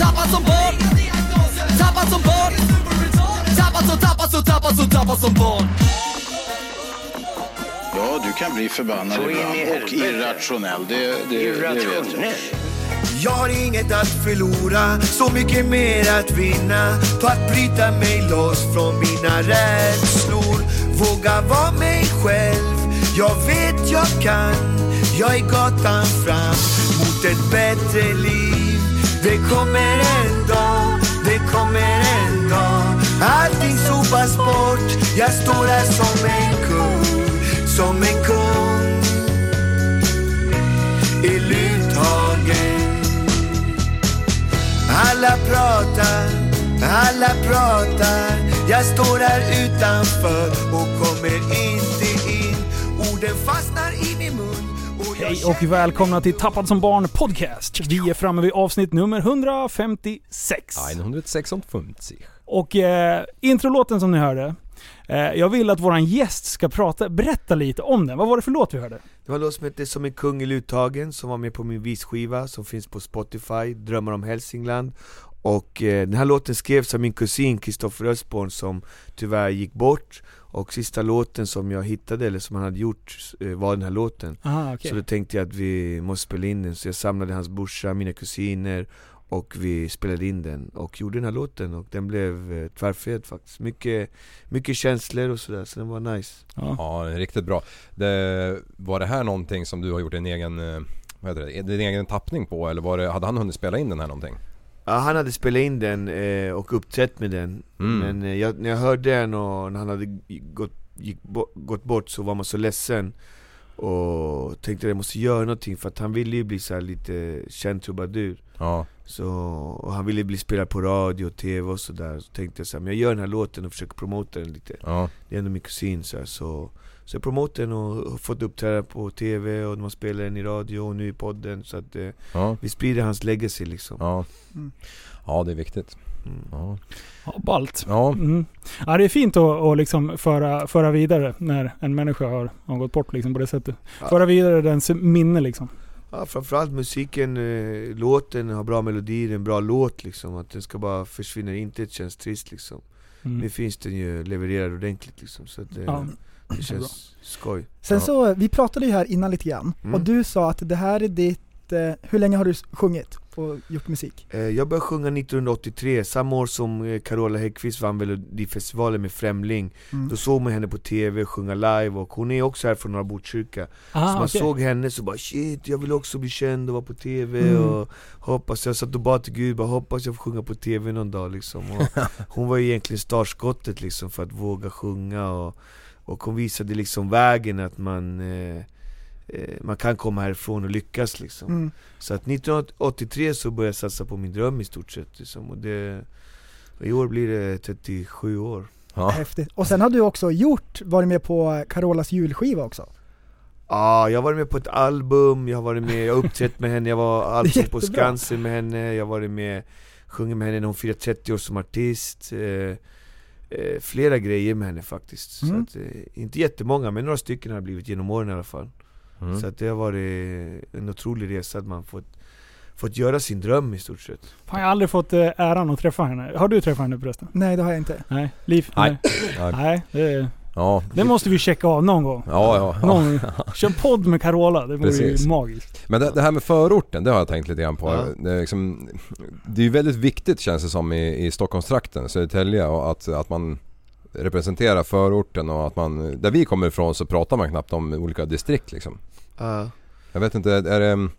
Tappad som barn Tappad som barn Tappad som, tappad som, tappad som, tappad som barn Ja, du kan bli förbannad ibland och irrationell. Det, det, det vet jag. Irrationell. Jag har inget att förlora, så mycket mer att vinna på att bryta mig loss från mina rädslor. Våga vara mig själv, jag vet jag kan. Jag är gatan fram mot ett bättre liv. Det kommer en dag, det kommer en dag. Allting sopas bort, jag står här som en kung, som en kung i Luthagen. Alla pratar, alla pratar. Jag står här utanför och kommer inte in. Orden fastnar Hej och välkomna till Tappad som barn podcast. Vi är framme vid avsnitt nummer 156. 156. Och eh, introlåten som ni hörde. Eh, jag vill att våran gäst ska prata, berätta lite om den. Vad var det för låt vi hörde? Det var en låt som hette Som en kung i Luthagen som var med på min visskiva som finns på Spotify, Drömmar om Hälsingland Och eh, den här låten skrevs av min kusin Kristoffer Östborn som tyvärr gick bort Och sista låten som jag hittade, eller som han hade gjort, eh, var den här låten Aha, okej. Så då tänkte jag att vi måste spela in den, så jag samlade hans brorsa, mina kusiner och vi spelade in den och gjorde den här låten och den blev eh, tvärfet faktiskt Mycket, mycket känslor och sådär, så den var nice Ja. Ja, riktigt bra. Det, var det här någonting som du har gjort en egen, eh, vad heter det, din egen tappning på eller var det, hade han hunnit spela in den här någonting? Ja, han hade spelat in den eh, och uppträtt med den. Mm. Men eh, jag, när jag hörde den och när han hade gått, gick, bo, gått bort så var man så ledsen. Och tänkte att jag måste göra någonting för att han ville ju bli så här lite känd trubadur. Ja, Så, och han ville bli spelad på radio och tv och sådär Så tänkte jag så här, men jag gör den här låten och försöker promota den lite. Ja, Det är ändå min kusin så, här, så Så den och har fått uppträda på tv och man spelar den i radio och nu i podden Så att eh, ja, vi sprider hans legacy liksom ja. Mm. Ja, det är viktigt. Mm. Ja, Ja, ballt. ja, Mm. Ja, det är fint att, att liksom föra, föra vidare när en människa har, har gått bort liksom på det sättet. Ja. Föra vidare dens minne liksom. Ja framförallt musiken, eh, låten har bra melodi, det är en bra låt liksom Att den ska bara försvinna, inte känns trist liksom Mm. Nu finns den ju levererad ordentligt liksom så att eh, Ja. det känns skoj Sen Ja. så, vi pratade ju här innan lite grann, Mm. och du sa att det här är ditt, eh, hur länge har du sjungit och gjort musik? Eh, Jag började sjunga 1983, samma år som eh, Carola Häggkvist vann Melodifestivalen med Främling Mm. Då såg man henne på TV sjunga live och hon är också här från Norra Botkyrka Så Ah, man okej. såg henne så bara shit, jag vill också bli känd och vara på TV Mm. och hoppas, jag satt och bad till gud, bara hoppas jag får sjunga på TV någon dag liksom och Hon var ju egentligen startskottet liksom för att våga sjunga och, och hon visade liksom vägen att man eh, man kan komma härifrån och lyckas liksom Mm. Så att 1983 så började jag satsa på min dröm i stort sett liksom, och det och I år blir det 37 år ja. Häftigt. Och sen har du också gjort, varit med på Carolas julskiva också. Ja, jag har varit med på ett album, jag har varit med, jag har uppträtt med henne, jag var allsång på. Skansen med henne, jag har varit med, sjungit med henne när hon firade 30 år som artist eh, eh, Flera grejer med henne faktiskt, Mm. så att, eh, inte jättemånga men några stycken har det blivit genom åren i alla fall Mm. Så att det har varit en otrolig resa att man fått, fått göra sin dröm i stort sett Fan, jag har aldrig fått eh, äran att träffa henne. Har du träffat henne förresten? Nej det har jag inte. Nej. Liv? Nej. Nej. Nej, det, Ja, det måste vi checka av någon gång. ja, ja, ja. Någon, kör podd med Carola, det vore Precis. ju magiskt. Men det, det här med förorten, det har jag tänkt lite grann på. Ja. Det, är liksom, det är ju väldigt viktigt känns det som i, i Stockholmstrakten, Södertälje, och att, att man representerar förorten och att man, där vi kommer ifrån så pratar man knappt om olika distrikt liksom. Ja. Jag vet inte, är det... ehm,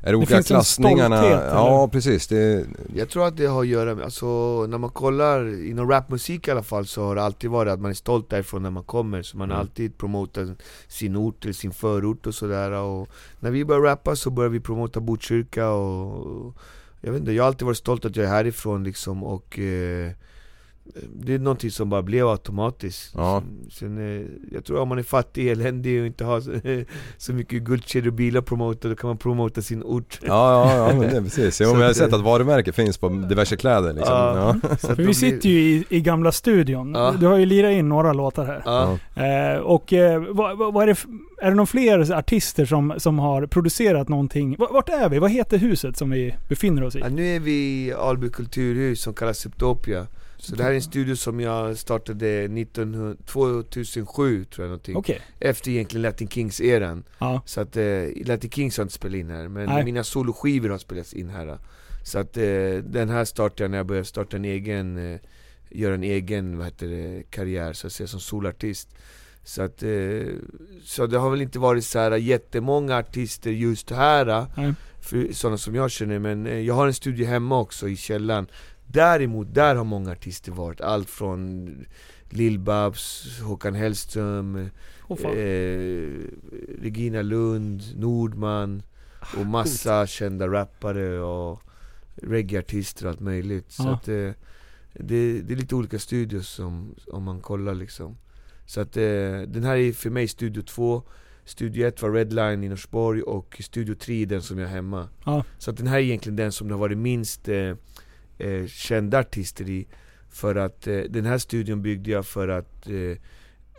Är det olika en klassningarna? stolthet, ja eller? precis. Det, Jag tror att det har att göra med, alltså när man kollar inom rapmusik i alla fall så har det alltid varit att man är stolt därifrån när man kommer Så man har Mm. alltid promotat sin ort eller sin förort och sådär och När vi började rappa så började vi promota Botkyrka och jag vet inte, jag har alltid varit stolt att jag är härifrån liksom och eh, det är någonting som bara blev automatiskt. Ja. Sen, sen, eh, jag tror om man är fattig, eländig och inte har så, så mycket guldkedjor och bilar promota, då kan man promota sin ort. Ja, ja, ja men det är precis. Jo, Så men jag har sett att varumärken finns på diverse kläder liksom. Ja. Ja. Så att För vi sitter ju i, i gamla studion. Ja. Du har ju lirat in några låtar här. Ja. Eh, och eh, vad, vad är det, är det någon fler artister som, som har producerat någonting? Vart är vi? Vad heter huset som vi befinner oss i? Ja, nu är vi i Alby kulturhus som kallas Septopia Så det här är en studio som jag startade 1900, 2007 tror jag någonting Okej. Efter egentligen Latin Kings-eran Ja. Så att, eh, Latin Kings har inte spelat in här, men Nej. mina soloskivor har spelats in här Så att eh, den här startade jag när jag började starta en egen, eh, göra en egen, vad heter det, karriär så att säga som solartist så att, eh, så det har väl inte varit så här jättemånga artister just här Nej. för sådana som jag känner, men eh, jag har en studio hemma också i källaren Däremot, där har många artister varit, allt från Lill-Babs, Håkan Hellström, fan. eh, Regina Lund, Nordman och massa kända rappare och reggaeartister och allt möjligt. Så Ja. att, eh, det, det är lite olika studios som, om man kollar liksom. Så att eh, den här är för mig studio 2, studio 1 var Redline i Norsborg och studio 3 är den som jag har hemma. Ja. Så att den här är egentligen den som det har varit minst eh, kända artister i. För att eh, den här studion byggde jag för att eh,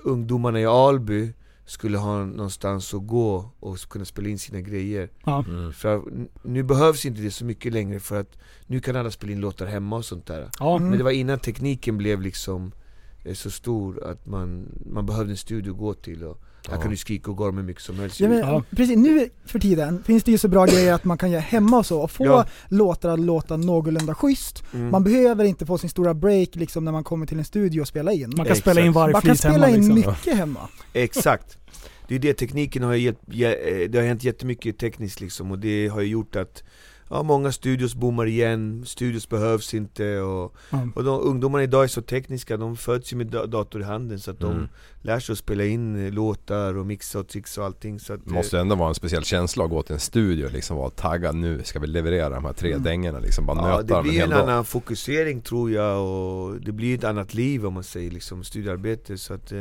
ungdomarna i Alby skulle ha någonstans att gå och kunna spela in sina grejer. Ja. För att n- nu behövs inte det så mycket längre för att nu kan alla spela in låtar hemma och sånt där. Ja. Mm. Men det var innan tekniken blev liksom eh, så stor att man, man behövde en studio att gå till och här Ja. kan du skrika och gorma hur mycket som helst. Ja, men, Ja. Precis, nu för tiden finns det ju så bra grejer att man kan göra hemma och så, och få Ja. låtar att låta någålunda schysst. Mm. Man behöver inte få sin stora break liksom när man kommer till en studio och spela in. Man kan spela in Exakt. varje Man kan hemma spela in liksom. mycket hemma. Exakt. Det är det, tekniken har jä- eh, det har hänt jättemycket tekniskt liksom och det har ju gjort att Ja, många studios bommar igen, studios behövs inte och, Ja. och de, ungdomarna idag är så tekniska, de föds ju med da- dator i handen så att de Mm. lär sig att spela in eh, låtar och mixa och trixa och allting så att, Det eh, måste ändå vara en speciell känsla att gå till en studio och liksom vara taggad nu ska vi leverera de här tre dängorna liksom. Bara Mm. Ja, nöta det dem en blir hel en dag. annan fokusering tror jag och det blir ett annat liv om man säger liksom, studiearbete så att eh,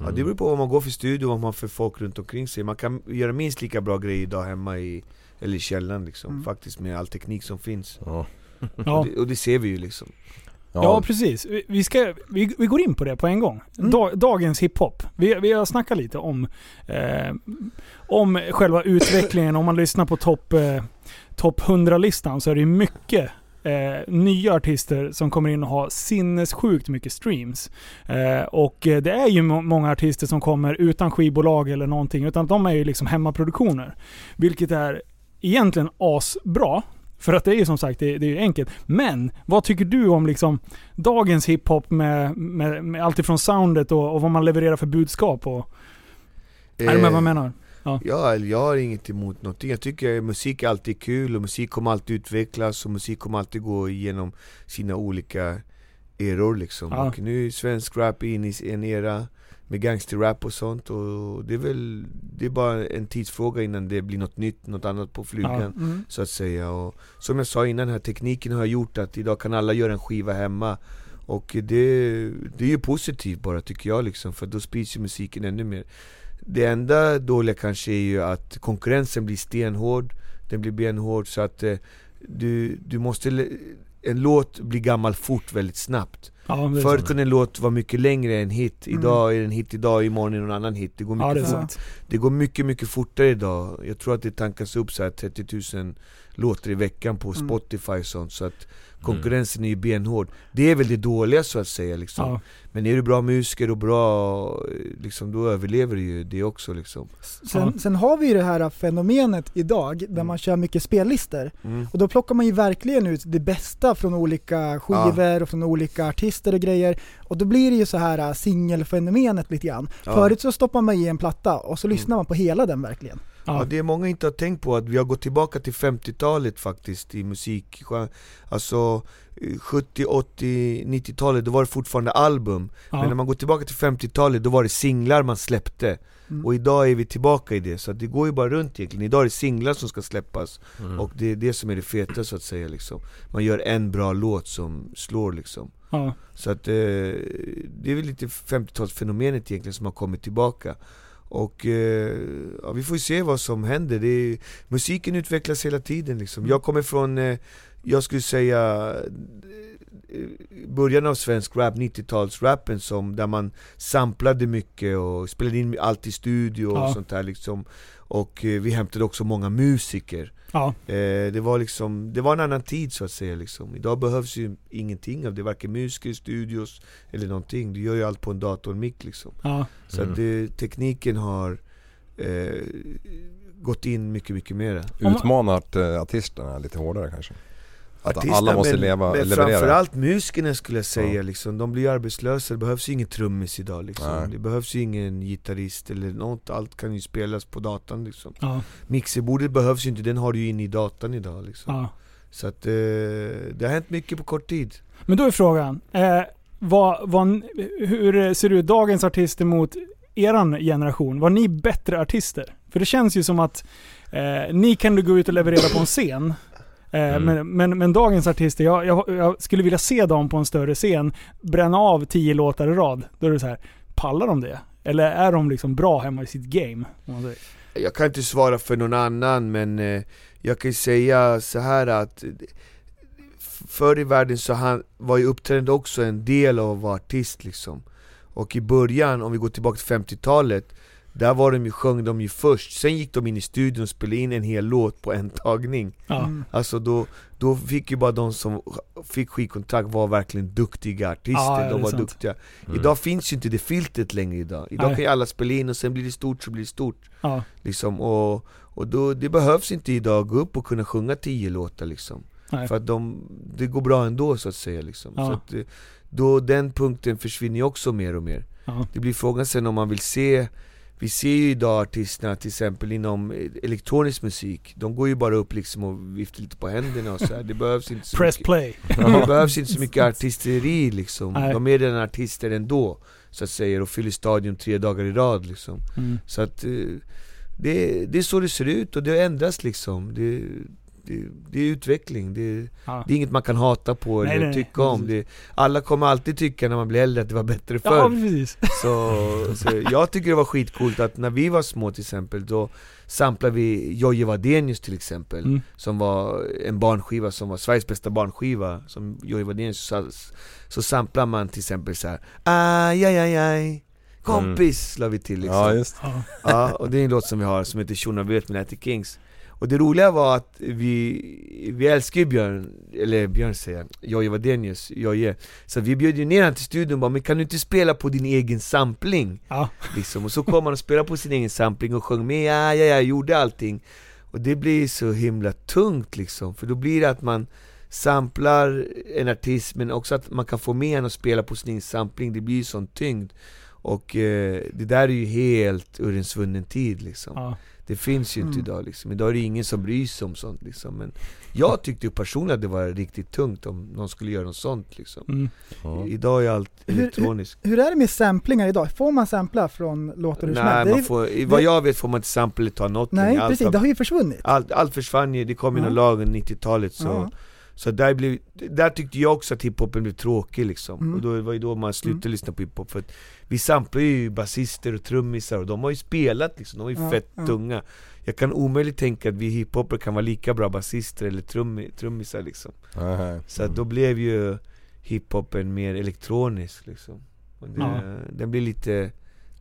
Ja Mm. det beror på vad man går för studio, vad man har för folk runt omkring sig Man kan göra minst lika bra grejer idag hemma i, eller i källaren liksom, Mm. faktiskt med all teknik som finns Ja. Ja. och, det, och det ser vi ju liksom Ja, precis. Vi- Vi, ska, vi, vi går in på det på en gång. Mm. Da, dagens hiphop. Vi, vi har snackat lite om, eh, om själva utvecklingen. Om man lyssnar på topp eh, top 100-listan så är det mycket eh, nya artister som kommer in och har sinnessjukt mycket streams. Eh, och det är ju må- många artister som kommer utan skivbolag eller någonting, utan de är ju liksom hemmaproduktioner. Vilket är egentligen asbra. För att det är ju som sagt, det, det är ju enkelt. Men vad tycker du om liksom dagens hiphop med, med, med allt ifrån soundet och, och vad man levererar för budskap? Och, är du med vad jag menar? Ja, eller jag har inget emot någonting. Jag tycker musik är alltid kul och musik kommer alltid utvecklas och musik kommer alltid gå igenom sina olika eror liksom. Ja. Och nu är svensk rap in i en era med gangsterrap och sånt och det är väl, det är bara en tidsfråga innan det blir något nytt, något annat på flugan. Mm. Så att säga. Och som jag sa innan, den här tekniken har gjort att idag kan alla göra en skiva hemma. Och det, det är ju positivt bara tycker jag liksom, för då sprids ju musiken ännu mer. Det enda dåliga kanske är ju att konkurrensen blir stenhård, den blir benhård så att eh, du, du måste, en låt blir gammal fort väldigt snabbt. Ja, sant. kunde en låt vara mycket längre än hit, idag är det en hit idag, imorgon är det någon annan hit. Det går mycket Ja, det fort. sant. Det går mycket, mycket fortare idag. Jag tror att det tankas upp så här 30 000 låtar i veckan på Mm. Spotify och sånt, så att konkurrensen är ju benhård. Det är väl det dåliga så att säga liksom. Ja. Men är du bra musiker och bra, eh, liksom, då överlever du ju det också liksom. Sen, sen har vi ju det här fenomenet idag där man kör mycket spellistor. Mm. Och då plockar man ju verkligen ut det bästa från olika skivor och från olika artister och grejer. Och då blir det ju så här äh, singelfenomenet lite grann. Ja. Förut så stoppar man i en platta och så lyssnar man på hela den verkligen. Ja, Ja. det är många inte har tänkt på att vi har gått tillbaka till 50-talet faktiskt i musik. Alltså eh, 70, 80, 90-talet, då var det fortfarande album. Ja. Men när man går tillbaka till 50-talet, då var det singlar man släppte. Mm. Och idag är vi tillbaka i det, så att det går ju bara runt egentligen. Idag är det singlar som ska släppas. Och det är det som är det feta så att säga liksom. Man gör en bra låt som slår liksom. Ja. Så att eh, det är väl lite 50-talsfenomenet egentligen som har kommit tillbaka och eh, ja, vi får ju se vad som händer, det är, musiken utvecklas hela tiden liksom. Jag kommer från, eh, jag skulle säga eh, början av svensk rap, 90-talsrappen som, där man samplade mycket och spelade in allt i studio och Ja. sånt där liksom Och eh, vi hämtade också många musiker Ja. Eh, det var liksom, det var en annan tid så att säga liksom. Idag behövs ju ingenting av det, varken musiker, studios eller någonting. Du gör ju allt på en dator och mick liksom. Ja. Så att det, tekniken har eh, gått in mycket, mycket mera. man- Utmanat eh, artisterna lite hårdare kanske? Att Artisterna, alla måste men, leva, men leverera? framförallt musikerna skulle jag säga Ja. liksom. De blir arbetslösa, det behövs ju ingen trummis idag liksom. Nej. Det behövs ju ingen gitarrist eller något, allt kan ju spelas på datan liksom. Ja. Mixerbordet behövs ju inte, den har du ju inne i datan idag liksom. ja. Så att eh, det har hänt mycket på kort tid. Men då är frågan, eh, vad, vad, hur ser ut dagens artister mot eran generation? Var ni bättre artister? För det känns ju som att eh, ni kan du gå ut och leverera på en scen. Eh, Mm. men, men, men dagens artister, jag, jag, jag skulle vilja se dem på en större scen bränna av tio låtar i rad. Då är det så här, pallar de det? Eller är de liksom bra hemma i sitt game? Jag kan inte svara för någon annan men eh, jag kan ju säga så här att Förr i världen så han, var ju uppträdande också en del av att vara artist liksom Och i början, om vi går tillbaka till 50-talet Där var de ju, sjöng de ju först, sen gick de in i studion och spelade in en hel låt på en tagning Ja. Mm. Alltså då, då fick ju bara de som fick skivkontrakt vara verkligen duktiga artister, det de var sant. duktiga Mm. Idag finns ju inte det filtret längre idag, idag Nej. kan ju alla spela in och sen blir det stort så blir det stort Ja. Liksom, och, och då, det behövs inte idag gå upp och kunna sjunga tio låtar liksom Nej. För att de, det går bra ändå så att säga liksom Ja. så att, eh, då, Den punkten försvinner ju också mer och mer Ja. Det blir frågan sen om man vill se Vi ser ju idag artisterna till exempel inom eh, elektronisk musik De går ju bara upp liksom och viftar lite på händerna och så här. det behövs inte så Press mycket play. det behövs inte så mycket artisteri liksom, Nej. de är redan artister ändå Så att säga, och fyller stadion tre dagar i rad liksom Mm. Så att eh, det, det är så det ser ut och det ändras liksom det, det, det är utveckling, det, Ja. det är inget man kan hata på Nej, eller nej, nej. tycka om det, Alla kommer alltid tycka när man blir äldre att det var bättre ja, förr precis. så, så jag tycker det var skitcoolt att när vi var små till exempel, då samplade vi Jojje Wadenius till exempel Mm. Som var en barnskiva som var Sveriges bästa barnskiva, som Jojje Wadenius så, så samplar man till exempel så här. Aj, aj, aj, aj Kompis, la vi till liksom Ja just Ja. Ja, och det är en låt som vi har som heter Tjona vet med Natty Kings Och det roliga var att vi, vi älskar ju Björn, eller Björn säger jag, Jojje Wadenius, Jojje. Så vi bjöd ju ner honom till studion och bara 'Men kan du inte spela på din egen sampling?' Ja. Liksom, och så kom han och spelade på sin egen sampling och sjöng med, ja, ja, ja, gjorde allting. Och det blir så himla tungt liksom, för då blir det att man samplar en artist men också att man kan få med honom och spela på sin egen sampling, det blir ju sån tyngd. Och eh, det där är ju helt ur en svunnen tid liksom. Ja. Det finns ju inte Mm. idag liksom, idag är det ingen som bryr sig om sånt liksom Men jag tyckte ju personligen att det var riktigt tungt om någon skulle göra något sånt liksom Mm. Ja. Idag är allt Hur- elektroniskt Hur är det med samplingar idag? Får man sampla från låtar du Nej, smält? Det man är- får, vad jag vet får man inte sample eller ta något Nej allt, precis, har- det har ju försvunnit. allt, allt försvann ju, det kom ju Ja. någon lag under 90-talet så Ja. Så där, blev, där tyckte jag också att hiphopen blev tråkig liksom, Mm. och då var ju då man slutade Mm. lyssna på hiphop för att Vi samplar ju basister och trummisar och de har ju spelat liksom, de var ju Ja, fett ja. tunga Jag kan omöjligt tänka att vi hiphopper kan vara lika bra basister eller trummi, trummisar liksom Nej. Så att då blev ju hiphopen mer elektronisk liksom och det, Ja. Den blir lite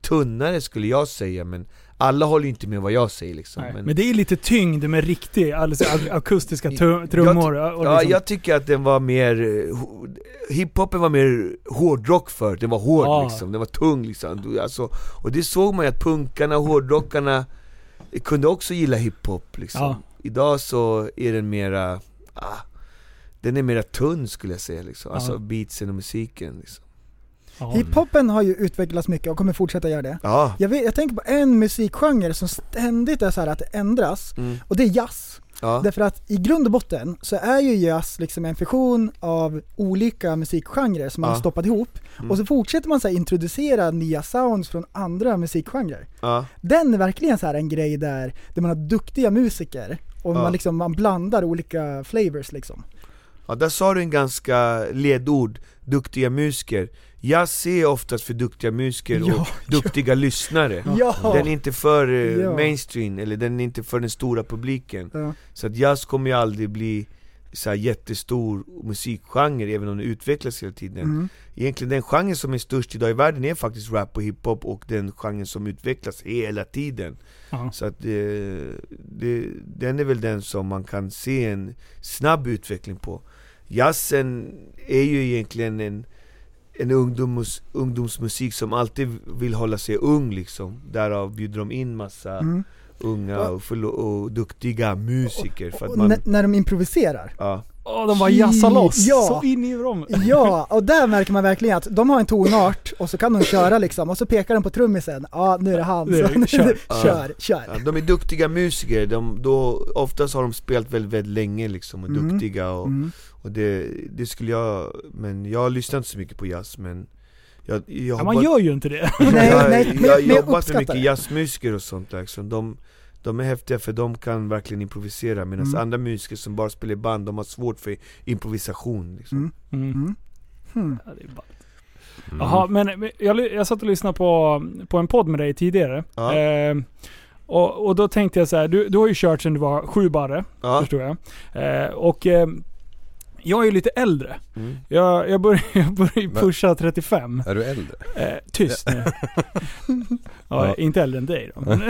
tunnare skulle jag säga men alla håller ju inte med vad jag säger liksom men, Men det är lite tyngd med riktig, alltså ak- akustiska trummor. och Ja, liksom- jag tycker att den var mer, eh, ho- hiphopen var mer hårdrock för den var hård Ja. liksom, den var tung liksom alltså, Och det såg man ju att punkarna och hårdrockarna kunde också gilla hiphop liksom Ja. Idag så är den mera, ah, den är mera tunn skulle jag säga liksom, alltså Ja. beatsen och musiken liksom Ja. Hiphopen har ju utvecklats mycket och kommer fortsätta göra det. Ja. Jag, vet, jag tänker på en musikgenre som ständigt är så här att det ändras, Mm. och det är jazz. Ja. Därför att i grund och botten så är ju jazz liksom en fusion av olika musikgenrer som man Ja. har stoppat ihop. Mm. Och så fortsätter man så här introducera nya sounds från andra musikgenrer. Ja. Den är verkligen så här en grej där, där man har duktiga musiker och Ja. man, liksom, man blandar olika flavors liksom. Ja, där sa du en ganska ledord, duktiga musiker. Jazz är oftast för duktiga musiker Ja, och duktiga lyssnare. Ja. Den är inte för eh, Ja. mainstream, eller den är inte för den stora publiken. Ja. Så att jazz kommer ju aldrig bli så här jättestor musikgenre, även om den utvecklas hela tiden. Mm. Egentligen den genren som är störst idag i världen är faktiskt rap och hiphop och den genren som utvecklas hela tiden. Ja. Så att det, det, den är väl den som man kan se en snabb utveckling på. Jazzen är ju egentligen en, en ungdoms, ungdomsmusik som alltid vill hålla sig ung liksom. Därav bjuder de in massa Mm. unga och, förlo- och duktiga musiker. För att Och man, när, när de improviserar. ja. Åh, de bara jassar loss. Ja. Så in i dem. Ja, och där märker man verkligen att de har en tonart och så kan de köra liksom och så pekar de på trummisen. Ja, nu är det han. Det är- Så, kör. kör, kör. Ja, de är duktiga musiker, de, då, oftast har de spelat väldigt, väldigt länge liksom, och Mm. duktiga och, Mm. Och det, det skulle jag, men jag lyssnar inte så mycket på jazz men jag, jag Ja, har man gör ju inte det. Jag, nej, men- jag har jobbat med mycket jazzmusiker och sånt liksom. de, de är häftiga för de kan verkligen improvisera medan Mm. andra musiker som bara spelar i band, de har svårt för improvisation liksom. Mm. Mm. Mm. Hmm. Ja, det är ballt. Mm. Jaha, men jag, jag satt och lyssnade på, på en podd med dig tidigare. Ja. Eh, och, och då tänkte jag så här, du, du har ju kört sedan du var sju barre, Ja. förstår jag. Eh, och eh, jag är ju lite äldre. Mm. Jag, jag börjar, jag börjar pusha 35. Är du äldre? Eh, tyst nu. ja, Ja. Inte äldre än dig då. Men,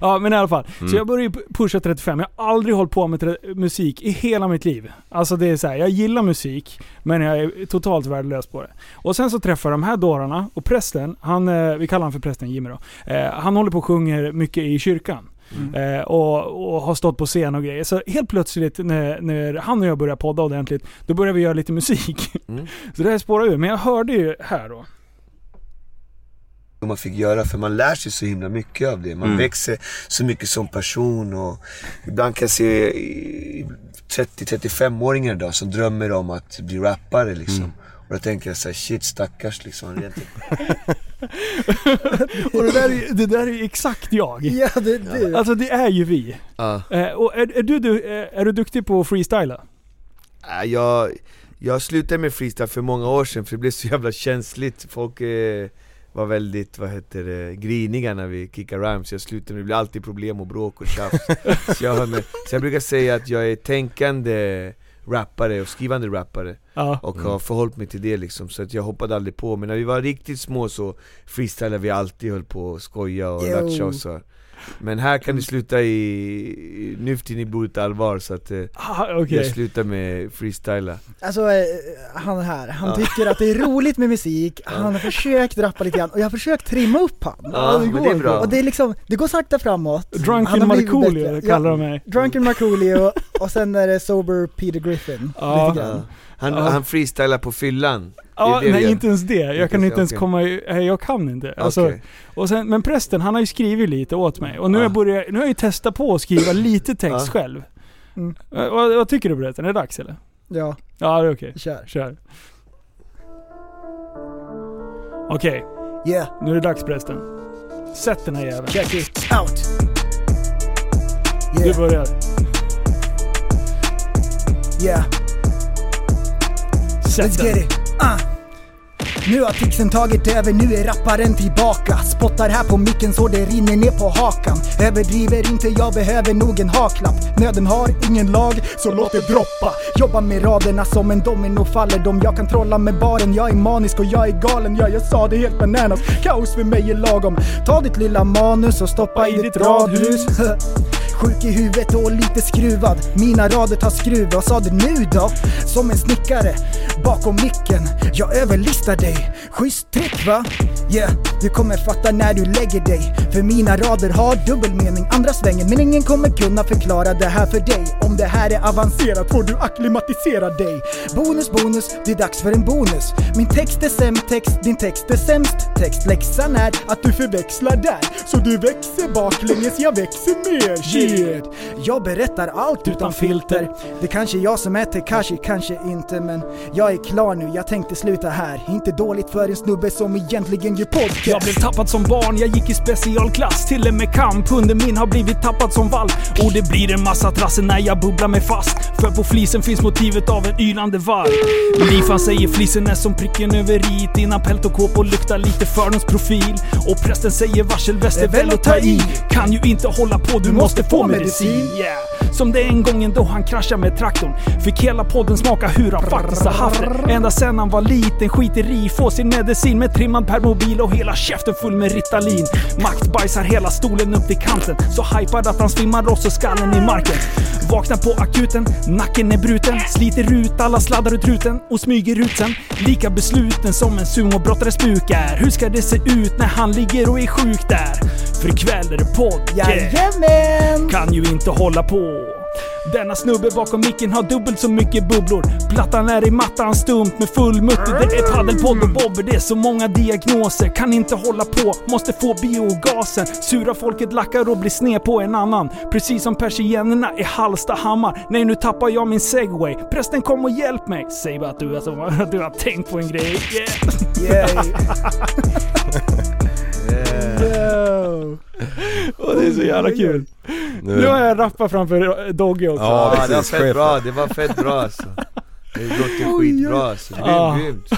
Ja. men i alla fall. Mm. Så jag börjar ju pusha 35. Jag har aldrig hållit på med musik i hela mitt liv. Alltså det är så här, jag gillar musik, men jag är totalt värdelös på det. Och sen så träffar jag de här dårarna, och prästen, han, eh, vi kallar honom för prästen Jimmy då. Eh, han håller på och sjunger mycket i kyrkan. Eh, och, och har stått på scen och grejer. Så helt plötsligt när, när han och jag började podda ordentligt, då började vi göra lite musik. Mm. Så det här spårar ur. Men jag hörde ju här då. man fick göra för man lär sig så himla mycket av det. Man Mm. växer så mycket som person och ibland kan jag se i- 30-35-åringar idag som drömmer om att bli rappare liksom. Och då tänker jag såhär, shit stackars liksom. Rent- Och det där, är, det där är exakt jag. Ja, det är du. Alltså det är ju vi. Ja. Eh, och är, är, du, du, eh, är du duktig på att freestyla? Nej, jag, jag slutade med freestyle för många år sedan för det blev så jävla känsligt. Folk eh, var väldigt, vad heter det, griniga när vi kickade rhymes. Jag slutade, det blir alltid problem och bråk och tjafs. så, jag, med, så jag brukar säga att jag är tänkande rappare och skrivande rappare. Ja. Och har förhållit mig till det liksom, så att jag hoppade aldrig på Men när vi var riktigt små så freestylade vi alltid, höll på och skoja och latcha och så Men här kan det sluta i, nu för tiden i blodigt allvar så att eh, Ah, Okej. jag slutar med freestyla Alltså eh, han här, han Ja. tycker att det är roligt med musik, han har försökt rappa lite grann och jag har försökt trimma upp han. Ja, men det är bra Och det är liksom, det går sakta framåt. Drunken Markoolio kallar de mig. Drunken Markoolio och sen är det Sober Peter Griffin. Ja. Lite grann. Ja. Han, Ja. han freestylar på fyllan Ja, nej inte ens det. Jag kan Inte ens okej. komma jag kan inte. Alltså, Okej. och sen, men prästen, han har ju skrivit lite åt mig. Och nu, har jag Ja. börjat, nu har jag ju testat på att skriva lite text Ja. själv. Mm. Vad, vad tycker du berättar? Är det dags eller? Ja, Ja, det är okej. kör. Kör. Okej, Yeah, nu är det dags prästen. Sätt den här jäveln. check it out. Du Yeah, börjar. yeah. Let's get it. Uh. Nu har tixen tagit över, nu är rapparen tillbaka. Spottar här på micken så det rinner ner på hakan. Överdriver inte, jag behöver nog en haklapp. Nöden har ingen lag, så låt det droppa. Jobbar med raderna som en domino faller de Jag kan trolla med baren, jag är manisk och jag är galen. Ja, jag sa det helt bananas, kaos för mig är lagom. Ta ditt lilla manus och stoppa i ditt radhus. Sjuk i huvudet och lite skruvad. Mina rader tar skruv, vad sa du nu då? Som en snickare bakom micken. Jag överlistar dig, schysst trick va? Yeah, du kommer fatta när du lägger dig. För mina rader har dubbelmening andra svängen Men ingen kommer kunna förklara det här för dig. Om det här är avancerat får du akklimatisera dig. Bonus, bonus, det är dags för en bonus. Min text är sämst text, din text är sämst text. Läxan är att du förväxlar där. Så du växer baklänges, jag växer mer. Shit! Jag berättar allt utan filter. Det kanske är jag som är Tekashi, kanske inte Men jag är klar nu, jag tänkte sluta här. Inte dåligt för en snubbe som egentligen gör podcast Jag blev tappad som barn, jag gick i specialklass. Till och med kamp under min har blivit tappad som valp. Och det blir en massa trassel när jag bubblar mig fast. För på flisen finns motivet av en ylande varg. Liv han säger flisen är som pricken över i. Innan pält och kåpor luktar lite fördomsprofil. Och prästen säger varselväst är väl att ta i. Kan ju inte hålla på, du måste få medicin. Yeah. Som den gången då han kraschade med traktorn. Fick hela podden smaka hur han faktiskt har haft det. Ända sen han var liten, skiter i, få sin medicin med trimmad permobil och hela käften full med Ritalin. Makt bajsar hela stolen upp till kanten. Så hypad att han svimmar och så skallen i marken. Vaknar på akuten, nacken är bruten. Sliter ut alla sladdar ur truten och smyger ut sen. Lika besluten som en sumobrottares buk är. Hur ska det se ut när han ligger och är sjuk där? För ikväll är det podd. yeah. Jajamän! Kan ju inte hålla på. Denna snubbe bakom micken har dubbelt så mycket bubblor. Plattan är i mattan stumt med full mutter. Det är paddelpodd och bobber, det är så många diagnoser. Kan inte hålla på, måste få biogasen. Sura folket lackar och blir sned på en annan. Precis som persiennerna i Hallstahammar. Nej, nu tappar jag min segway. Prästen kom och hjälp mig. Säg bara att du, alltså, att du har tänkt på en grej. Yeah. Yay. Och det är så jävla kul. Nu, Nu har jag rappat framför Dogge också. Ja, Ja, det var fett bra, det var fett bra alltså Det låter skitbra alltså, det Ah. är grymt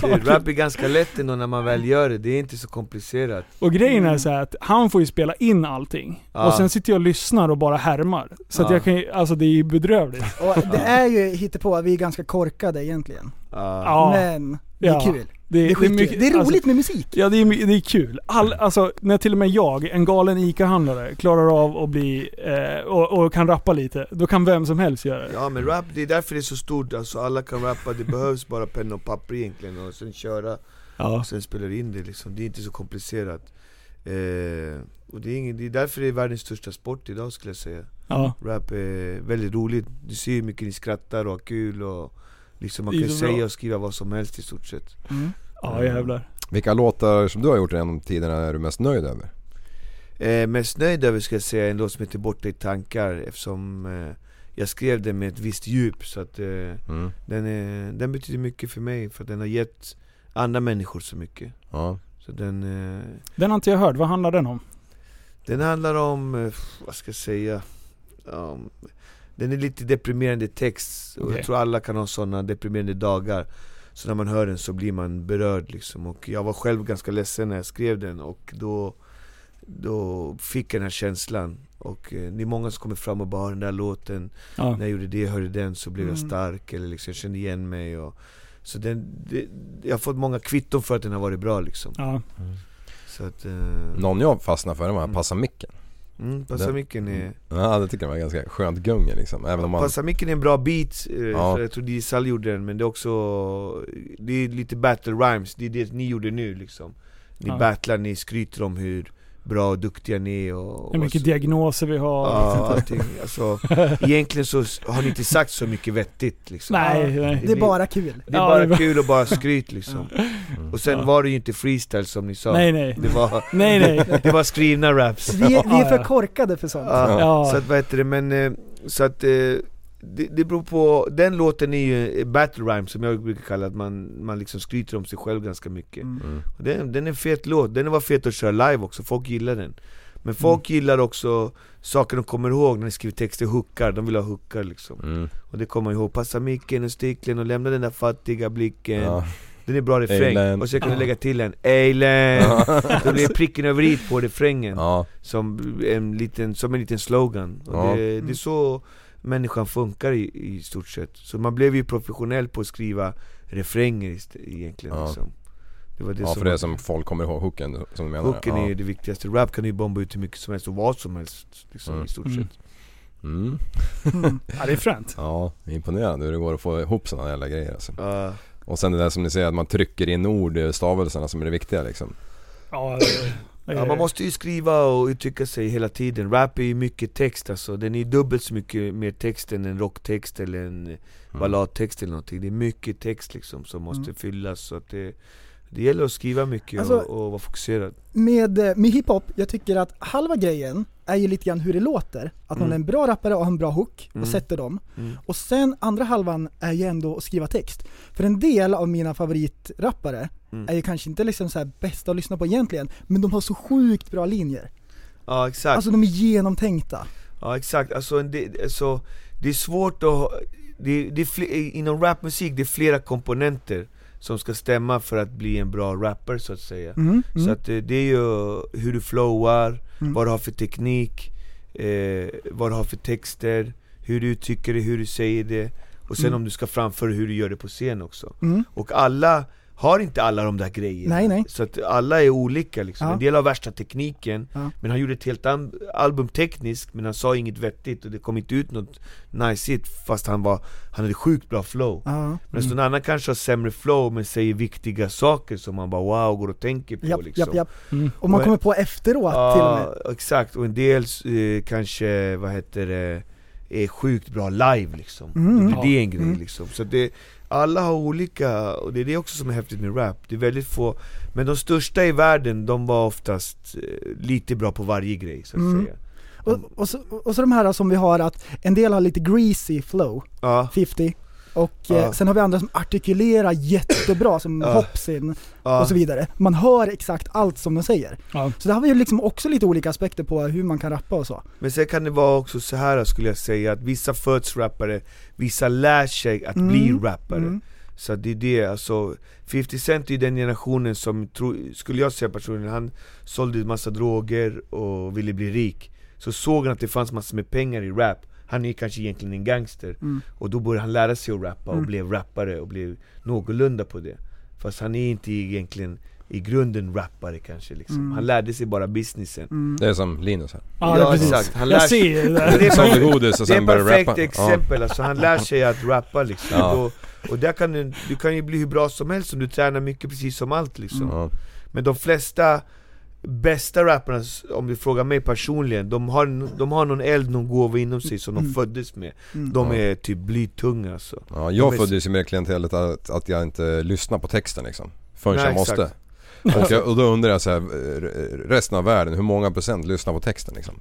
Det- Rap är ganska lätt ändå när man väl gör det, det är inte så komplicerat Och grejen är så här att han får ju spela in allting. Ja. Och sen sitter jag och lyssnar och bara härmar. Så att Ja. jag kan ju- alltså det är ju bedrövligt. Och det är ju hittepå, vi är ganska korkade egentligen Men det är Ja. kul det, Det är skitkul, mycket- det är roligt Alltså, med musik. Ja, det är, det är kul. All, alltså, när till och med jag, en galen ICA-handlare, klarar av att bli, eh, och, och kan rappa lite, då kan vem som helst göra det. Ja men rap, det är därför det är så stort, alltså alla kan rappa, det behövs bara penna och papper egentligen och sen köra. Ja. och sen spelar in det liksom, det är inte så komplicerat. Eh, Och det är, ingen, det är därför det är världens största sport idag skulle jag säga. Ja. Rap är väldigt roligt, du ser hur mycket ni skrattar och har kul och liksom man kan säga och skriva vad som helst i stort sett mm. Ja jävlar. Vilka låtar som du har gjort genom tiderna är du mest nöjd över? Eh, mest nöjd över ska jag säga en låt som heter Borta i tankar eftersom eh, jag skrev den med ett visst djup så att eh, Mm. den, är, den betyder mycket för mig för att den har gett andra människor så mycket Ja. Så den, eh, Den har inte jag hört, vad handlar den om? den handlar om, eh, vad ska jag säga um, Den är lite deprimerande text och Okej. jag tror alla kan ha sådana deprimerande dagar Så när man hör den så blir man berörd liksom och jag var själv ganska ledsen när jag skrev den och då Då fick jag den här känslan och eh, det är många som kommer fram och bara "Ah, den där låten Ja. När jag gjorde det, hörde den så blev jag Mm. stark eller liksom, jag kände igen mig och Så den, det, jag har fått många kvitton för att den har varit bra liksom Ja. Så att, eh, Någon jag fastnade för den var Passa micken. Mm, Passamicken är Ja det tycker jag var ganska skönt gung liksom. Även om man... Passamicken är en bra beat, eh, Ja. för jag tror DJ gjorde den men det är också Det är lite battle rhymes, det är det ni gjorde nu liksom Ni Ja. battlar, ni skryter om hur bra och duktiga ni är och, Hur mycket och diagnoser vi har. Ja, allting, alltså, egentligen så har ni inte sagt så mycket vettigt liksom Nej, nej. Det är bara kul Det är Ja, bara det är bara- kul och bara skryt liksom Och sen Ja. var det ju inte freestyle som ni sa Nej, nej. Det var, Nej, nej. det var skrivna raps Vi, är- vi är för korkade för sånt Ja, Ja. Så att vad heter det, men eh, så att eh, det, det beror på, den låten är ju battle rhyme som jag brukar kalla att man, man liksom skryter om sig själv ganska mycket Mm. Mm. och den, den är en fet låt, den var fet att köra live också, folk gillar den Men folk gillar också saker de kommer ihåg när de skriver texter, hookar, de vill ha hookar liksom Mm. Och det kommer man ihåg, passa micken och stickeln och lämna den där fattiga blicken Ja. Den är bra refräng, Eilen. och så kan du Ja. lägga till en Eilen Då blir pricken över i på refrängen Ja. som en liten, som en liten slogan. Och Ja. det, det är så människan funkar i, i stort sett. Så man blev ju professionell på att skriva refränger egentligen Ja. liksom. Det var det Ja som för det var- är som folk kommer ihåg hooken som du menar? Hooken ja. är det viktigaste, rap kan du ju bomba ut hur mycket som helst och vad som helst liksom, Mm. i stort Mm. sett Mm. Ja, det är fränt. Ja, imponerande hur det går att få ihop sådana jävla grejer alltså. Ja. Och sen det där som ni säger att man trycker in ord i stavelserna som är det viktiga liksom. Ja, Ja man måste ju skriva och uttrycka sig hela tiden, rap är ju mycket text alltså, den är dubbelt så mycket mer text än en rocktext eller en Mm. balladtext eller någonting Det är mycket text liksom som måste Mm. fyllas så att det, det gäller att skriva mycket Alltså- och, och vara fokuserad Med, eh, med hiphop, jag tycker att halva grejen är ju lite grann hur det låter. Att man Mm. är en bra rappare och har en bra hook och Mm. sätter dem. mm. Och sen andra halvan är ju ändå att skriva text. För en del av mina favoritrappare Mm. är ju kanske inte liksom så här bästa att lyssna på egentligen, men de har så sjukt bra linjer. Ja exakt, Alltså de är genomtänkta. ja exakt, alltså, del- alltså det är svårt att, det, det är fler, inom rapmusik det är flera komponenter som ska stämma för att bli en bra rapper så att säga Mm, Så mm, att eh, det är ju hur du flowar, Mm. vad du har för teknik, eh, vad du har för texter, hur du uttrycker det, hur du säger det och sen Mm. om du ska framföra hur du gör det på scen också mm. Och alla har inte alla de där grejerna, Nej, nej. så att alla är olika liksom. Ja. En del har värsta tekniken, Ja. men han gjorde ett helt album tekniskt men han sa inget vettigt och det kom inte ut något nice fast han var, han hade sjukt bra flow Ja. Medan någon annan kanske har sämre flow men säger viktiga saker som man bara wow går och tänker på Japp, liksom japp, japp. Mm. Och man Och- kommer på efteråt till och med. Ja, exakt, och en del eh, kanske, vad heter det, är sjukt bra live liksom Mm. Då blir Ja. det en grej Mm. liksom, så det, alla har olika, och det är det också som är häftigt med rap. Det är väldigt få, men de största i världen, de var oftast eh, lite bra på varje grej så att Mm. säga. Och, och, så, och så de här som vi har att en del har lite greasy flow, Ja, 50 och Ja. eh, sen har vi andra som artikulerar jättebra som Ja. Hopsin ja, och så vidare. Man hör exakt allt som de säger. Ja. Så det har vi ju liksom också lite olika aspekter på hur man kan rappa och så. men sen kan det vara också så här skulle jag säga, att vissa föds rappare, vissa lär sig att Mm. bli rappare Mm. Så det är det, alltså 50 Cent är den generationen som, tro, skulle jag säga personligen, han sålde en massa droger och ville bli rik Så såg han att det fanns massor med pengar i rap Han är kanske egentligen en gangster Mm. Och då började han lära sig att rappa och Mm. blev rappare och blev någorlunda på det Fast han är inte egentligen i grunden rappare kanske liksom Mm. Han lärde sig bara businessen Mm. Det är som Linus här. Är Ja, precis. exakt. Han lär Jag sig- ser det Det där. är Sålde perfekt- godis och det är ett perfekt exempel, alltså han lär sig att rappa liksom Ja. och, och där kan du, du kan ju bli hur bra som helst om du tränar mycket precis som allt liksom Ja. Men de flesta bästa rapparna, om du frågar mig personligen, de har, de har någon eld, någon gåva inom sig som de Mm. föddes med Mm. De är typ blytunga alltså Ja, jag De föddes ju med klientellet att, att jag inte lyssnar på texten liksom. Förrän Nej, jag måste. exakt. Och, jag, och då undrar jag så här, eh, resten av världen, hur många procent lyssnar på texten liksom?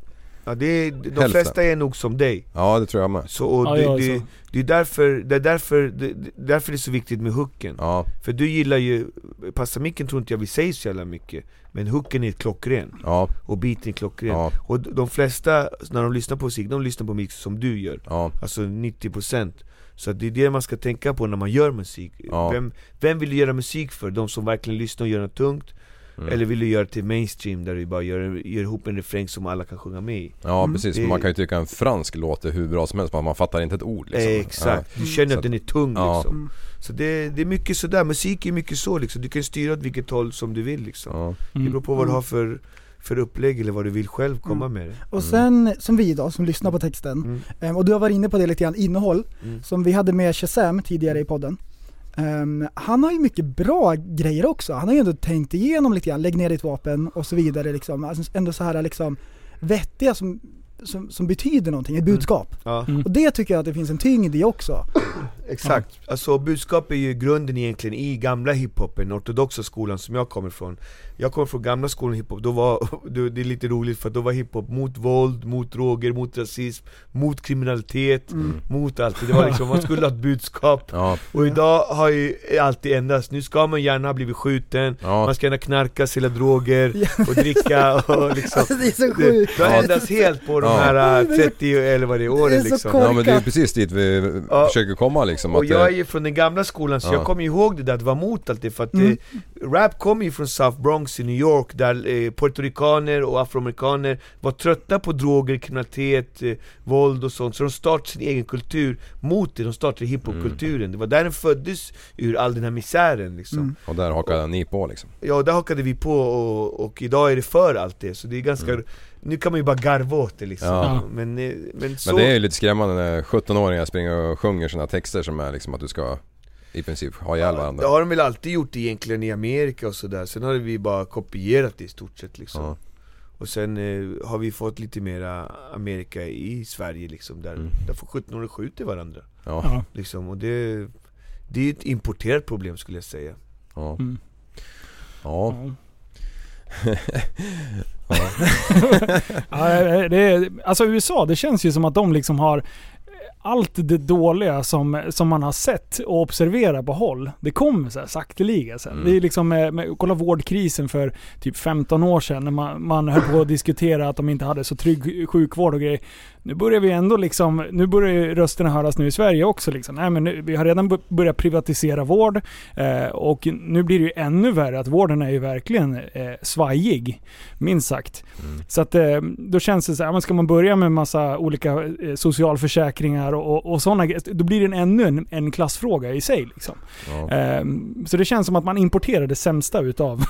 Ja, det är, De Hälften. flesta är nog som dig. Ja det tror jag med. så, och Ja, det, jag det, det är därför det är därför det, därför det är så viktigt med hooken Ja, För du gillar ju, Passamicken tror inte jag vi säger så jävla mycket Men hooken är klockren, ja, och beaten är klockren. Ja, Och de flesta, när de lyssnar på musik, de lyssnar på musik som du gör. Ja, Alltså 90% Så det är det man ska tänka på när man gör musik. Ja. vem, vem vill du göra musik för? De som verkligen lyssnar och gör något tungt? Mm. Eller vill du göra det till mainstream där du bara gör, gör ihop en refräng som alla kan sjunga med i? ja Mm. precis. Det- Man kan ju tycka en fransk låt är hur bra som helst, man fattar inte ett ord liksom. Eh, Exakt, du känner att den är tung Ja. liksom Mm. Så det, det är mycket sådär, musik är mycket så liksom Du kan styra åt vilket håll som du vill liksom Ja, Det Mm. beror på vad du har för, för upplägg eller vad du vill själv komma Mm. med det Och sen, som vi då, som lyssnar på texten, Mm. Ehm, och du har varit inne på det lite grann, innehåll, Mm. som vi hade med Shazam tidigare i podden. Um, han har ju mycket bra grejer också, han har ju ändå tänkt igenom lite grann, lägg ner ditt vapen och så vidare liksom. Alltså ändå så här liksom vettiga som, som, som betyder någonting, ett Mm. budskap. Ja, Mm. Och det tycker jag att det finns en tyngd i också. exakt. Alltså budskap är ju grunden egentligen i gamla hiphopen, ortodoxa skolan som jag kommer ifrån Jag kommer från gamla skolan hiphop, då var, det är lite roligt för då var hiphop mot våld, mot droger, mot rasism, mot kriminalitet, mot allt. Det var liksom, man skulle ha ett budskap ja, Och idag har ju alltid ändrats, nu ska man gärna ha blivit skjuten, ja. man ska gärna knarka, sälja droger och dricka och liksom Alltså det är så Det, sjukt. det har Ja. ändrats helt på de här äh, 30 eller vad det är åren är liksom. Ja men det är precis dit vi Ja. försöker komma liksom. Och Att, jag är det- ju från den gamla skolan så Ja. jag kommer ihåg det där att vara emot allt det för att Mm. eh, rap kommer ju från South Bronx i New York där eh, puertoricaner och afroamerikaner var trötta på droger, kriminalitet, eh, våld och sånt så de startade sin egen kultur mot det, de startade hiphopkulturen Det var där den föddes ur all den här misären liksom Mm. och där hakade ni på liksom. Ja, där hakade vi på och, och idag är det för allt det, så det är ganska Nu kan man ju bara garva åt det liksom. Ja. men, eh, men så Men det är ju lite skrämmande när 17-åringar springer och sjunger såna texter som är liksom att du ska i princip ha ihjäl varandra. Det har de väl alltid gjort egentligen i Amerika och sådär, sen har vi bara kopierat det i stort sett liksom Ja. Och sen eh, har vi fått lite mera Amerika i Sverige liksom, där, Mm. där får 17-åringar skjuter varandra Ja. Ja. liksom, och det Det är ett importerat problem skulle jag säga Ja. Mm. Ja. Ja. Det är, alltså USA, det känns ju som att de liksom har allt det dåliga som, som man har sett och observerat på håll, det kommer så här sakteliga sen. Mm. Det är liksom, med, med, kolla vårdkrisen för typ 15 år sedan när man, man höll på att diskutera att de inte hade så trygg sjukvård och grejer. Nu börjar vi ändå liksom, nu börjar ju rösterna höras nu i Sverige också liksom. Nej men nu, vi har redan börjat privatisera vård eh, och nu blir det ju ännu värre att vården är ju verkligen eh, svajig, minst sagt. Så att eh, då känns det så här, men ska man börja med massa olika eh, socialförsäkringar och, och, och sådana då blir det ännu en, en klassfråga i sig. Liksom. Ja. Eh, så det känns som att man importerar det sämsta utav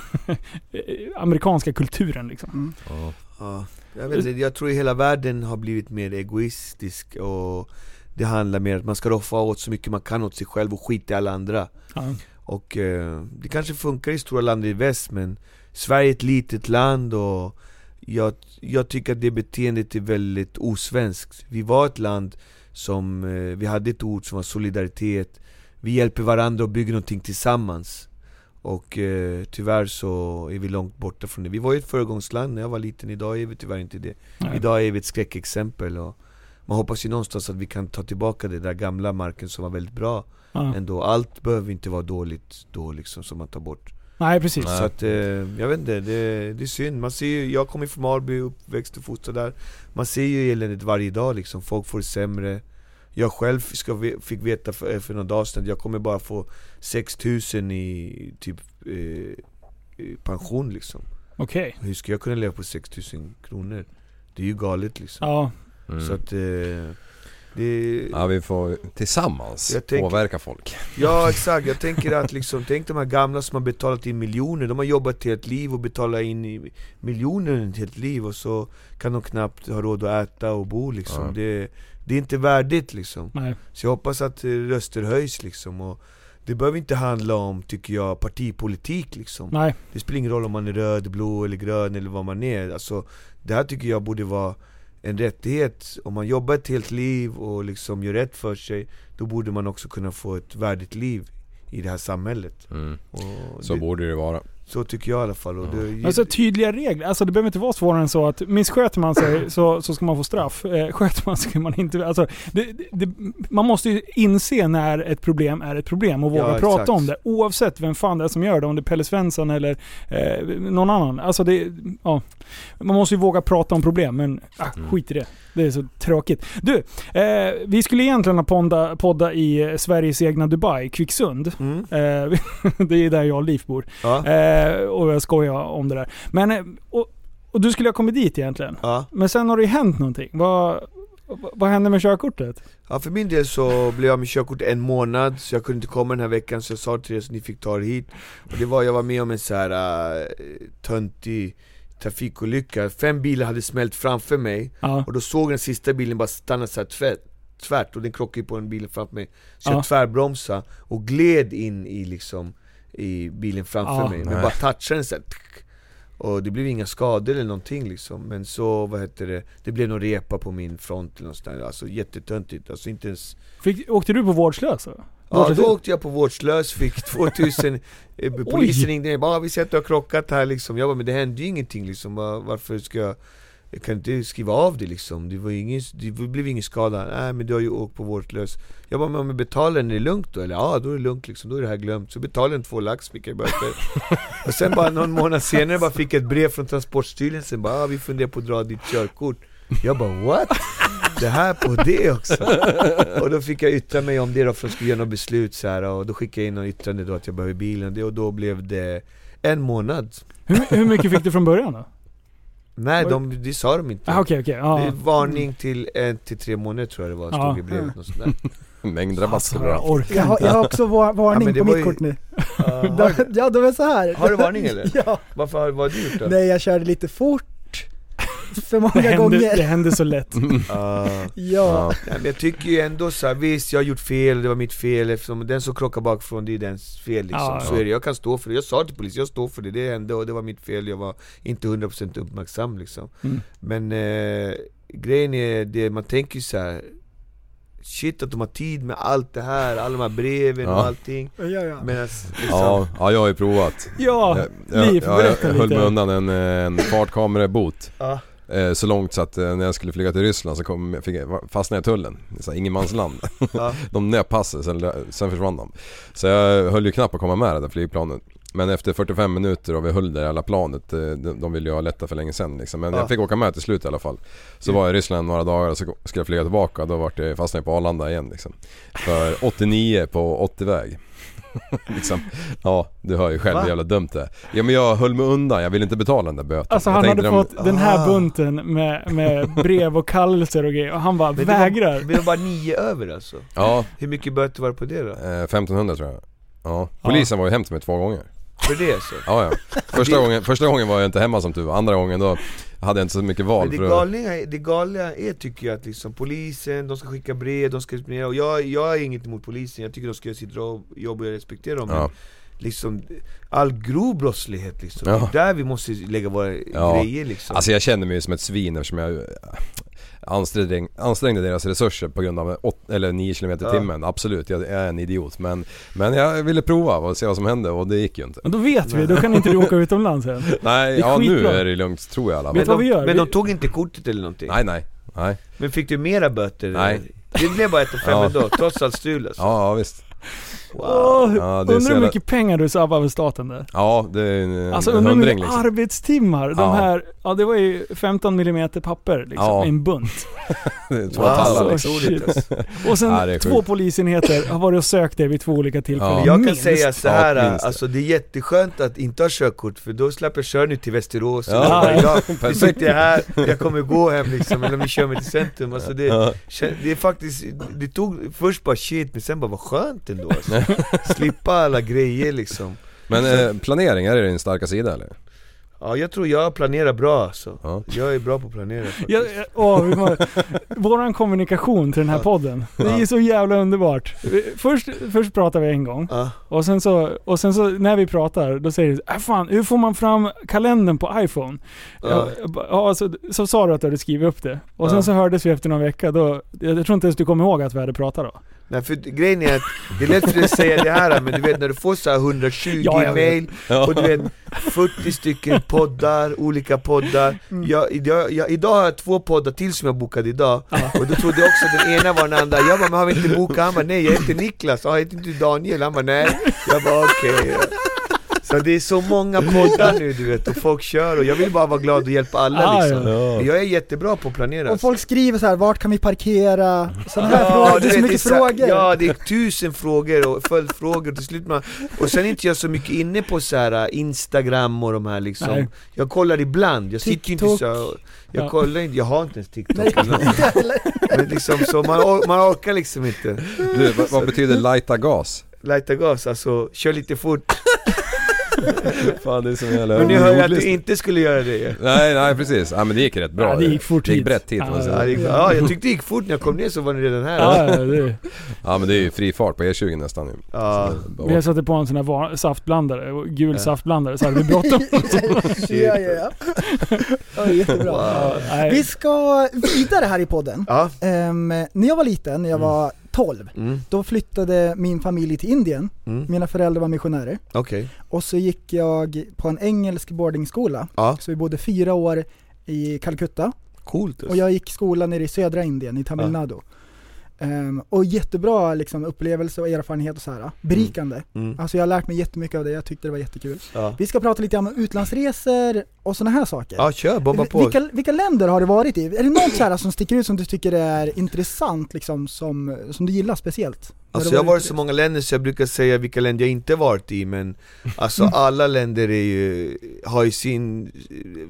amerikanska kulturen. Liksom. Ja. Ja, jag, vet inte, jag tror hela världen har blivit mer egoistisk och det handlar mer om att man ska roffa åt så mycket man kan åt sig själv och skita i alla andra. Ja. Och eh, det kanske funkar i stora länder i väst men Sverige är ett litet land och jag, jag tycker att det beteendet är väldigt osvenskt. Vi var ett land som, eh, vi hade ett ord som var solidaritet. Vi hjälper varandra och bygger någonting tillsammans Och eh, tyvärr så är vi långt borta från det Vi var ju ett föregångsland när jag var liten, idag är vi tyvärr inte det Nej. Idag är vi ett skräckexempel och man hoppas ju någonstans att vi kan ta tillbaka det där gamla marken som var väldigt bra Ja. ändå Allt behöver inte vara dåligt då liksom som man tar bort Nej precis. Nej. Så att, eh, jag vet inte, det, det är synd. Man ser ju, jag kommer från Alby, uppväxt och fostrad där Man ser ju eländet varje dag liksom, folk får det sämre Jag själv ska, fick veta för, för några dagar sedan att jag kommer bara få 6000 i typ eh, pension liksom Okej. Hur ska jag kunna leva på 6000 kronor? Det är ju galet liksom Ja. Mm. Så att eh, det, ja, vi får tillsammans tänker- påverka folk. Ja exakt, jag tänker att liksom, tänk de här gamla som har betalat in miljoner, de har jobbat ett helt liv och betalat in i miljoner ett helt liv och så kan de knappt ha råd att äta och bo liksom. Ja. Det, det är inte värdigt liksom. Nej. Så jag hoppas att eh, röster höjs liksom. Och det behöver inte handla om, tycker jag, partipolitik liksom. Nej. Det spelar ingen roll om man är röd, blå eller grön eller vad man är. Alltså, det här tycker jag borde vara en rättighet. Om man jobbar ett helt liv och liksom gör rätt för sig, då borde man också kunna få ett värdigt liv i det här samhället. Mm. Och Så det, borde det vara. Så tycker jag i alla fall. Och det, Alltså tydliga regler. Alltså det behöver inte vara svårare än så att missköter man sig så, så ska man få straff. Eh, sköter man sig ska man inte... Alltså, det, det, man måste ju inse när ett problem är ett problem och våga Ja, prata exakt. om det. Oavsett vem fan det är som gör det. Om det är Pelle Svensson eller eh, någon annan. Alltså det... Ja. Man måste ju våga prata om problem men ah, Mm. skit i det. Det är så tråkigt. Du, eh, vi skulle egentligen ha podda, podda i eh, Sveriges egna Dubai, Kvicksund. mm, Eh, det är där jag och Liv bor. ja, Eh, och jag skojar om det där. Men, eh, och, och du skulle ha kommit dit egentligen. ja. Men sen har det ju hänt någonting. Vad, vad, hände med körkortet? ja, för min del så blev jag med körkort en månad, så jag kunde inte komma den här veckan, så jag sa till er att ni fick ta er hit. Och det var, jag var med om en så här uh, töntig trafikolycka, fem bilar hade smält framför mig Ja. Och då såg jag den sista bilen bara stanna så här tvärt, tvärt och den krockade på en bil framför mig Så Ja. jag tvärbromsade och gled in i liksom i bilen framför Ja. mig, men Nej. bara touchade den så här, tsk. Och det blev inga skador eller någonting liksom Men så, vad heter det, det blev någon repa på min front eller någonstans Alltså jättetöntigt, alltså inte ens Fick, åkte du på vårdslös? då? Ja då åkte jag på vårdslös, fick 2000 eh, Polisen ringde mig, bara vi ser att du har krockat här liksom. Jag bara, men det hände ju ingenting liksom, Var- varför ska jag jag kan inte skriva av det liksom, det, var ingen, det blev ingen skada. Nej men du har ju åkt på vårdslös. Jag bara, men om jag betalar den, är det lugnt då? Eller ja, då är det lugnt liksom, då är det här glömt. Så betalade jag en två lax, fick jag böter Och sen bara någon månad senare bara fick jag ett brev från Transportstyrelsen. Bara, ah, vi funderar på att dra ditt körkort. Jag bara what? Det här på det också? Och då fick jag yttra mig om det då för att skulle göra något beslut så här, och då skickade jag in något yttrande då att jag behöver bilen och det, och då blev det en månad Hur, hur mycket fick du från början då? Nej, de, det sa de inte Ah, Okej, okej. Det ja. är varning till en till tre månader tror jag det var, stod Ja. i brevet och sådär Mängdrabatt Alltså, skulle jag har, jag har också va- Ja, varning men det på var mitt ju- kort nu. Ja, De, ja, de är så här. har du varning eller? Ja. Varför har, vad har du gjort då? Nej, jag körde lite fort. För Det många hände, gånger. det hände så lätt. Ah. Ja. Men jag tycker ju ändå så här, visst jag har gjort fel, det var mitt fel eftersom den som krockar bakifrån det är dens fel liksom. Ja, så ja. är det, jag kan stå för det. Jag sa till polisen, jag står för det, det hände och det var mitt fel, jag var inte 100% uppmärksam liksom. Mm. Men eh, grejen är, det, man tänker ju så här. Shit att de har tid med allt det här, alla de här breven och Ja. allting Ja, ja. Medan liksom, Ja, ja, jag har ju provat. Ja, jag, jag, jag, berätta jag höll mig undan en, en fartkamerabot. ja, så långt så att eh, när jag skulle flyga till Ryssland så kom, fick jag, fastnade jag i tullen. Så ingenmansland. ja. De nöp passet, sen, sen försvann de. Så jag höll ju knappt på att komma med det där flygplanet. Men efter 45 minuter och vi höll det hela planet, eh, de, de ville ju ha lätta för länge sedan liksom. Men Ja. jag fick åka med till slut i alla fall. Så var jag i Ryssland några dagar och så skulle jag flyga tillbaka då fastnade jag på Arlanda igen liksom. För 89 på 80-väg. liksom. Ja, du hör ju själv Va? hur jävla dumt det. Ja men jag höll mig undan, jag ville inte betala den där böten. Alltså han hade de- fått den här Ah. bunten med, med brev och kallelser och grejer och han bara Men det vägrar. var, det var bara nio över alltså Ja, Hur mycket böter var det på det då? eh, 1500 tror jag. Ja. Polisen var ju hem till mig två gånger. För det alltså? Ja, ja. Första, gången, första gången var jag inte hemma som tur var. Andra gången då hade jag inte så mycket val. Men det är- det galna är tycker jag att liksom polisen, de ska skicka brev, de ska utmera och jag, jag har inget emot polisen, jag tycker de ska göra sitt jobb och jag respekterar dem Ja. liksom all grov brottslighet liksom, Ja. det är där vi måste lägga våra Ja. grejer liksom Alltså jag känner mig som ett svin eftersom jag ansträngde, ansträngde deras resurser på grund av åt, eller 9 km i Ja. timmen. Absolut, jag är en idiot. Men, men jag ville prova och se vad som hände och det gick ju inte. Men då vet vi, då kan inte du åka utomlands sen. Nej, ja nu är det lugnt tror jag i alla fall. vad de, vi gör? Men de tog inte kortet eller någonting? Nej, nej, nej. Men fick du mera böter? Nej. Det blev bara 1 5 Ja. ändå, trots allt strul alltså. Ja, ja visst. Wow. Åh, Ja, undrar hur jävla- mycket pengar du sabbar för staten där. Ja, det är en, Alltså undrar hur mycket liksom. arbetstimmar de Ja. här, ja det var ju 15 mm papper liksom, Ja. en bunt. Två Wow. tallar liksom. Och sen Ja, två polisenheter har varit och sökt dig vid två olika tillfällen. Ja. Jag kan Minst. säga så här, Ja, alltså det är jätteskönt att inte ha körkort för då släpper jag köra nu till Västerås Ja. ja. idag, Nu Perfekt. sitter jag här, jag kommer gå hem liksom, eller om ni kör mig till centrum alltså det, Ja. det är faktiskt, det tog först bara shit men sen bara vad skönt ändå alltså. Slippa alla grejer liksom Men eh, planering, är det din starka sida eller? Ja jag tror jag planerar bra alltså, Ja. jag är bra på att planera faktiskt Ja, ja, åh, våran kommunikation till den här Ja. podden, det är så jävla underbart. Först, först pratar vi en gång, Ja, och sen, så, och sen så när vi pratar, då säger du äh, fan, hur får man fram kalendern på iPhone? ja. Bara, ja, så, så sa du att du hade skrivit upp det. Och sen Ja. så hördes vi efter någon vecka, då, jag, jag tror inte ens du kommer ihåg att vi hade pratat då. Nej för grejen är att, det är lätt för dig att säga det här men du vet när du får så här 120 Ja, mail och du vet 40 stycken poddar, olika poddar. Jag, jag, jag, Idag har jag två poddar till som jag bokade idag. Och då trodde jag också att den ena var den andra. Jag bara, men har vi inte bokat? Han bara, nej jag heter Niklas, jag heter inte Daniel? Han bara, nej. Jag bara, okej Så det är så många poddar nu du vet, och folk kör och jag vill bara vara glad och hjälpa alla Ah, liksom ja. Jag är jättebra på att planera Och folk skriver så här, vart kan vi parkera? Sådana här Ja, frågor, det är så mycket så- frågor. Ja, det är tusen frågor och följdfrågor till slut man, Och sen är inte jag så mycket inne på så här äh, Instagram och de här liksom Nej. Jag kollar ibland, jag sitter ju inte TikTok. så Jag Ja. kollar inte, jag har inte ens TikTok Nej, eller. Men liksom så, man, or- man orkar liksom inte Du, vad, vad betyder lighta gas? Lighta gas, alltså kör lite fort Fan det är som jävla Men nu hör jag att du inte skulle göra det ju. Nej, nej precis. Ja men det gick rätt bra. Ja, det gick fort Det gick hit. brett hit. Ja, Ja, ja, det, gick- ja, jag tyckte det gick fort när jag kom ner så var ni redan här Ja, ja, det, ja men det är ju fri fart på E20 nästan nu. Ja. Så, vi satte på en sån här va- saftblandare, gul saftblandare, så hade vi bråttom. ja, ja, ja. ja jättebra. Wow. Nej. Vi ska vidare här i podden. Ja, Ehm, när jag var liten, när jag var 12, mm, då flyttade min familj till Indien. mm. Mina föräldrar var missionärer. okej Och så gick jag på en engelsk boardingskola. Ja, Så vi bodde fyra år i Calcutta. coolt alltså. Och jag gick skola nere i södra Indien, i Tamil Ja. Ehm, och jättebra liksom, upplevelse och erfarenhet och så här. berikande. Mm. Alltså jag har lärt mig jättemycket av det, jag tyckte det var jättekul. Ja. Vi ska prata lite om utlandsresor och sådana här saker. ja, kör, bomba på. Vilka, vilka länder har du varit i? Är det något så här som sticker ut som du tycker är intressant liksom, som, som du gillar speciellt? Alltså jag har varit i så många länder så jag brukar säga vilka länder jag inte varit i men Alltså alla länder är ju, har ju sin,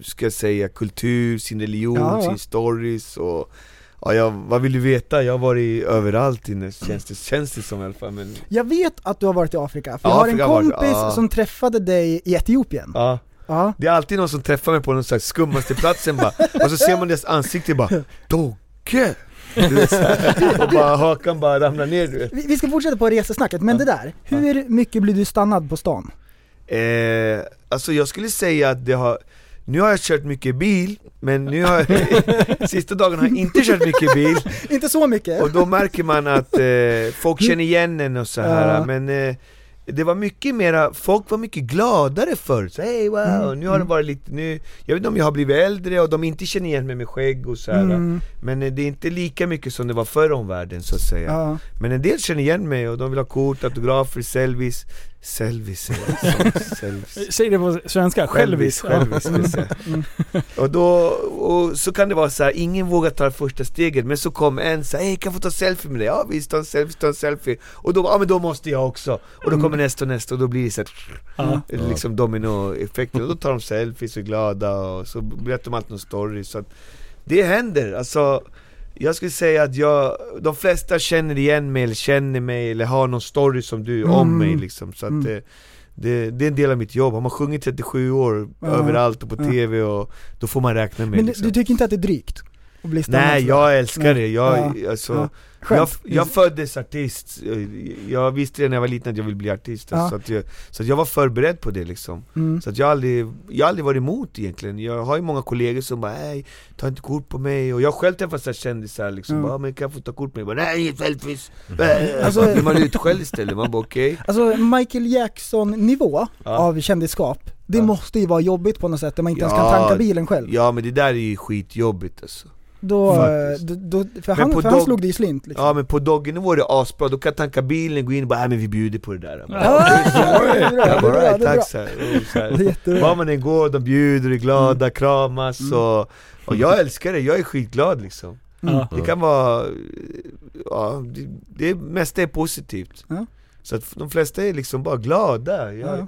ska jag säga, kultur, sin religion, Ja, ja. sin stories och Ja, jag, vad vill du veta? Jag har varit överallt inne, känns det, känns det som i alla fall men Jag vet att du har varit i Afrika, för Ja, jag har en Afrika har varit- kompis ja. som träffade dig i Etiopien. ja Ja. Det är alltid någon som träffar mig på slags skummaste platsen bara Och så ser man deras ansikte bara Dogge! Du vet, och bara hakan bara ramlar ner du vet Vi, vi ska fortsätta på resesnacket, men det där, hur mycket blir du stannad på stan? Eh, alltså jag skulle säga att det har nu har jag kört mycket bil, men nu har jag, sista dagarna har jag inte kört mycket bil Inte så mycket? Och då märker man att eh, folk känner igen en och så här. Ja. men eh, det var mycket mera, folk var mycket gladare förr, så hey wow, Mm, nu har det mm. varit lite, nu, jag vet inte om jag har blivit äldre och de inte känner igen mig med skägg och så här. Mm. Men eh, det är inte lika mycket som det var förr om världen så att säga Ja. Men en del känner igen mig och de vill ha kort, autografer, selfies Selfies Säg det på svenska, självis. Självis, jag säga. Och då, och så kan det vara så här, ingen vågar ta första steget Men så kom en så här, hej kan jag få ta selfie med dig? Ja visst, ta en selfie, ta en selfie. Och då, ja men då måste jag också. Och då kommer nästa och nästa och då blir det så här, Ja. liksom dominoeffekten. Och då tar de selfies och är glada och så berättar de alltid någon story. Så att Det händer, alltså jag skulle säga att jag, de flesta känner igen mig eller känner mig eller har någon story som du om Mm. mig liksom så att Mm. det, det, det är en del av mitt jobb, har man sjungit 37 år Ja. överallt och på Ja. TV och då får man räkna med Men liksom. du tycker inte att det är drygt? Att bli Nej jag älskar det, Nej. jag, Ja. alltså, Ja. Jag, Skönt. jag föddes artist, jag visste det när jag var liten att jag ville bli artist Ja. så, att jag, så att jag var förberedd på det liksom Mm. Så att jag har aldrig, jag har aldrig varit emot egentligen, jag har ju många kollegor som bara nej, ta inte kort på mig och jag själv träffat så kändisar liksom, bara men kan jag få ta kort på mig? Bara, nej, selfies! Alltså, Alltså- blir man utskälld istället, man bara okej Alltså Michael Jackson nivå Ja. av kändisskap, det Ja. måste ju vara jobbigt på något sätt, där man inte ens kan tanka bilen själv. Ja men det där är ju skitjobbigt alltså Då, då, då, för Men han, på för han dog- slog det ju slint liksom. Ja men på Doggenivå är det asbra, då kan jag tanka bilen, gå in och bara nej men vi bjuder på det där. Ja, Jag bara, "Right, tack så här. Var man än går, de bjuder, är glada, kramas Mm. och, och jag älskar det, jag är skitglad liksom. Ja. Det kan vara, ja, det, det mesta är positivt. Ja. Så att de flesta är liksom bara glada. Jag, Ja.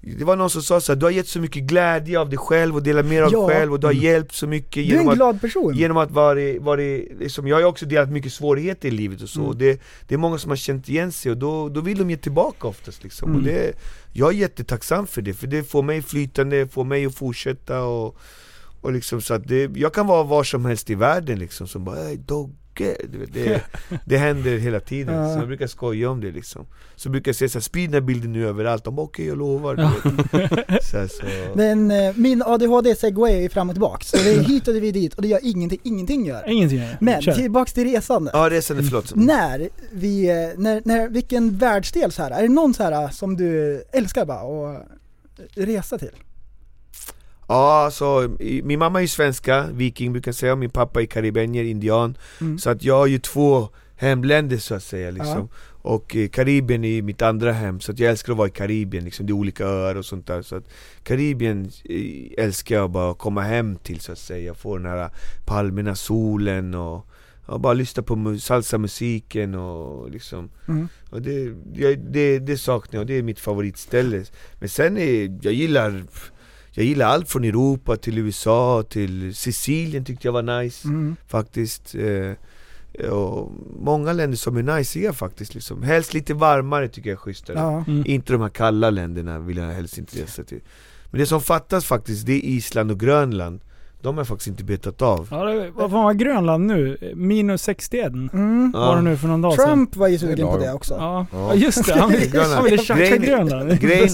Det var någon som sa så här, du har gett så mycket glädje av dig själv och delat mer av Ja. dig själv och du har hjälpt så mycket Du är genom en att glad person. Genom att vara, vara liksom, jag har ju också delat mycket svårigheter i livet och så, Mm. och det, det är många som har känt igen sig och då, då vill de ge tillbaka oftast liksom. Mm. och det, Jag är jättetacksam för det, för det får mig flytande, får mig att fortsätta och, och liksom så att det, jag kan vara var som helst i världen liksom, som bara "Hey, Dogge, vet, det, det händer hela tiden, Ja. så jag brukar skoja om det liksom Så brukar jag säga såhär, sprid den här bilden nu överallt, de bara okej jag lovar så, här, så. Men eh, min ADHD segway är fram och tillbaka, så det är hit och det är dit och det gör ingenting, ingenting gör. Ingenting. Men Kör. tillbaks till resandet. Ja resan är förlåt När vi, eh, när, när, vilken världsdel så här, är det någon så här som du älskar bara att resa till? Ja, alltså, min mamma är ju svenska, viking brukar jag säga, min pappa är karibenier, indian. Mm. Så att jag har ju två hemländer så att säga liksom. Och eh, Karibien är mitt andra hem, så att jag älskar att vara i Karibien liksom, det är olika öar och sånt där. Så att Karibien eh, älskar jag bara att komma hem till så att säga, få den här palmerna, solen och Ja, bara lyssna på mu- salsa-musiken och liksom. Mm. och det, jag, det, det saknar jag, och det är mitt favoritställe. Men sen är, jag gillar Jag gillar allt från Europa till USA till Sicilien tyckte jag var nice Mm. faktiskt eh, och Många länder som är najsiga faktiskt liksom Helst lite varmare tycker jag är schysstare Ja. Mm. Inte de här kalla länderna vill jag helst inte resa till Men det som fattas faktiskt, det är Island och Grönland De har jag faktiskt inte betat av Ja, det, vad fan var Grönland nu? Minus 61 Mm. var det nu för någon dag sedan. Trump var ju sugen på det också. Ja. Ja. ja, just det. Han, ville- han ville tjacka Grejen- Grönland. Grejen,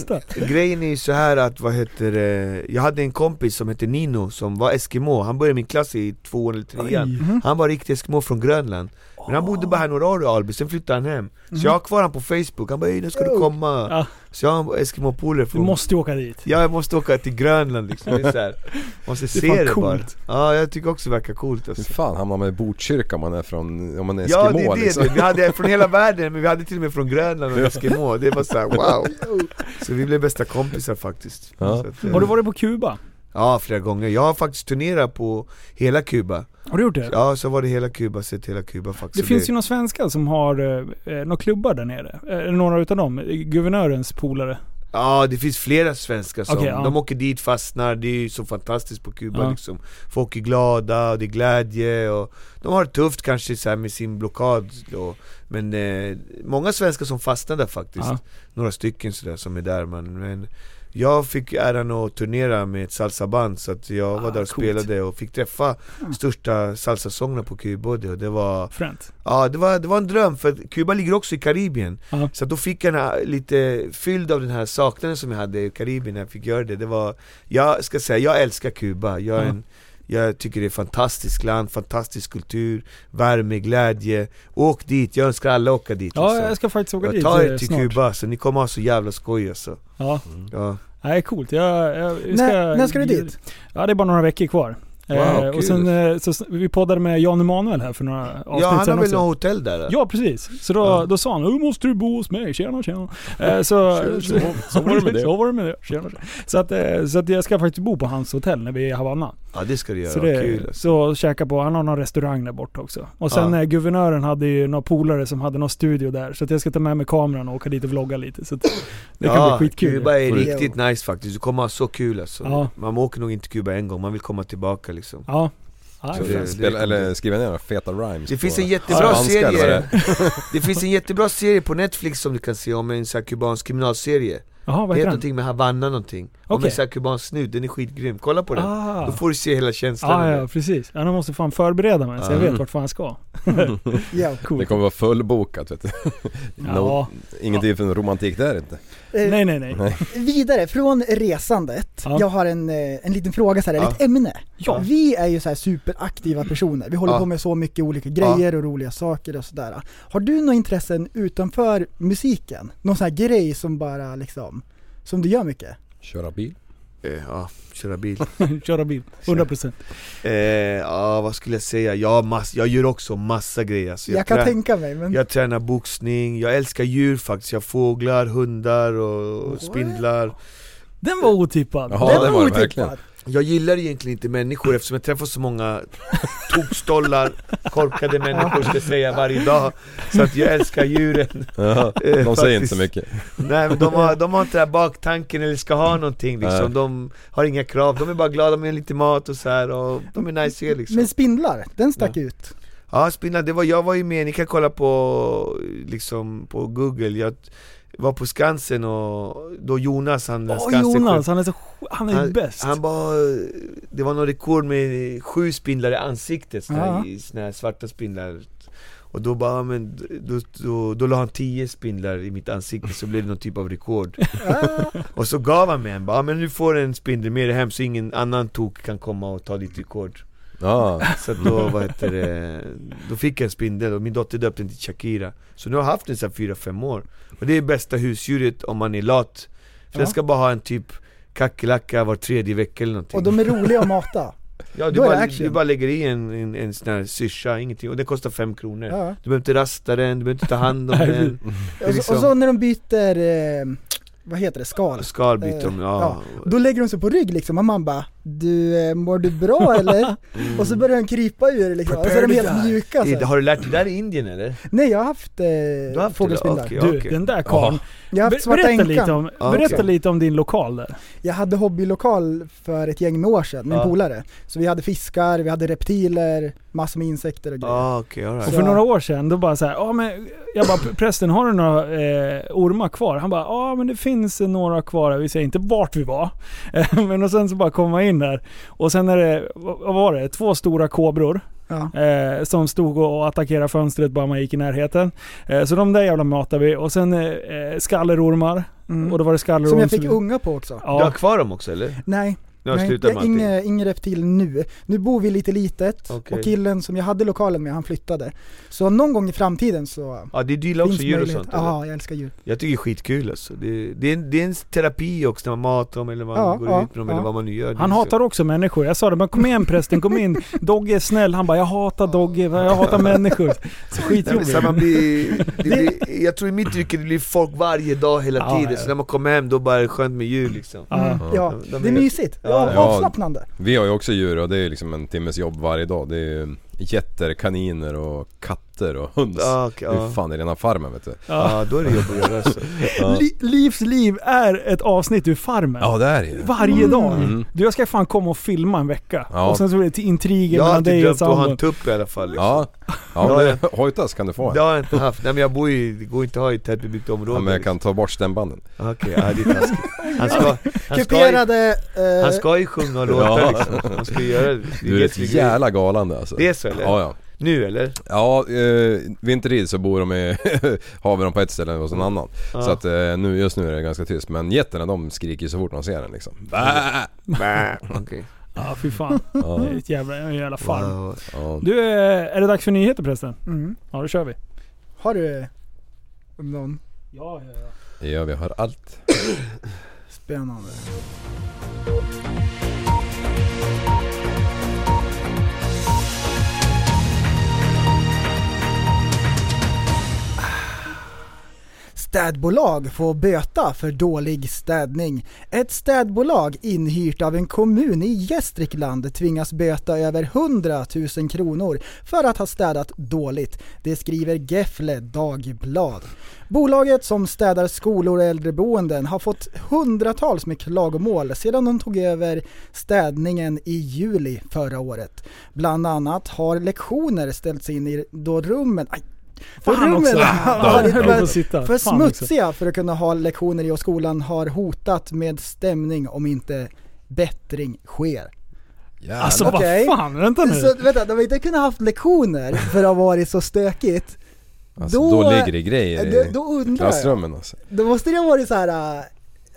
grejen är ju så här att, vad heter det, jag hade en kompis som hette Nino som var Eskimo, han började min klass i tvåan eller trean. Mhm. Han var riktig Eskimo från Grönland Men han bodde bara här några år i Alby, sen flyttade han hem Så jag har kvar han på Facebook, han bara "Ey, när ska du komma?' Ja. Så jag har en Eskimo-polare Du från måste ju åka dit. Ja jag måste åka till Grönland liksom, det är så här. Måste se fan det bara. Ja jag tycker också det verkar coolt Hur alltså. fan hamnar man i Botkyrka om man är från, om man är Ja Eskimo det är det, liksom? vi hade från hela världen, men vi hade till och med från Grönland och Eskimo, det var såhär wow Så vi blev bästa kompisar faktiskt Ja. så att, eh, Har du varit på Kuba? Ja flera gånger, jag har faktiskt turnerat på hela Kuba Har du gjort det? Ja så var det hela Kuba, sett hela Kuba faktiskt Det finns ju några svenskar som har eh, eh, några klubbar där nere. Eh, det några utav dem? Guvernörens polare? Ja det finns flera svenskar som, Okej, ja. de åker dit, fastnar, det är ju så fantastiskt på Kuba Ja. liksom Folk är glada och det är glädje och de har det tufft kanske så med sin blockad då. Men eh, många svenskar som fastnar där faktiskt Ja. Några stycken sådär som är där man, men jag fick äran att turnera med ett salsaband så att jag var Ah, där och coolt. spelade och fick träffa största salsasångerna på Kuba och det, var Fränt. Ja det var, det var en dröm för Kuba ligger också i Karibien Ja. Så då fick jag den här, lite fylld av den här saknaden som jag hade i Karibien när jag fick göra det Det var, jag ska säga, jag älskar Kuba Jag, är Ja. en, jag tycker det är ett fantastiskt land, fantastisk kultur, värme, glädje Åk dit, jag önskar alla åka dit Ja, liksom. jag ska faktiskt åka Jag dit tar eh, er till. Kuba, så ni kommer ha så jävla skoj alltså Ja. ja. Nej, coolt. Jag, jag, vi När, när ska du dit? Ja, det är bara några veckor kvar. Wow, eh, och sen, eh, så, vi poddade med Jan Emanuel här för några avsnitt Ja han har väl något hotell där? Ja precis, så då, Ja. då sa han nu måste du bo hos mig, tjena tjena. Eh, så, Tjena, tjena. Så var det med det. så var det med det. Tjena, tjena. Så, att, eh, så att jag ska faktiskt bo på hans hotell när vi är i Havanna. Ja det ska du göra, Så, det, kul så käka på, han har någon restaurang där borta också. Och sen Ja. eh, guvernören hade ju några polare som hade någon studio där. Så att jag ska ta med mig kameran och åka dit och vlogga lite. Så att det kan ja, bli skitkul. Kuba är riktigt nice faktiskt, du kommer ha så kul alltså Ja. Man åker nog inte Kuba en gång, man vill komma tillbaka liksom Ja. ja det-. Spela, eller skriva ner några feta rhymes Det finns en jättebra vad serie det Det finns en jättebra serie på Netflix som du kan se om en sån här kubansk kriminalserie Jaha, Det vad heter den? någonting med Havanna någonting Om Okej. en sån här kubansk snut, den är skitgrym, kolla på den Ah. Då får du se hela känslan Ja, av ja, det. precis. Ja, jag måste fan förbereda mig så jag Ja. vet vart fan jag ska. Ja. Det Coolt. kommer vara fullbokat vet du. Ja. No, ingenting för romantik där inte. Eh, Nej, nej, nej. Vidare, från resandet. Ja. Jag har en, eh, en liten fråga så här, Ja. ett ämne. Ja. Vi är ju så här superaktiva personer. Vi håller Ja. på med så mycket olika grejer och roliga saker och sådär. Har du några intressen utanför musiken? Någon sån här grej som bara liksom, som du gör mycket? Köra bil. Eh, Ja, köra bil Köra bil. 100%. eh, Ja, vad skulle jag säga? Jag, mass, jag gör också massa grejer alltså. Jag, kan trä- tänka mig men... Jag tränar boxning, jag älskar djur faktiskt, jag har fåglar, hundar och spindlar Den var otippad. Jaha, det var det otippad. verkligen. Jag gillar egentligen inte människor eftersom jag träffar så många tokstollar, korkade människor ska jag säga varje dag. Så att jag älskar djuren. Ja, Eh, de säger inte så mycket. Nej men de har, de har inte den här baktanken eller ska ha någonting liksom, Nej. de har inga krav, de är bara glada med lite mat och så här och de är nice liksom Men spindlar, den stack ut. Ja spindlar, det var, jag var ju med, ni kan kolla på, liksom, på google, jag var på Skansen och då Jonas han, Åh Skansen Jonas, han är så han är han, bäst. han bara, det var någon rekord med sju spindlar i ansiktet, såna, här, i såna här svarta spindlar. Och då bara, men då, då, då la han tio spindlar i mitt ansikte så blev det någon typ av rekord. Och så gav han mig en, bara, "Ja, men du får en spindel med dig hem så ingen annan tok kan komma och ta ditt rekord Ja, Så att då, vad heter det, då fick jag en spindel och min dotter döpte den till Shakira. Så nu har jag haft den så här 4-5 år. Och det är bästa husdjuret om man är lat. För Ja. den ska bara ha en typ kackerlacka var tredje vecka eller någonting. Och de är roliga att mata. Ja du bara, du bara lägger i en, en, en sån här syrsa, ingenting, och det kostar 5 kronor. Ja. Du behöver inte rasta den, du behöver inte ta hand om den. Och, så, liksom- och så när de byter, eh, vad heter det, skal? Skal byter de, Eh, ja, Då lägger de sig på rygg liksom och man bara Du, eh, mår du bra eller? Och så börjar de krypa ur liksom, och så är de helt mjuka så. Det- här. Har du lärt dig det där i Indien eller? Nej jag har haft, eh, Du har haft det? fågelspindlar Okej, Du, den där karln. Jag har haft Ber- Berätta, lite om, Ja, berätta okej. lite om din lokal där. Jag hade hobbylokal för ett gäng med år sedan med en Ja. polare Så vi hade fiskar, vi hade reptiler, massor med insekter och grejer ah, okej, alright Och för några år sedan, då bara så här, ja men, jag bara prästen har du några eh, ormar kvar? Han bara, ja men det finns några kvar, vi säger inte vart vi var. Men och sen så bara komma in där. Och sen är det, vad var det? Två stora kobror. Ja. Eh, som stod och attackerade fönstret bara man gick i närheten. Eh, så de där jävla matade vi. Och sen eh, eh, skallerormar. Mm. Och då var det skallerorm Som jag fick unga på också Du har Ja, kvar dem också eller? Nej, Nu har jag slutat det med inget, inget reptil nu. Nu bor vi lite litet Okej. och killen som jag hade lokalen med, han flyttade. Så någon gång i framtiden så Ja, det gillar också djur och möjlighet. sånt? Ja, jag älskar djur. Jag tycker det är skitkul alltså. det, det, är en, det är en terapi också när man matar dem eller man Ja, går ja, ut med dem ja. eller vad man nu gör. Han är så- hatar också människor. Jag sa det, men kom igen prästen, kom in. Dogge är snäll. Han bara, jag hatar Dogge, jag hatar människor. Så skitjobbigt. blir, det blir, jag tror i mitt yrke det blir folk varje dag hela Ja, tiden, ja. så när man kommer hem då bara är det skönt med djur liksom Ja. Mm, ja, De- de det är är- mysigt. Ja, avslappnande. Vi har ju också djur och det är liksom en timmes jobb varje dag. Det är getter, kaniner och katter och höns. Det är ja. fan i rena farmen vet du. ja, då är det jobb att göra. Ja, Li- Livs liv är ett avsnitt ur Farmen. ja det är det. Varje dag. Mm. Du, jag ska fan komma och filma en vecka. Ja. Och sen så blir det till intriger Jag har mellan dig och drömt att ha sambon. en tupp i alla fall liksom. Ja, ja men det, hojtas kan du få Det en. har jag inte haft, nej men jag bor ju, det går inte att ha i tätbebyggt område Ja, men jag kan ta bort stämbanden. Okej, ja det är taskigt Han ska, han ska, ju, Kuperade... eh, han ska ju sjunga och låta Ja. liksom, han ska göra det Det Du är ett jävla galande alltså. Det är så eller? Ja ja. Nu eller? Ja, eh, vintertid så bor de i, har vi dem på ett ställe och hos en annan. Ja. Så att eh, nu, just nu är det ganska tyst. Men getterna de skriker ju så fort de ser den liksom. Bä! Bä, Okej Ja, fy fan. Ja, Det är ett jävla, en jävla farm. wow. ja. Du, eh, är det dags för nyheter förresten? Mm. Ja, då kör vi. Har du någon Ja, ja, ja. ja, vi har allt. spännande? Städbolag får böta för dålig städning. Ett städbolag inhyrt av en kommun i Gästrikland tvingas böta över 100 000 kronor för att ha städat dåligt. Det skriver Gefle Dagblad. Bolaget som städar skolor och äldreboenden har fått hundratals med klagomål sedan de tog över städningen i juli förra året. Bland annat har lektioner ställts in i då rummen aj, då Fan rummen har varit för, för smutsiga för att kunna ha lektioner i och skolan har hotat med stämning om inte bättring sker. Jävlar. Alltså Okej. vad fan, vänta nu. Så vänta, de har inte kunnat haft lektioner för att ha varit så stökigt. alltså, då- då, ligger det grejer Då, i då undrar jag. klassrummen alltså. Då måste det ha varit så här, äh,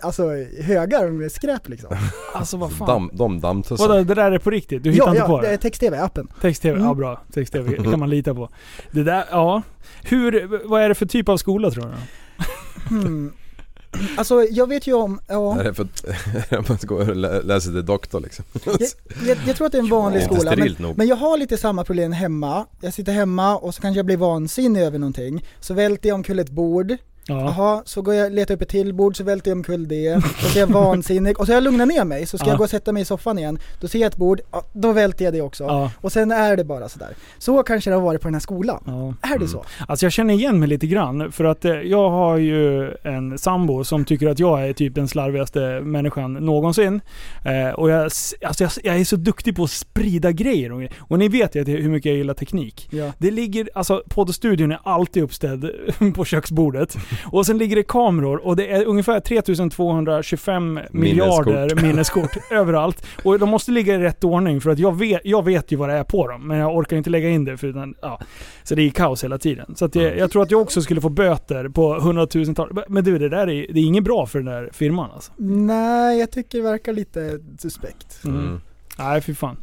alltså högar med skräp liksom. Alltså vad fan. Damm, de dammtussar. Vadå, det där är på riktigt? Du hittar ja, inte ja, på det är det? text-tv-appen. Text-tv, ja Mm. bra. Text-tv kan man lita på. Det där, ja. Hur, vad är det för typ av skola tror du? Hmm. Alltså jag vet ju om, ja, Är det för att man går och lä- läser till doktor liksom? jag, jag, jag tror att det är en vanlig Det är inte skola. Men, nog. men jag har lite samma problem hemma. Jag sitter hemma och så kanske jag blir vansinnig över någonting. Så välter jag omkull ett bord. Ja. Jaha, så går jag och letar upp ett till bord, så välter jag omkull det. Så är jag vansinnig. Och så har jag lugnat ner mig, så ska Ja. jag gå och sätta mig i soffan igen. Då ser jag ett bord, ja, då välter jag det också. Ja. Och sen är det bara sådär. Så kanske det har varit på den här skolan. Är det så? Alltså jag känner igen mig lite grann för att eh, jag har ju en sambo som tycker att jag är typ den slarvigaste människan någonsin. Eh, och jag, alltså jag, jag är så duktig på att sprida grejer. Och, och ni vet ju hur mycket jag gillar teknik. Det ligger, alltså poddstudion är alltid uppställd på köksbordet. Och sen ligger det kameror och det är ungefär 3225 miljarder minneskort överallt. Och de måste ligga i rätt ordning för att jag vet, jag vet ju vad det är på dem. Men jag orkar inte lägga in det för den, ja. Så det är kaos hela tiden. Så att det, jag tror att jag också skulle få böter på hundratusentals. Men du, det där är, det är inget bra för den där firman alltså. Nej, jag tycker det verkar lite suspekt. Mm. Nej, fy fan.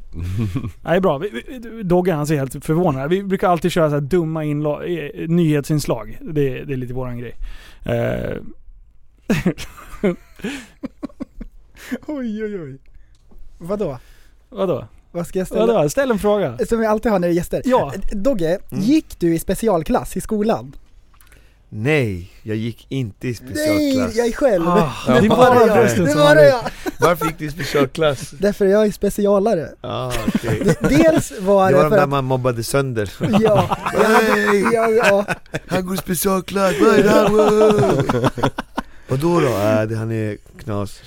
Nej, bra. Vi- vi- Dogge han ser helt förvånad. Vi brukar alltid köra så dumma inla- eh, nyhetsinslag. Det, det är lite våran grej. Eh, Oj, oj, oj. Vadå? vadå? Vad ska jag ställa? Vadå? Ställ en fråga. Som jag alltid har när det är gäster. Ja. Dogge, gick du i specialklass i skolan? Nej, jag gick inte i Nej, specialklass jag är själv. Ah, det är det bara var jag. Det var jag. Varför gick du i specialklass? Därför jag är specialare. Ah, okej. Dels var Det det var de där att, man mobbade sönder ja, jag hade, ja, ja, Han går i specialklass, vad är det här? Vadå då? Äh, det, han är knas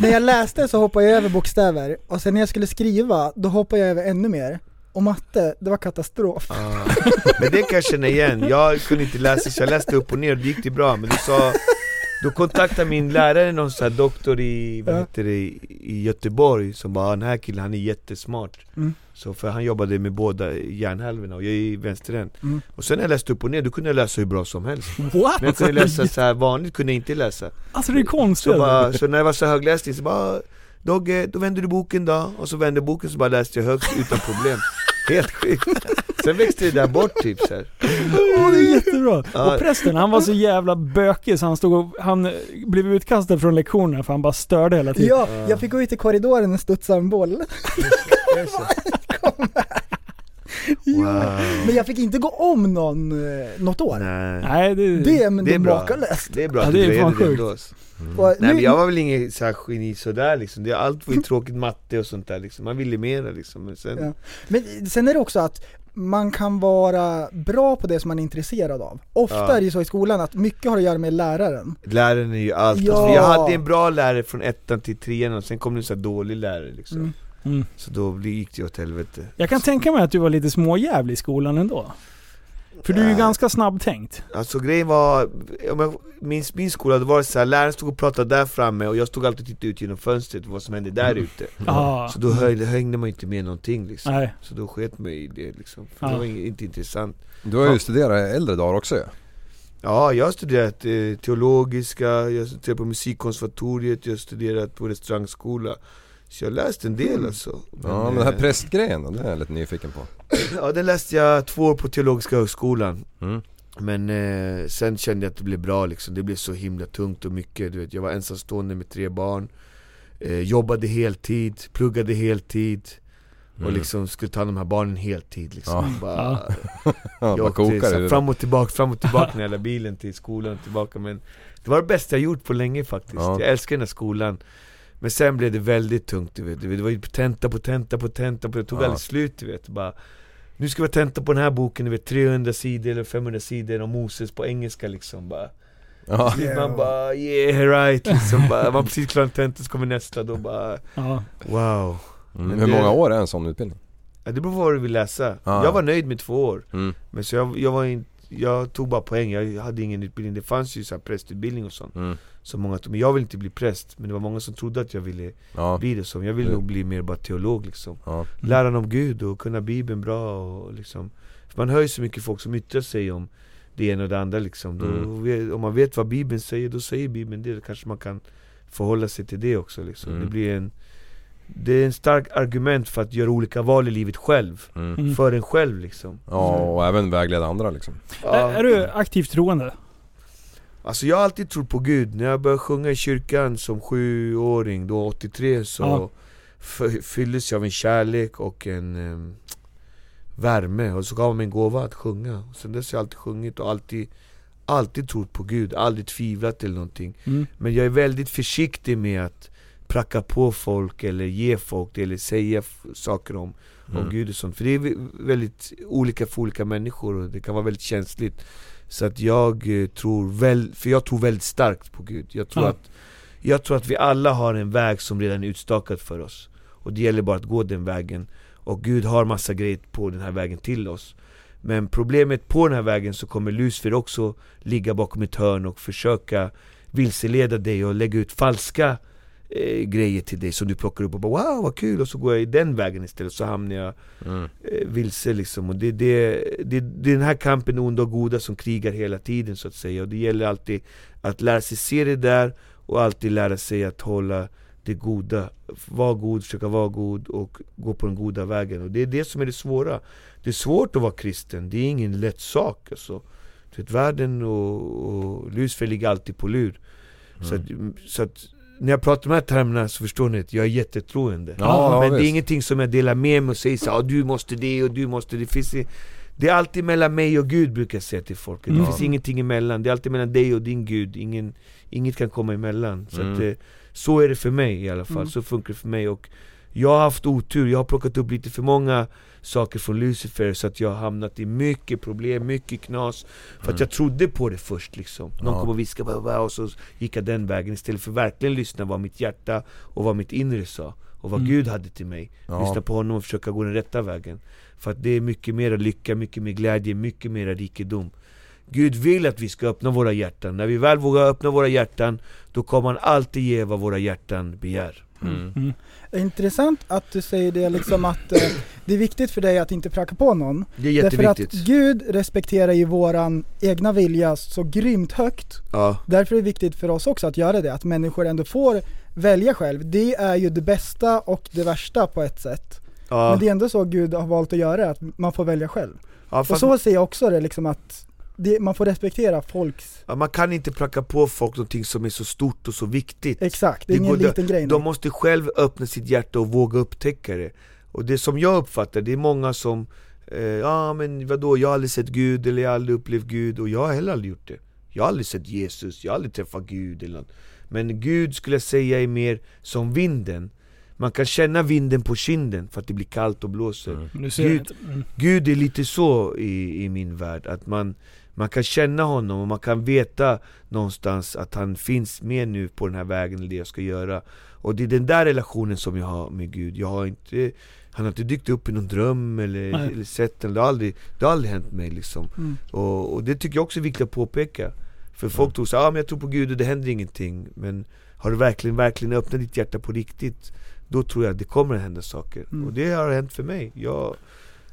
när jag läste så hoppade jag över bokstäver och sen när jag skulle skriva, då hoppade jag över ännu mer. Och matte, det var katastrof. ah. Men det kan jag känna igen, jag kunde inte läsa så jag läste upp och ner och det gick det bra Men du sa Då kontaktade min lärare någon sån här doktor i, vad heter det, i Göteborg som bara "Ah, den här killen han är jättesmart Mm. Så för han jobbade med båda hjärnhalvorna och jag är i vänsterhänt Mm. Och sen när jag läste upp och ner, då kunde jag läsa hur bra som helst What? Men jag kunde läsa så här vanligt kunde jag inte läsa Alltså det är konstigt. Så, bara, så när det var så högläsning så bara Dogge, då vänder du boken då, och så vände boken så bara läste jag högt utan problem Helt sjukt Sen växte det där bort typ så här. Åh, det är jättebra. Ja. Och prästen, han var så jävla bökig så han stod och, han blev utkastad från lektionerna för han bara störde hela tiden. Ja, jag fick gå ut i korridoren och studsa en boll. Wow. Men jag fick inte gå om någon, eh, något år. Nej, Nej, det, Det är men det det är bra makalöst. Det är bra Ja, att det du är fan det ändå Och Nej men jag var väl ingen så här geni sådär liksom, det, allt var ju tråkigt matte och sånt där liksom, man ville mera liksom men sen, Ja. Men sen är det också att man kan vara bra på det som man är intresserad av. Ofta Ja. är det ju så i skolan att mycket har att göra med läraren. Läraren är ju allt, Ja. alltså, jag hade en bra lärare från ettan till trean och sen kom det en så här dålig lärare liksom Mm. Mm. Så då gick det åt helvete Jag kan tänka mig att du var lite småjävlig i skolan ändå. För du är ju Ja. ganska snabbtänkt. Alltså grejen var, om jag minns min skola, då var det så här, läraren stod och pratade där framme och jag stod alltid och tittade ut genom fönstret vad som hände där ute Ja. Så då höjde, hängde man inte med någonting liksom Nej. Så då sket man i det liksom, för Ja. det var inte intressant Du har ju Ja. studerat äldre dagar också ja. Ja, jag har studerat eh, teologiska, jag har studerat på musikkonservatoriet, jag har studerat på restaurangskola Så jag har läst en del alltså Ja men den här eh, prästgrejen då, det är jag lite nyfiken på. Ja, den läste jag två år på teologiska högskolan Mm. Men eh, sen kände jag att det blev bra liksom, det blev så himla tungt och mycket du vet, Jag var ensamstående med tre barn eh, Jobbade heltid, pluggade heltid Och Mm. liksom skulle ta hand om de här barnen heltid liksom Ja. Bara, Ja. Ja, jag åkte kokar så fram och tillbaka, fram och tillbaka med hela bilen till skolan och tillbaka men Det var det bästa jag gjort på länge faktiskt, Ja. jag älskar den här skolan Men sen blev det väldigt tungt du vet, det var ju tenta på tenta på tenta på, det tog Ja. aldrig slut du vet bara Nu ska vi tenta på den här boken, du vet 300 sidor eller 500 sidor om Moses på engelska liksom bara Ja. Slut Man bara yeah right liksom bara, man precis klar en tenta så kommer nästa då bara Ja. Wow Mm. Men Hur det- många år är en sån utbildning? ja, Det beror på vad du vill läsa, Ja. jag var nöjd med två år Mm. men så jag, jag var in, jag tog bara poäng, jag hade ingen utbildning, det fanns ju så här prästutbildning och sånt Mm. Så många, men jag vill inte bli präst, men det var många som trodde att jag ville Ja. bli det som Jag vill Ja. nog bli mer bara teolog liksom Ja. Lära om Gud och kunna bibeln bra och liksom För man hör ju så mycket folk som yttrar sig om det ena och det andra liksom då, Mm. Om man vet vad bibeln säger, då säger bibeln det, då kanske man kan förhålla sig till det också liksom Mm. Det blir en Det är en stark argument för att göra olika val i livet själv Mm. Mm. För en själv liksom Ja och även vägleda andra liksom. Är, är du aktivt troende? Alltså jag har alltid trott på Gud, när jag började sjunga i kyrkan som sjuåring, då 83 så Ja. fylldes jag av en kärlek och en em, värme och så gav han mig en gåva att sjunga. Och sen dess har jag alltid sjungit och alltid, alltid trott på Gud, aldrig tvivlat eller någonting. Mm. Men jag är väldigt försiktig med att pracka på folk eller ge folk det eller säga saker om, om Mm. Gud och sånt. För det är vä- väldigt olika för olika människor och det kan vara väldigt känsligt. Så att jag eh, tror väl, för jag tror väldigt starkt på Gud. Jag tror, Ja. att, jag tror att vi alla har en väg som redan är utstakad för oss. Och det gäller bara att gå den vägen. Och Gud har massa grejer på den här vägen till oss. Men problemet på den här vägen så kommer Lucifer också ligga bakom ett hörn och försöka vilseleda dig och lägga ut falska eh, grejer till dig som du plockar upp och bara wow vad kul. Och så går jag i den vägen istället så hamnar jag Mm. eh, vilse liksom. Och det, det, det, det är den här kampen onda och goda som krigar hela tiden så att säga. Och det gäller alltid att lära sig se det där och alltid lära sig att hålla det goda, vara god, försöka vara god och gå på den goda vägen. Och det är det som är det svåra. Det är svårt att vara kristen, det är ingen lätt sak alltså. Vet, Världen och, och Lucifer ligger alltid på lur. Så, att, så att när jag pratar de här termerna så förstår ni att jag är jättetroende. Ja, ja, Men det är visst. ingenting som jag delar med mig och säger så, ah, du måste det och du måste det. Finns i, Det är alltid mellan mig och Gud brukar jag säga till folk. Det Mm. finns ingenting emellan, det är alltid mellan dig och din Gud. Ingen, Inget kan komma emellan. Så, att, Mm. eh, så är det för mig i alla fall, Mm. så funkar det för mig. Och Jag har haft otur, jag har plockat upp lite för många saker från Lucifer så att jag har hamnat i mycket problem, mycket knas För att Mm. jag trodde på det först liksom Någon Ja. kom och viskade "Vad, vad?" och så gick jag den vägen istället för att verkligen lyssna vad mitt hjärta och vad mitt inre sa Och vad Mm. Gud hade till mig Ja. Lyssna på honom och försöka gå den rätta vägen För att det är mycket mer lycka, mycket mer glädje, mycket mer rikedom Gud vill att vi ska öppna våra hjärtan När vi väl vågar öppna våra hjärtan Då kommer han alltid ge vad våra hjärtan begär Mm. Intressant att du säger det liksom att eh, det är viktigt för dig att inte pracka på någon. Det är Därför att jätteviktigt. Gud respekterar ju våran egna vilja så grymt högt. Ja, Därför är det viktigt för oss också att göra det, att människor ändå får välja själv. Det är ju det bästa och det värsta på ett sätt. ja. Men det är ändå så Gud har valt att göra, att man får välja själv. ja Och så ser jag också det liksom att det, man får respektera folks, ja, man kan inte pracka på folk någonting som är så stort och så viktigt. exakt, det är Det ingen går- liten grej. De måste själv öppna sitt hjärta och våga upptäcka det. Och det som jag uppfattar, det är många som eh, Ja men vadå, jag har aldrig sett Gud eller jag har aldrig upplevt Gud och jag har heller aldrig gjort det Jag har aldrig sett Jesus, jag har aldrig träffat Gud eller något Men Gud skulle jag säga är mer som vinden Man kan känna vinden på kinden för att det blir kallt och blåser jag Gud-. Mm. Gud är lite så i, i min värld, att man, man kan känna honom och man kan veta någonstans att han finns med nu på den här vägen, eller det jag ska göra. Och det är den där relationen som jag har med Gud, jag har inte han har inte dykt upp i någon dröm eller, Nej. eller sett den, det har aldrig, det har aldrig hänt mig liksom. Mm. och, och det tycker jag också är viktigt att påpeka. För folk tror såhär, ah, men jag tror på Gud och det händer ingenting. Men har du verkligen, verkligen öppnat ditt hjärta på riktigt Då tror jag att det kommer att hända saker. Mm. Och det har hänt för mig. Jag,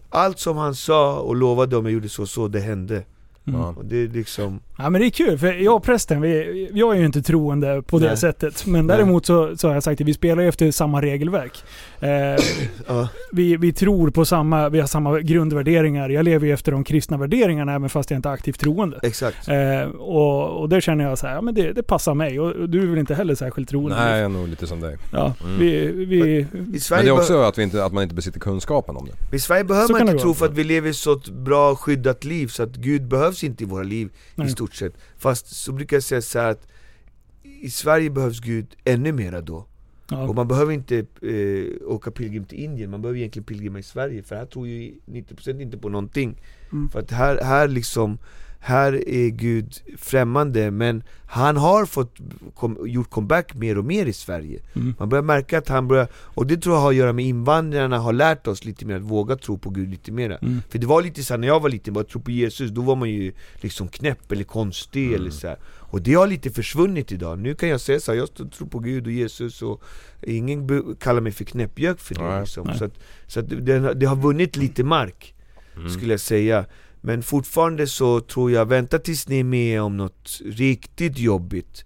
Allt som han sa och lovade om jag gjorde så, så det hände Mm. Ja. Och det är liksom, Ja men det är kul, för jag och prästen, vi, jag är ju inte troende på det Nej. sättet. Men däremot så, så har jag sagt att vi spelar ju efter samma regelverk. Eh, ja, vi, vi tror på samma, vi har samma grundvärderingar. Jag lever ju efter de kristna värderingarna även fast jag inte är aktivt troende. exakt Eh, och, och där känner jag så här, ja men det, det passar mig. Och, och du är väl inte heller särskilt troende? Nej, jag är nog lite som dig. Ja, Mm. vi, vi, I Men Sverige, det är också att, vi inte, att man inte besitter kunskapen om det. I Sverige behöver Så man inte det tro för att vi lever i så ett bra skyddat liv så att Gud behövs inte i våra liv Nej. i stort sett Fast så brukar jag säga så här att i Sverige behövs Gud ännu mera då ja. Och man behöver inte eh, åka pilgrim till Indien, man behöver egentligen pilgriма i Sverige För här tror ju 90% inte på någonting Mm. För att här, här liksom här är Gud främmande men han har fått kom, gjort comeback mer och mer i Sverige Mm. Man börjar märka att han börjar, och det tror jag har att göra med invandrarna har lärt oss lite mer att våga tro på Gud lite mer Mm. För det var lite så här, när jag var liten, bara tro på Jesus, då var man ju liksom knäpp eller konstig eller så här. Och det har lite försvunnit idag, nu kan jag säga så här, jag tror på Gud och Jesus och ingen kallar mig för knäppjök för det Nej. liksom. Nej. Så, att, så att det, det har vunnit lite mark Mm. skulle jag säga Men fortfarande så tror jag, vänta tills ni är med om något riktigt jobbigt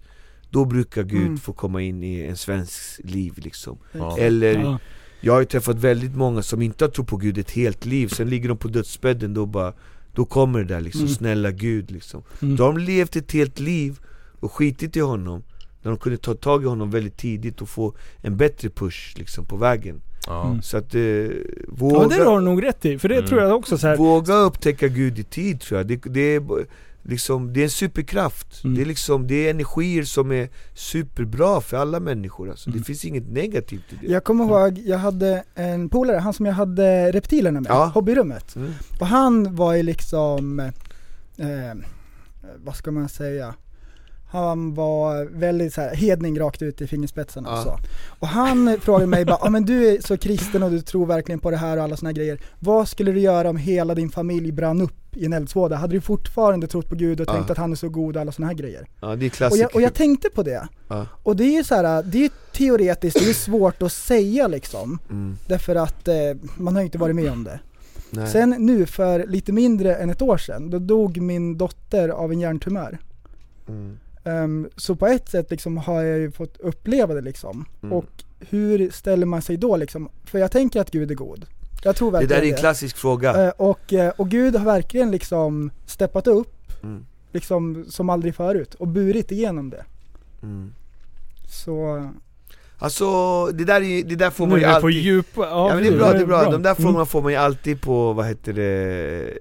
Då brukar Gud Mm. få komma in i en svensk liv liksom Ja. Eller, Ja. jag har ju träffat väldigt många som inte har trott på Gud ett helt liv Sen ligger de på dödsbädden, då bara Då kommer det där liksom, Mm. snälla Gud liksom Mm. Då har de levt ett helt liv och skitit i honom När de kunde ta tag i honom väldigt tidigt och få en bättre push liksom på vägen Ja. Mm. Så att, eh, Ja, våga men det har du nog rätt i. För det Mm. tror jag också så här. Våga upptäcka Gud i tid tror jag, det, det, är, liksom, det är en superkraft Mm. det, är liksom, det är energier som är superbra för alla människor alltså. Mm. Det finns inget negativt i det Jag kommer ihåg, jag hade en polare, han som jag hade reptilerna med, Ja. hobbyrummet. mm. Och han var ju liksom, eh, vad ska man säga? Han var väldigt så här, hedning rakt ut i fingerspetsarna och så. Och han frågade mig bara, ja men du är så kristen och du tror verkligen på det här och alla såna grejer. Vad skulle du göra om hela din familj brann upp i en eldsvåda? Hade du fortfarande trott på Gud och tänkt att han är så god och alla såna här grejer? Ja det är Och jag, och jag tänkte på det. Och det är ju så här, det är ju teoretiskt, det är svårt att säga liksom. mm. Därför att eh, man har ju inte varit med om det. Nej. Sen nu för lite mindre än ett år sedan, då dog min dotter av en hjärntumör. mm. Ehm, så på ett sätt liksom har jag ju fått uppleva det liksom. Mm. Och hur ställer man sig då liksom? För jag tänker att Gud är god. Jag tror Det verkligen där är det. en klassisk fråga Eh, och, eh, och Gud har verkligen liksom steppat upp, mm. liksom som aldrig förut, och burit igenom det. Mm. Så, Alltså det där, är, det där får man ju alltid djupa... Ja men det är bra, det är bra. De där Mm. frågorna får man ju alltid på, vad heter det,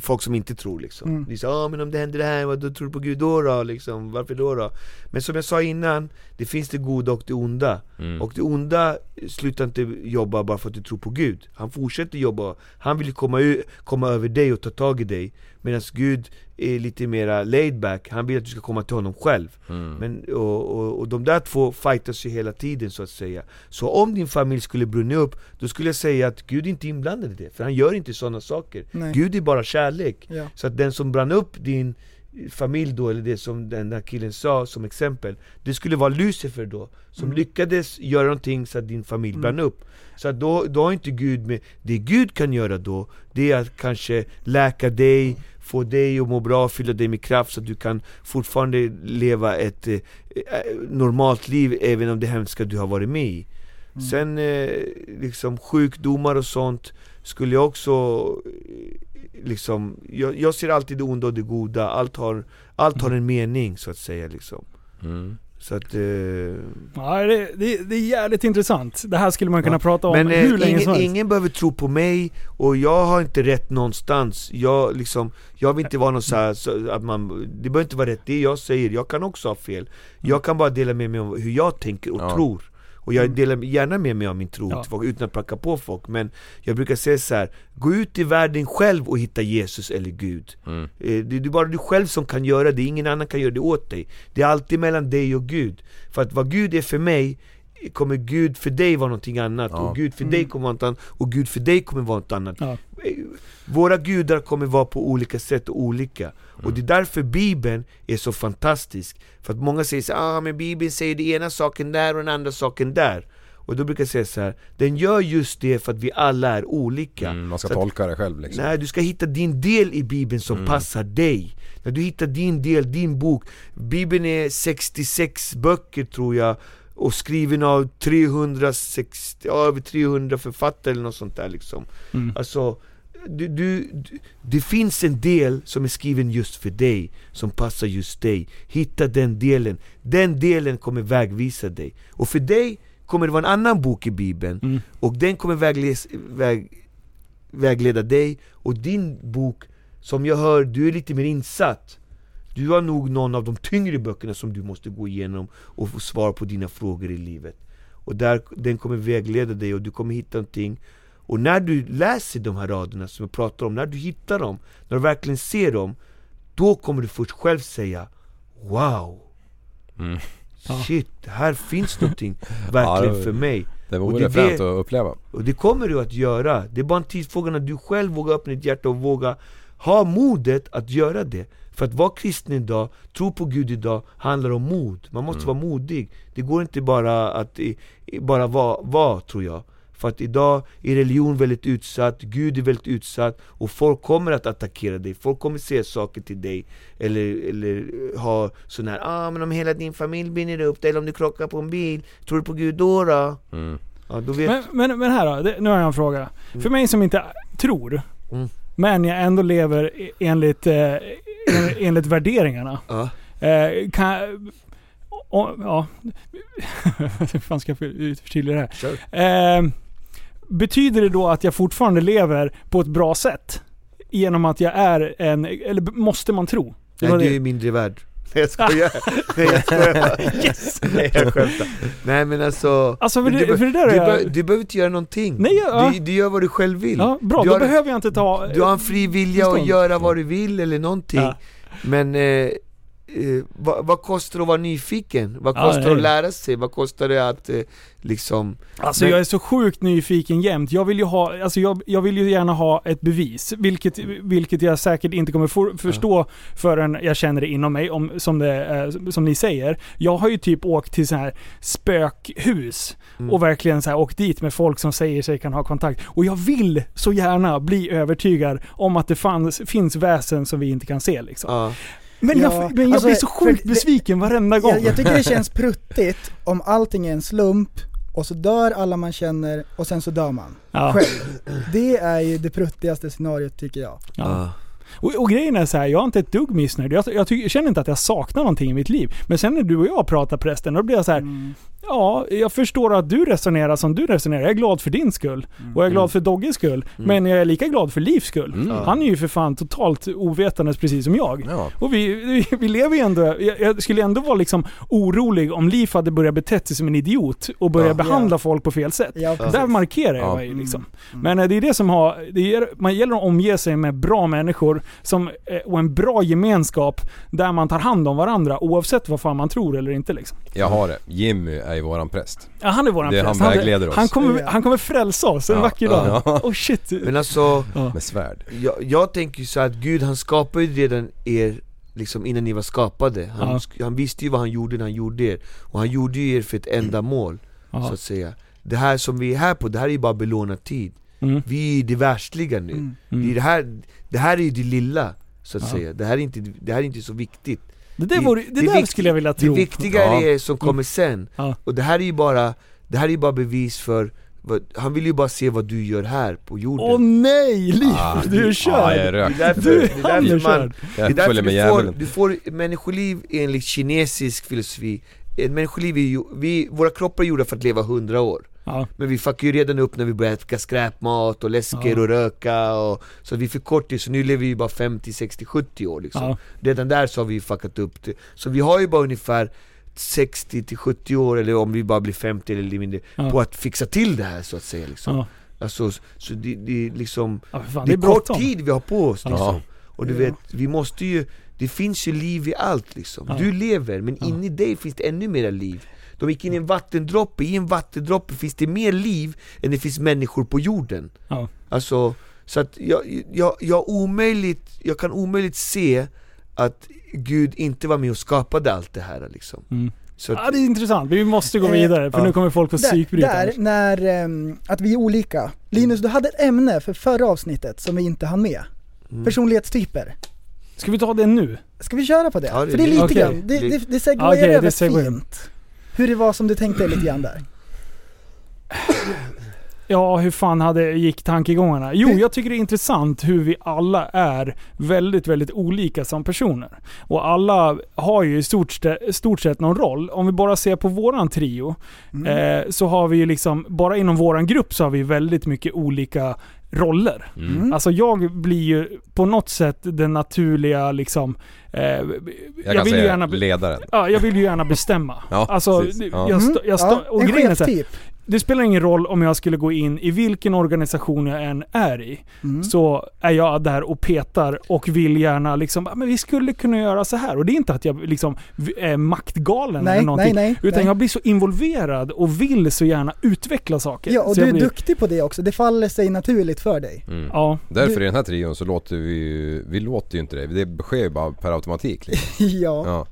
folk som inte tror liksom Mm. De säger ja men om det händer det här, vad då tror du på Gud då då? Liksom, varför då då? Men som jag sa innan, det finns det goda och det onda Mm. Och det onda slutar inte jobba bara för att du tror på Gud Han fortsätter jobba, han vill komma, komma över dig och ta tag i dig Medan Gud är lite mera laid back, han vill att du ska komma till honom själv Mm. men, och, och, och de där två fightas ju hela tiden så att säga Så om din familj skulle brunna upp, då skulle jag säga att Gud är inte inblandad i det, för han gör inte sådana saker nej. Gud är bara kärlek Ja. Så att den som brann upp din familj då, eller det som den där killen sa som exempel. Det skulle vara Lucifer då, som lyckades göra någonting så att din familj brann upp. Så att då, då har inte Gud med, det Gud kan göra då, det är att kanske läka dig, få dig att må bra, fylla dig med kraft så att du kan fortfarande leva ett eh, eh, normalt liv även om det hemska du har varit med i. Sen eh, liksom sjukdomar och sånt skulle jag också eh, liksom, jag, jag ser alltid det onda och det goda, allt har, allt har en mening så att säga liksom. Mm. Så att, eh, Ja, det, det, det är jävligt intressant. Det här skulle man kunna prata om Men eh, hur länge som ingen, helst. ingen behöver tro på mig, och jag har inte rätt någonstans. Jag liksom, jag vill inte vara någon så, här, så att man, det behöver inte vara rätt det jag säger, jag kan också ha fel. Jag kan bara dela med mig om hur jag tänker och Ja. tror och jag delar gärna med mig av min tro Ja. till folk utan att pracka på folk. Men jag brukar säga så här: gå ut i världen själv och hitta Jesus eller Gud. Mm. Eh, det är bara du själv som kan göra det, ingen annan kan göra det åt dig. Det är alltid mellan dig och Gud. För att vad Gud är för mig kommer Gud för dig vara någonting annat Ja. och Gud för dig kommer vara något annat och Gud för dig kommer vara något annat. Ja. Våra gudar kommer vara på olika sätt och olika. Och det är därför Bibeln är så fantastisk. För att många säger så ah men Bibeln säger det ena saken där och den andra saken där. Och då brukar jag säga så här. den gör just det för att vi alla är olika. Mm, man ska Så att- tolka det själv liksom. Nej, du ska hitta din del i Bibeln som passar dig. När du hittar din del, din bok. Bibeln är 66 böcker tror jag Och skriven av 360, ja, över 300 författare eller något sånt där liksom. Alltså du, du, du, det finns en del som är skriven just för dig, som passar just dig. Hitta den delen, den delen kommer vägvisa dig. Och för dig kommer det vara en annan bok i Bibeln Och den kommer vägles, väg, vägleda dig. Och din bok, som jag hör, du är lite mer insatt Du har nog någon av de tyngre böckerna som du måste gå igenom och få svar på dina frågor i livet Och där, den kommer vägleda dig och du kommer hitta någonting Och när du läser de här raderna som jag pratar om, när du hittar dem, när du verkligen ser dem Då kommer du först själv säga Wow! Mm. Shit, här finns någonting verkligen Ja, det- för mig Det vore det fränt att uppleva. och det kommer du att göra, det är bara en tidsfråga när du själv vågar öppna ditt hjärta och våga ha modet att göra det För att vara kristen idag, tro på Gud idag, handlar om mod Man måste vara modig Det går inte bara att i, bara vara, vara, tror jag För att idag är religion väldigt utsatt, Gud är väldigt utsatt Och folk kommer att attackera dig, folk kommer säga saker till dig Eller, eller ha sån här, ah men om hela din familj brinner upp eller om du krockar på en bil Tror du på Gud då då? Mm. Ja, då vet Men, men, men här då, det, nu har jag en fråga. För mig som inte tror, Mm. men jag ändå lever e- enligt, eh, enligt värderingarna. Ja. Eh, kan, och, ja, hur fan ska jag för- förtydliga det här? Kör. Eh, betyder det då att jag fortfarande lever på ett bra sätt? Genom att jag är en, eller måste man tro? Det Nej var du det. är mindre värd Nej jag skojar, nej jag skojar. Yes! Nej jag skämtar. Nej men alltså Alltså för du, det, be- för det där du, är jag... du behöver inte göra någonting. Nej, ja. du, du gör vad du själv vill. Ja, bra, du då har, behöver jag inte ta... Du har en fri vilja att göra vad du vill eller någonting. Ja. Men eh, eh, vad, vad kostar det att vara nyfiken? Vad Ja, kostar det nej. att lära sig? Vad kostar det att eh, liksom Alltså Men- jag är så sjukt nyfiken jämt. Jag vill ju ha, alltså jag, jag vill ju gärna ha ett bevis. Vilket, vilket jag säkert inte kommer for, förstå förrän jag känner det inom mig, om, som, det, eh, som ni säger. Jag har ju typ åkt till så här spökhus Mm. och verkligen så här åkt dit med folk som säger sig kan ha kontakt. Och jag vill så gärna bli övertygad om att det fanns, finns väsen som vi inte kan se liksom. Ja, Men, Ja, jag, men jag alltså, blir så sjukt det- besviken varenda gång. Jag, jag tycker det känns pruttigt om allting är en slump och så dör alla man känner och sen så dör man. ja. Själv. Det är ju det pruttigaste scenariot tycker jag. Ja. Och, och grejen är så här, jag är inte ett dugg missnöjd. Jag, jag, tycker, jag känner inte att jag saknar någonting i mitt liv. Men sen när du och jag pratar prästen, då blir jag så här. Ja, jag förstår att du resonerar som du resonerar. Jag är glad för din skull. Och jag är glad för Dogges skull. Men jag är lika glad för Livs skull. Mm. Han är ju för fan totalt ovetandes precis som jag. Ja. Och vi, vi, vi lever ju ändå... Jag, jag skulle ändå vara liksom orolig om Liv hade börjat bete sig som en idiot och börjat Ja. behandla folk på fel sätt. Ja. Där markerar jag Ja. mig liksom. Men eh, det är det som har... Det är, man gäller att omge sig med bra människor som, eh, och en bra gemenskap där man tar hand om varandra oavsett vad fan man tror eller inte liksom. Jag har det. Jimmy är ju våran präst. Ja, han är våran Det är präst. han vägleder oss. Han kommer, Ja. han kommer frälsa oss en Ja, vacker dag. ja. Oh shit. Men alltså Med svärd. jag, jag tänker ju så att Gud han skapar ju redan er Liksom innan ni var skapade. Han, Ja. han visste ju vad han gjorde när han gjorde er. Och han gjorde ju er för ett ändamål, Ja. så att säga. Det här som vi är här på, det här är ju bara belånad tid. Mm. Vi är i det världsliga nu. Mm. Det, är det, här, det här är ju det lilla, så att Ja. säga. Det här, är inte, det här är inte så viktigt. Det där, vore, det där vikt- skulle jag vilja Det tro. viktiga Ja. är det som kommer sen. Ja. Och det här är ju bara, det här är ju bara bevis för han vill ju bara se vad du gör här på jorden. Åh nej! Liv, Ah, du är körd! jag är det är rökt. därför, du, det är därför man, körd! det är därför du får, du får människoliv enligt kinesisk filosofi Ett människoliv är ju, vi, våra kroppar är gjorda för att leva hundra år Ja. Men vi fuckar ju redan upp när vi börjar äta skräpmat och läsker Ja. och röka och, Så vi förkortar ju, så nu lever vi bara 50, 60, 70 år liksom Ja. Redan där så har vi ju fuckat upp det Så vi har ju bara ungefär 60 till 70 år, eller om vi bara blir 50 eller lite mindre, Ja. på att fixa till det här så att säga liksom. Alltså, så det, det är liksom Ja, fan, det är kort bråttom. tid vi har på oss liksom. Och du vet, vi måste ju, det finns ju liv i allt liksom. Ja. Du lever, men Ja. inne i dig finns det ännu mera liv. De gick in i en vattendroppe, i en vattendroppe finns det mer liv än det finns människor på jorden. Ja. Alltså, så att jag, jag, jag, omöjligt, jag kan omöjligt se att Gud inte var med och skapade allt det här liksom. Mm. Så att, Ja, det är intressant. Vi måste gå Eh, vidare för ja. nu kommer folk få Där, psykbryt. där när, ehm, att vi är olika. Linus, du hade ett ämne för förra avsnittet som vi inte hann med. Mm. Personlighetstyper. Ska vi ta det nu? Ska vi köra på det? Ja, det- För det är lite Okej. grann, det, det, det segwayar det över fint. Hur det var som du tänkte lite grann där. Ja, hur fan hade, gick tankegångarna? Jo, jag tycker det är intressant hur vi alla är väldigt, väldigt olika som personer. Och alla har ju i stort, st- stort sett någon roll. Om vi bara ser på våran trio, Mm. eh, så har vi ju liksom, bara inom våran grupp så har vi väldigt mycket olika roller. Mm. Alltså jag blir ju på något sätt den naturliga liksom, eh, jag, Jag kan vill ju säga gärna, ledaren. Ja, jag vill ju gärna bestämma. Ja, alltså, precis. jag, Ja. stå, jag stå, Mm. ja, och en grejen det spelar ingen roll om jag skulle gå in i vilken organisation jag än är i. Mm. Så är jag där och petar och vill gärna liksom, "Ah, men vi skulle kunna göra så här. Och det är inte att jag liksom är maktgalen Nej, eller någonting. nej, nej, utan nej. jag blir så involverad och vill så gärna utveckla saker. Ja, och så du är blir, duktig på det också. Det faller sig naturligt för dig. Mm. Ja, Därför Du- i den här trion så låter vi ju, vi låter ju inte det. Det sker ju bara per automatik liksom. ja. Ja.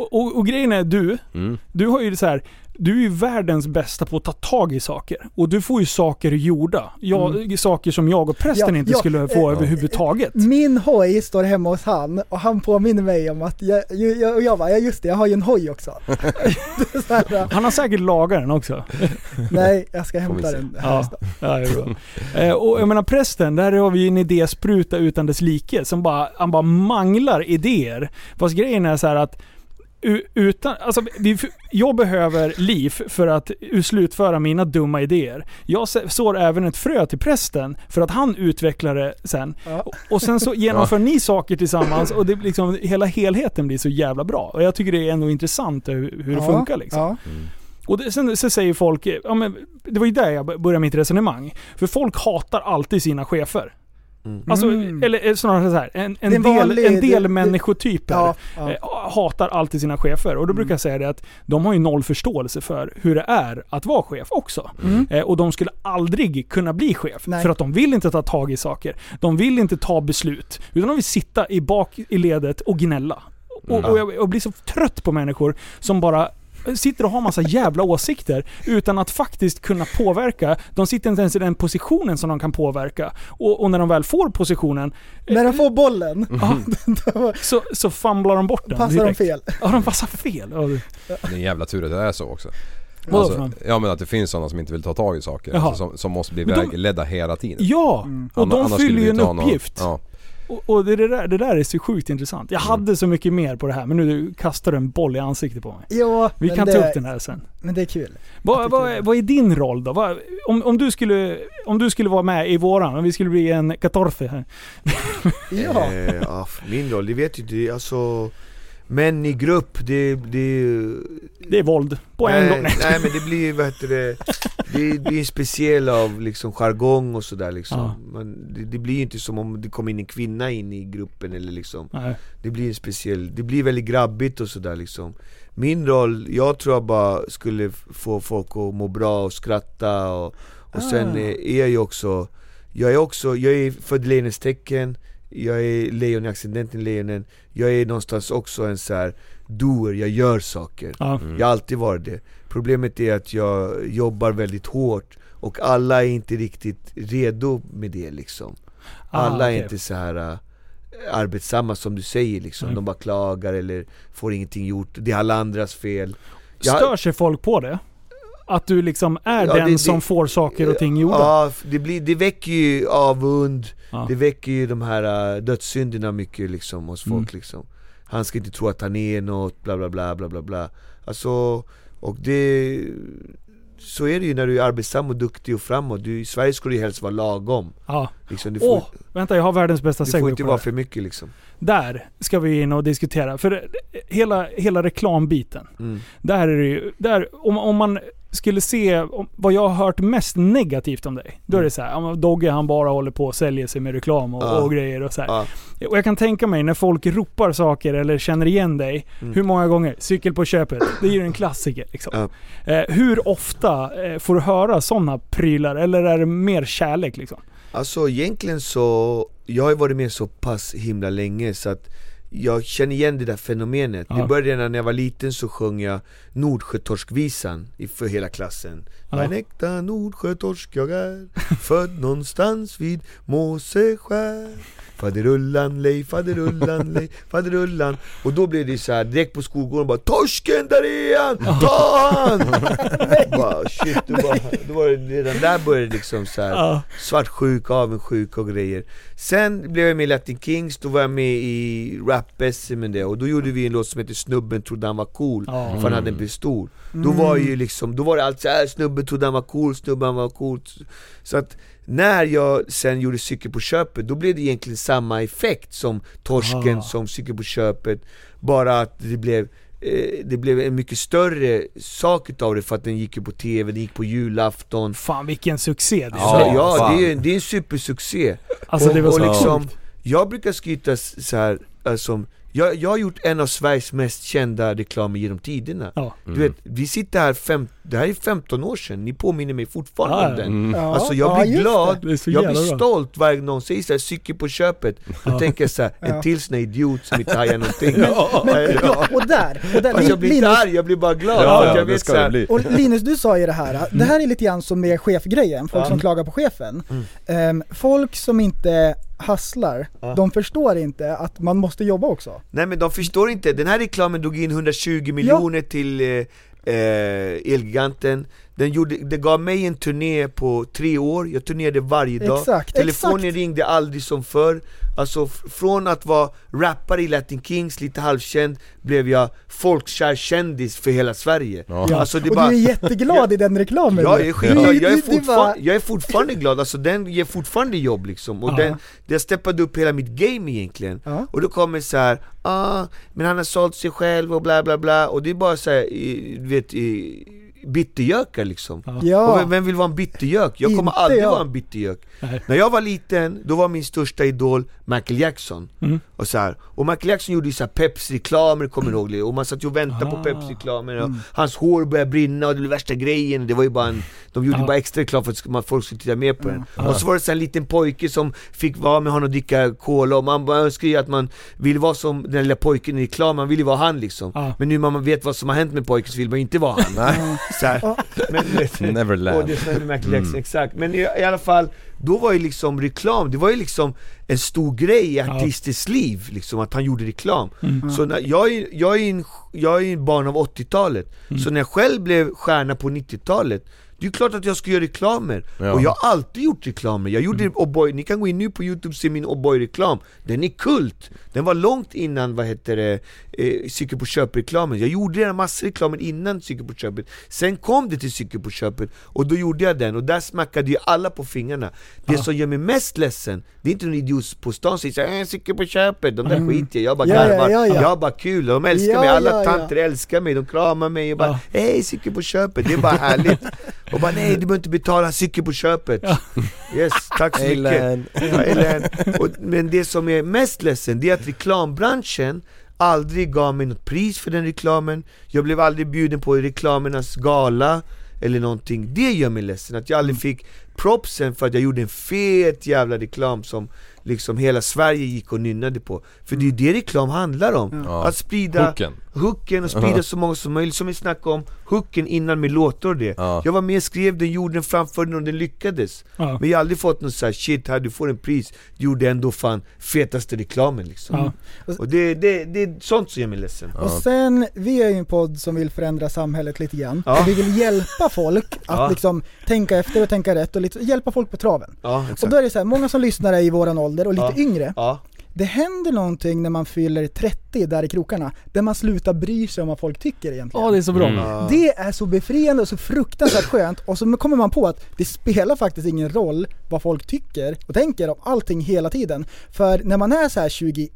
Och, och, och grejen är du, Mm. du har ju så här. Du är ju världens bästa på att ta tag i saker. Och du får ju saker gjorda. Jag, Saker som jag och prästen Mm. Ja, inte ja, skulle få eh, överhuvudtaget. Min hoj står hemma hos han och han påminner mig om att jag, jag, och jag bara, ja just det, jag har ju en hoj också. Här, Han har säkert lagat den också. nej, jag ska hämta den. Ja, ja det är bra. Eh, och jag menar prästen, där har vi ju en idéspruta utan dess like som bara, han bara manglar idéer. Fast grejen är så här att utan, alltså, vi, jag behöver liv för att slutföra mina dumma idéer. Jag sår även ett frö till prästen för att han utvecklar det sen. Ja. Och- sen så genomför ni saker tillsammans och det liksom, hela helheten blir så jävla bra. Och jag tycker det är ändå intressant hur, hur det Ja, funkar liksom. Ja. Och det, sen så säger folk, ja, men det var ju där jag började mitt resonemang. För folk hatar alltid sina chefer. Alltså, Mm. eller eh, snarare så här, en, Det en del, vanlig- en del det- det- människotyper Ja, ja. eh, hatar alltid sina chefer. Och då brukar jag säga det att de har ju noll förståelse för hur det är att vara chef också. Mm. Eh, och de skulle aldrig kunna bli chef. Nej. För att de vill inte ta tag i saker. De vill inte ta beslut. Utan de vill sitta i bak i ledet och gnälla. Och, och jag, jag blir så trött på människor som bara sitter och har massa jävla åsikter utan att faktiskt kunna påverka. De sitter inte ens i den positionen som de kan påverka. Och, och när de väl får positionen När de får bollen, ja, då så, så famlar de bort den passar de direkt. fel. Ja, de passar fel. Ja, det- är en jävla tur att det är så också. Alltså, ja men att det finns sådana som inte vill ta tag i saker. Alltså, som, som måste bli de- vägledda hela tiden. Ja, och Anna- de annars fyller ju en inte ha någon- uppgift. Ja. Och, och det, det, där, det där är så sjukt intressant. Jag Mm. hade så mycket mer på det här, men nu kastar du en boll i ansiktet på mig. Ja, Vi kan det, ta upp den här sen. Men det är kul. Vad, vad, är- vad är din roll då? Vad, om, om, du skulle, om du skulle vara med i våran, om vi skulle bli en katorfe här. Ja. Eh, ja, min roll, det vet ju inte, alltså Män i grupp, det, det Det är våld. På en nej, gång. nej men det blir, vad heter det Det blir en speciell av liksom jargong och sådär liksom Ja. Men det, det blir inte som om det kom in en kvinna in i gruppen eller liksom Nej. Det blir en speciell, det blir väldigt grabbigt och sådär liksom Min roll, jag tror jag bara skulle få folk att må bra och skratta och, och sen Ah. är är jag ju också Jag är också, jag är född i tecken jag är lejon i accidenten lejonen Jag är någonstans också en så här doer, jag gör saker Ja. Jag har alltid varit det Problemet är att jag jobbar väldigt hårt och alla är inte riktigt redo med det liksom Ah, Alla är okej. inte så här äh, arbetsamma som du säger liksom, Nej. de bara klagar eller får ingenting gjort, det är alla andras fel Jag- Stör sig folk på det? Att du liksom är Ja, den det- det- som får saker och ting gjorda? Ja, det, blir, det väcker ju avund, Ja. det väcker ju de här uh, dödssynderna mycket liksom hos folk Mm. liksom Han ska inte tro att han är något, bla bla bla bla bla bla Alltså, och det... Så är det ju när du är arbetsam och duktig och framåt, du, i Sverige ska du helst vara lagom Ja. liksom, du får, Åh, vänta jag har världens bästa du får segway inte vara det. för mycket liksom Där ska vi in och diskutera. För det- hela, hela reklambiten. mm. Där är det ju, där, om, om man skulle se vad jag har hört mest negativt om dig. Då är det så här, Dogge han bara håller på och säljer sig med reklam och, Ja. och grejer och så här. Ja. Och jag kan tänka mig när folk ropar saker eller känner igen dig. Mm. Hur många gånger? Cykel på köpet. Det är ju en klassiker liksom. Ja. Eh, hur ofta eh, får du höra sådana prylar? Eller är det mer kärlek liksom? Alltså egentligen så, jag har ju varit med så pass himla länge så att jag känner igen det där fenomenet. Ja. Det började när jag var liten så sjöng jag Nordsjötorskvisan för hela klassen. Ja. En äkta Nordsjötorsk jag är, född någonstans vid Måseskär. Faderullan lej, faderullan lej, faderullan Och då blev det så här direkt på skolgården bara Torsken, där är han! Ta han! bara, shit, då, bara, då var det redan där började det liksom så här Ja. svartsjuk, avundsjuk och grejer Sen blev jag med i Latin Kings, då var jag med i rap-SM det och då gjorde vi en låt som heter Snubben trodde han var cool, Ja. för han hade en pistol Då var ju liksom, då var det allt såhär, snubben trodde han var cool, snubben var cool Så att när jag sen gjorde Cykel på köpet, då blev det egentligen samma effekt som Torsken, Ah. som Cykel på köpet Bara att det blev eh, det blev en mycket större sak utav det för att den gick ju på TV, den gick på julafton Fan vilken succé det är. ja, fan. det är, det är en supersuccé. Alltså och, det var och så liksom, sjukt. Jag brukar skryta så här, alltså, jag, jag har gjort en av Sveriges mest kända reklamer genom tiderna. Ja. Du vet, vi sitter här, fem, det här är 15 år sedan, ni påminner mig fortfarande Ja, om den. Mm. Ja, Alltså jag ja, blir glad, jag blir bra. stolt varje gång någon säger såhär, cykel på köpet. Då Ja. tänker jag såhär, en Ja. till sån idiot som inte hajar någonting. Men, ja, och där, och där Alltså jag blir inte arg, jag blir bara glad. Ja, jag vet ska så det här, bli. och Linus du sa ju det här, det här är lite grann som med chefgrejen, folk Ja. som klagar på chefen. Mm. Ehm, folk som inte hasslar, Ja. de förstår inte att man måste jobba också. Nej men de förstår inte, den här reklamen drog in 120 miljoner till eh, eh, Elgiganten den, gjorde, det gav mig en turné på tre år, jag turnerade varje dag Exakt, Telefonen exakt. ringde aldrig som förr Alltså från att vara rappare i Latin Kings, lite halvkänd Blev jag folkkär kändis för hela Sverige Ja. Alltså det och bara, du är jätteglad i den reklamen. Ja, jag är skitglad, du- jag är, fortfarande, jag är fortfarande glad, alltså den ger fortfarande jobb liksom Och Ja. den, det har steppat upp hela mitt game egentligen Ja. Och då kommer så här, ah, men han har sålt sig själv och bla bla bla Och det är bara så här, i- du vet, i, bittergökar liksom Ja, vem, vem vill vara en bittergök? Jag kommer Inte aldrig jag. vara en bittergök. När jag var liten, då var min största idol Michael Jackson Mm. och, så här. och Michael Jackson gjorde ju så Pepsi-reklamer, kommer du ihåg det? Och man satt ju och väntade Ah. på Pepsi-reklamer och hans hår började brinna och det blev värsta grejen Det var ju bara en, de gjorde Ah. bara extra reklam för att man- folk skulle titta mer på den Ah. Och så var det så en liten pojke som fick vara med honom och dricka cola och man bara önskar ju att man ville vara som den lilla pojken i reklamen, man ville ju vara han liksom Ah. Men nu när man vet vad som har hänt med pojken så vill man ju inte vara han. så här. Men, Neverland. och det är sån här med Michael Jackson, exakt. Men i, i alla fall, då var ju liksom reklam, det var ju liksom en stor grej i artisters liv, liksom att han gjorde reklam. Mm. Så när, jag, är, jag, är en, jag är en barn av 80-talet, Mm. så när jag själv blev stjärna på 90-talet det är ju klart att jag ska göra reklamer, Ja. och jag har alltid gjort reklamer. Jag gjorde O'boy, ni kan gå in nu på youtube och se min O'boy-reklam Den är kult! Den var långt innan, vad heter det, eh, Cykel på köpet-reklamen Jag gjorde redan massor reklamer innan Cykel på köpet Sen kom det till Cykel på köpet, och då gjorde jag den, och där smackade ju alla på fingrarna Det Ja. som gör mig mest ledsen, det är inte någon idiot på stan som säger äh, Cykel på köpet, de där Mm. skiter jag jag bara Ja, ja, garvar, ja, ja. jag har bara kul, de älskar Ja, mig, alla ja, ja. tanter älskar mig, de kramar mig och bara Ja. Hej cykel på köpet, det är bara härligt Och bara nej du behöver inte betala cykel på köpet Yes, tack så mycket Ellen. ja, Ellen. Och, Men det som är mest ledsen, det är att reklambranschen aldrig gav mig något pris för den reklamen. Jag blev aldrig bjuden på reklamernas gala eller någonting. Det gör mig ledsen, att jag aldrig fick propsen för att jag gjorde en fet jävla reklam som liksom hela Sverige gick och nynnade på För det är ju det reklam handlar om, Ja. att sprida Hooken. hooken och sprida så många som möjligt, som vi snackade om hooken innan med låtar och det Ja. Jag var med, skrev den, gjorde den, framförde den och den lyckades Ja. Men jag har aldrig fått någon såhär shit, här du får en pris, du gjorde ändå fan fetaste reklamen liksom. Och det, det, det är sånt som gör mig ledsen Och sen, vi är ju en podd som vill förändra samhället lite grann. Och vi vill hjälpa folk att liksom tänka efter och tänka rätt och lite, hjälpa folk på traven. Och då är det så här, många som lyssnar är i våran ålder och lite Ja. yngre. Ja, Det händer någonting när man fyller 30 där i krokarna, där man slutar bry sig om vad folk tycker egentligen. Ja, det är så bra. Mm. Det är så befriande och så fruktansvärt skönt och så kommer man på att det spelar faktiskt ingen roll vad folk tycker och tänker om allting hela tiden. För när man är så här 21,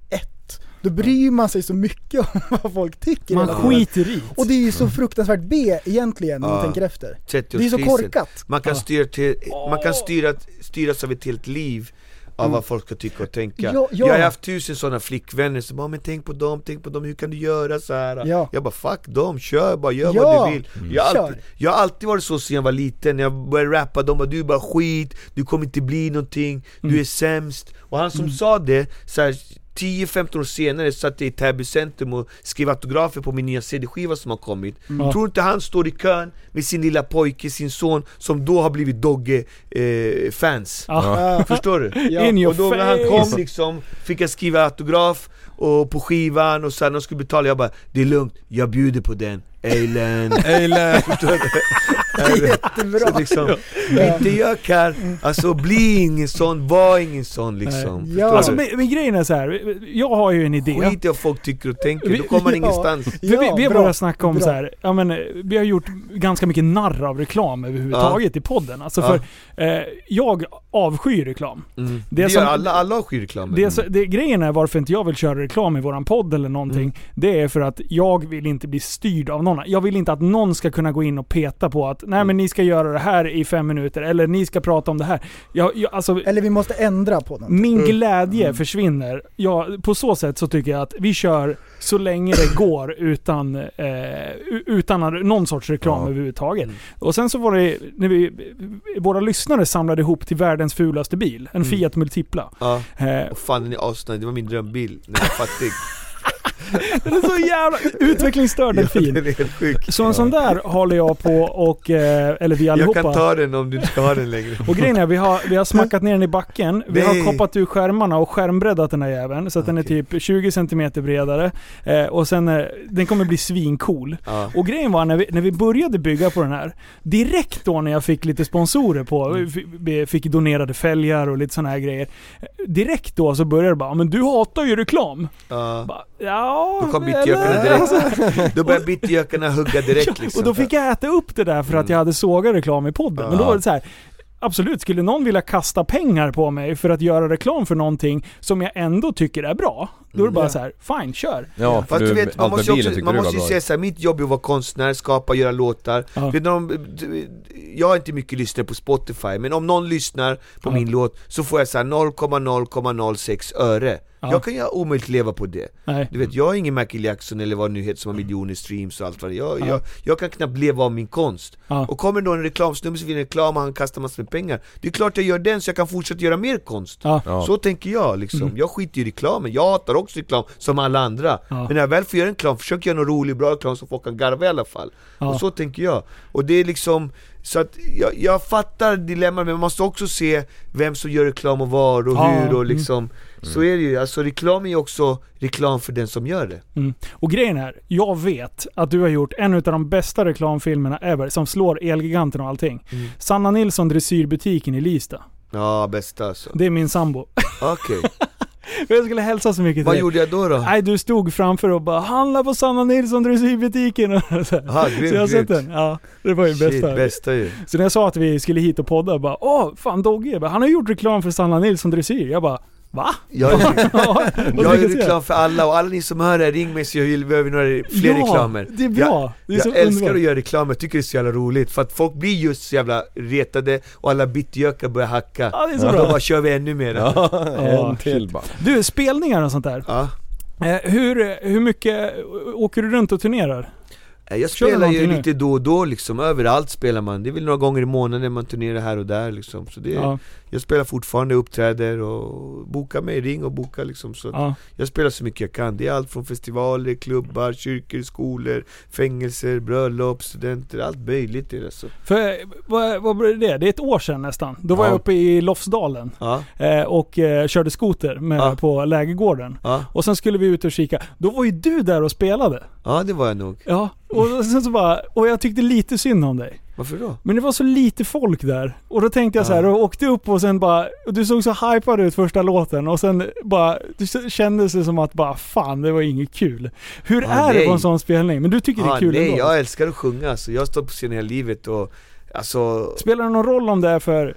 då bryr man sig så mycket om vad folk tycker Man skiter i Och det är ju så fruktansvärt B egentligen när man Ja. tänker efter. 30 Det är så korkat. Man kan, styra till, man kan styra, styras av ett helt liv av vad folk ska tycka och tänka. Ja, ja. Jag har haft tusen sådana flickvänner som bara 'Men tänk på dem, tänk på dem, hur kan du göra så här? Ja. Jag bara 'fuck dem, kör bara, gör vad du vill' jag har, alltid, jag har alltid varit så sedan jag var liten, när jag började rappa, de bara 'Du är bara skit, du kommer inte bli någonting, du är sämst' Och han som sa det, så här, 10-15 år senare satt jag i Täby centrum och skrev autografer på min nya CD-skiva som har kommit Ja. Tror inte han står i kön med sin lilla pojke, sin son, som då har blivit Dogge-fans? Ja. Förstår du? In your och då när han kom liksom, fick jag skriva autograf och på skivan och sen när de skulle betala, jag bara Det är lugnt, jag bjuder på den, Eilen Eilen! Jättebra! Liksom, inte jag kan, alltså bli ingen sån, var ingen sån liksom Ja. Alltså men, men grejen är så här. jag har ju en idé. Skit i vad folk tycker och tänker, Vi- då kommer man Ja. ingenstans För vi, vi har börjat snacka om Bra. så här, ja men vi har gjort ganska mycket narr av reklam överhuvudtaget i podden. Alltså Ja. för, eh, jag avskyr reklam. mm. Det Det, som- gör alla, alla avskyr reklam Det, är så- det, grejen är varför inte jag vill köra reklam i våran podd eller någonting. Mm. Det är för att jag vill inte bli styrd av någon. Jag vill inte att någon ska kunna gå in och peta på att nej men ni ska göra det här i fem minuter eller ni ska prata om det här. Jag, jag, alltså, Eller vi måste ändra på något. min Mm. glädje försvinner. Ja, på så sätt så tycker jag att vi kör så länge det går utan, eh, utan någon sorts reklam Ja. överhuvudtaget. Mm. Och sen så var det när vi, våra lyssnare samlade ihop till världens fulaste bil. En Mm. Fiat Multipla. Ja, Eh, och fan den är asnice, det var min drömbil när jag var fattig den är så jävla utvecklingsstörd Ja, delfin. den är helt sjuk Så en sån där håller jag på och, eh, eller vi Jag allihopa. kan ta den om du inte ska ha den längre Och grejen är, vi har, vi har smackat ner den i backen, vi Nej. har koppat ur skärmarna och skärmbreddat den här jäveln så att den är typ 20 cm bredare. Eh, och sen, eh, den kommer bli svincool. ja. Och grejen var när vi, när vi började bygga på den här, direkt då när jag fick lite sponsorer på, Mm. fick donerade fälgar och lite såna här grejer. Direkt då så började det bara, men du hatar ju reklam. Ja. Bara, ja, Då kom bitjökarna direkt, då började bitjökarna hugga direkt liksom Och då fick jag äta upp det där för att Mm. jag hade sågat reklam i podden. Men då var det så här. Absolut, skulle någon vilja kasta pengar på mig för att göra reklam för någonting som jag ändå tycker är bra, då är det bara Mm. så här: fine, kör. Ja, för Fast du vet, man måste ju också, man måste ju säga såhär, mitt jobb är att vara konstnär, skapa, göra låtar Ja. vet, de, Jag har inte mycket lyssnare på Spotify, men om någon lyssnar på Ja. min låt så får jag såhär 0,0,06 öre Ja. Jag kan ju omöjligt leva på det Nej. Du vet, jag är ingen Michael Jackson eller vad det nu heter som har miljoner streams och allt vad det jag, Ja. jag, jag kan knappt leva av min konst Ja. Och kommer då en reklamsnubbe som vill reklam och han kastar massor med pengar Det är klart jag gör den så jag kan fortsätta göra mer konst Ja. Ja. Så tänker jag liksom, Mm. jag skiter i reklamen, jag hatar också reklam som alla andra Ja. Men när jag väl får göra en reklam, försök göra någon rolig, bra reklam så folk kan garva i alla fall Ja. Och så tänker jag, och det är liksom så att jag, jag fattar dilemmat men man måste också se vem som gör reklam och var och Ja, hur och mm. Så är det ju, alltså reklam är ju också reklam för den som gör det Mm. Och grejen är, jag vet att du har gjort en av de bästa reklamfilmerna ever, som slår Elgiganten och allting. Mm. Sanna Nilsson Dressyrbutiken i Lista. Ja, bästa alltså Det är min sambo. Okej, jag skulle hälsa så mycket till vad gjorde jag då då? Nej, du stod framför och bara 'Handla på Sanna Nilsson Dressyrbutiken' och så. Aha, Så jag har grymt, sett grymt. den. Ja, det var ju Shit, bästa. bästa ju Så när jag sa att vi skulle hit och podda, bara 'Åh, fan Dogge, han har gjort reklam för Sanna Nilsson Dressyr' Jag bara 'Va?' Jag är, Ja, jag är reklam för alla och alla ni som hör det, ring mig så jag vill, behöver några fler ja, reklamer det är bra. det är så jag älskar underbart. att göra reklam, jag tycker det är så jävla roligt för att folk blir just så jävla retade och alla bitjökar börjar hacka Ja, det är så och bra. Då bara kör vi ännu mer ja. Ja, Ja, en till bara. Du, spelningar och sånt där. Eh, hur, hur mycket åker du runt och turnerar? Eh, Jag spelar ju lite då och då liksom, överallt spelar man. Det är väl några gånger i månaden man turnerar här och där liksom. Så det, Ja, Jag spelar fortfarande, uppträder och bokar mig, ring och boka liksom. Så ja. Jag spelar så mycket jag kan. Det är allt från festivaler, klubbar, kyrkor, skolor, fängelser, bröllop, studenter, allt möjligt är det så. För vad, vad blev det? Det är ett år sedan nästan. Då var Ja. jag uppe i Lofsdalen Ja, eh, och eh, körde skoter med, på lägergården. Och sen skulle vi ut och kika. Då var ju du där och spelade. ja det var jag nog. Ja, och sen så bara, och jag tyckte lite synd om dig. Varför då? Men det var så lite folk där. Och då tänkte jag så här, Ja. och åkte upp och sen bara, och du såg så hypad ut första låten och sen bara, det kändes det som att bara fan det var inget kul. Hur Ja, är det nej. på en sån spelning? Men du tycker det Ah, är kul nej, ändå? jag älskar att sjunga alltså. Jag stått på scen hela livet och alltså Spelar det någon roll om det är för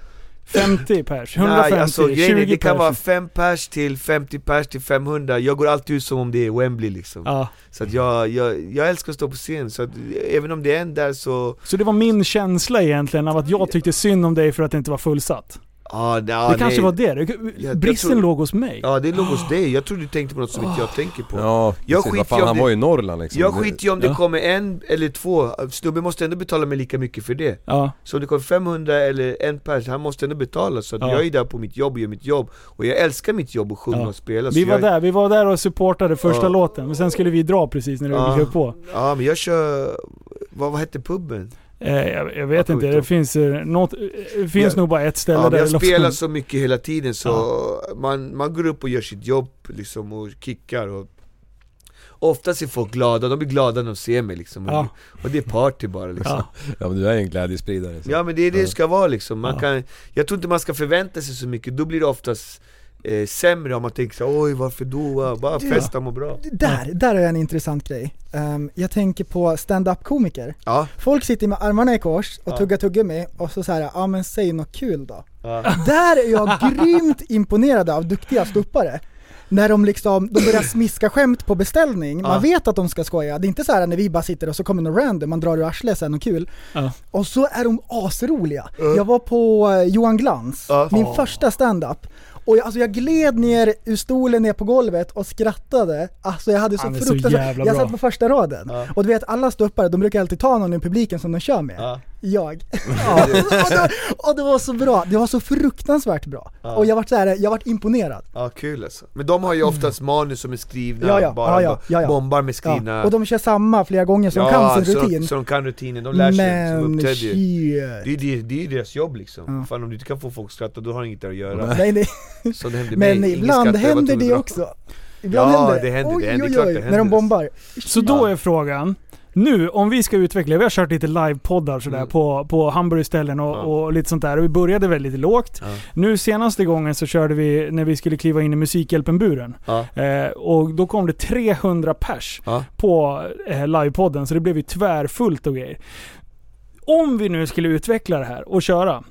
50 pers, 150, Nej, alltså, grejen är, 20 det kan pers? vara 5 pers till 50 pers till 500, jag går alltid ut som om det är Wembley liksom Ja. Så att jag, jag, jag älskar att stå på scen, så att även om det är en där så... Så det var min känsla egentligen av att jag tyckte synd om dig för att det inte var fullsatt. Ah, ja, det kanske nej. var det. det. jag Bristen tror- låg hos mig. Ja det låg hos dig, jag tror du tänkte på något som inte jag tänker på Ja, Jag precis. fan, han det- var ju i Norrland liksom. Jag skiter ju om det Ja. kommer en eller två, snubben måste ändå betala mig lika mycket för det Ja. Så om det kommer 500 eller en pers, han måste ändå betala så att Ja. jag är där på mitt jobb och gör mitt jobb Och jag älskar mitt jobb och sjunga Ja. och spela Vi var jag, där, vi var där och supportade första Ja. låten, men sen skulle vi dra precis när du Ja. på. Ja men jag kör, vad, vad hette puben? Eh, jag, jag vet Jag inte, kommer det inte finns, eh, något, eh, det finns Ja. nog bara ett ställe Ja, där jag spelar så mycket hela tiden så man, man går upp och gör sitt jobb liksom och kickar och Oftast är folk glada, de blir glada när de ser mig liksom Ja. Och det är party bara liksom Ja. Ja, Ja men du är en glädjespridare. så. men det är det det ska vara liksom, man Ja. kan Jag tror inte man ska förvänta sig så mycket, då blir det oftast eh, sämre om man tänker så oj varför då? Bara Du- festa, må bra Där, där är en intressant grej. Ehm, jag tänker på stand-up komiker. Ja, Folk sitter med armarna i kors och Ja. tuggar tuggummi och så säger ja men säg något kul då. ja, Där är jag grymt imponerad av duktiga ståuppare. När de liksom, de börjar smiska skämt på beställning, man Ja. vet att de ska skoja. Det är inte så här när vi bara sitter och så kommer någon random, man drar ur arslet sen och kul. Ja. Och så är de asroliga. Jag var på eh, Johan Glans, Ja. min första stand-up. Och jag, alltså jag gled ner ur stolen ner på golvet och skrattade. Alltså jag hade så fruktansvärt... jag satt på första raden. Ja. Och du vet alla ståuppare, de brukar alltid ta någon i publiken som de kör med. ja. Jag. och, det, och det var så bra, det var så fruktansvärt bra. Ja. Och jag vart så här, jag vart imponerad. Ja, kul alltså. Men de har ju oftast manus som är skrivna, Ja, ja, bara ja, ja, ja, ja. bombar med skrivna Ja. Och de kör samma flera gånger så de kan sin rutin. Så, så de kan rutinen, de lär sig som Men uppträdare shit. Det det, det är ju deras jobb liksom. Ja. Fan om du inte kan få folk att skratta, då har du inget där att göra Nej, nej. Så det hände Men mig, ibland händer det att också. Ibland Ja, händer det händer, Oj, det händer, oj, klart det oj, händer, När de bombar. Så då är frågan, nu om vi ska utveckla, vi har kört lite livepoddar sådär Mm. på, på hamburgerställen och, Ja. och lite sånt där. Och vi började väldigt lågt. Ja. Nu senaste gången så körde vi när vi skulle kliva in i Musikhjälpen-buren. Ja. Eh, och då kom det 300 pers på eh, livepodden, så det blev ju tvärfullt och grejer. Om vi nu skulle utveckla det här och köra,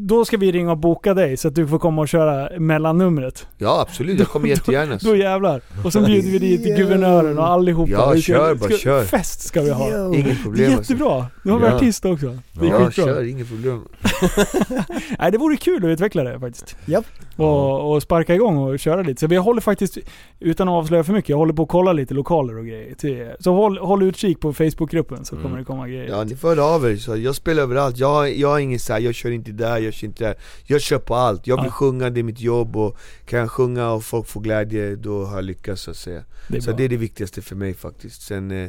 då ska vi ringa och boka dig så att du får komma och köra mellannumret. ja absolut, jag kommer jättegärna Då jävlar. Och så bjuder vi dit guvernören och allihopa. Ja, Vi ska- kör bara, ska, kör. Fest ska vi ha. Inget Det är problem alltså. jättebra. Nu har vi Ja. artist också. Det är Ja, skitbra. kör, inget problem Nej, det vore kul att utveckla det faktiskt. Japp. Och, och sparka igång och köra lite. Så vi håller faktiskt, utan att avslöja för mycket, jag håller på att kolla lite lokaler och grejer. Till, så håll, håll utkik på Facebookgruppen så kommer Mm. det komma grejer. Ja ni får höra av er, så jag spelar överallt, jag, jag har ingen så här, jag kör inte där, jag kör inte där Jag kör på allt, jag vill Ja. sjunga, det är mitt jobb och kan jag sjunga och folk får glädje, då har jag lyckats så att säga det är Så bra. det är det viktigaste för mig faktiskt. Sen, eh,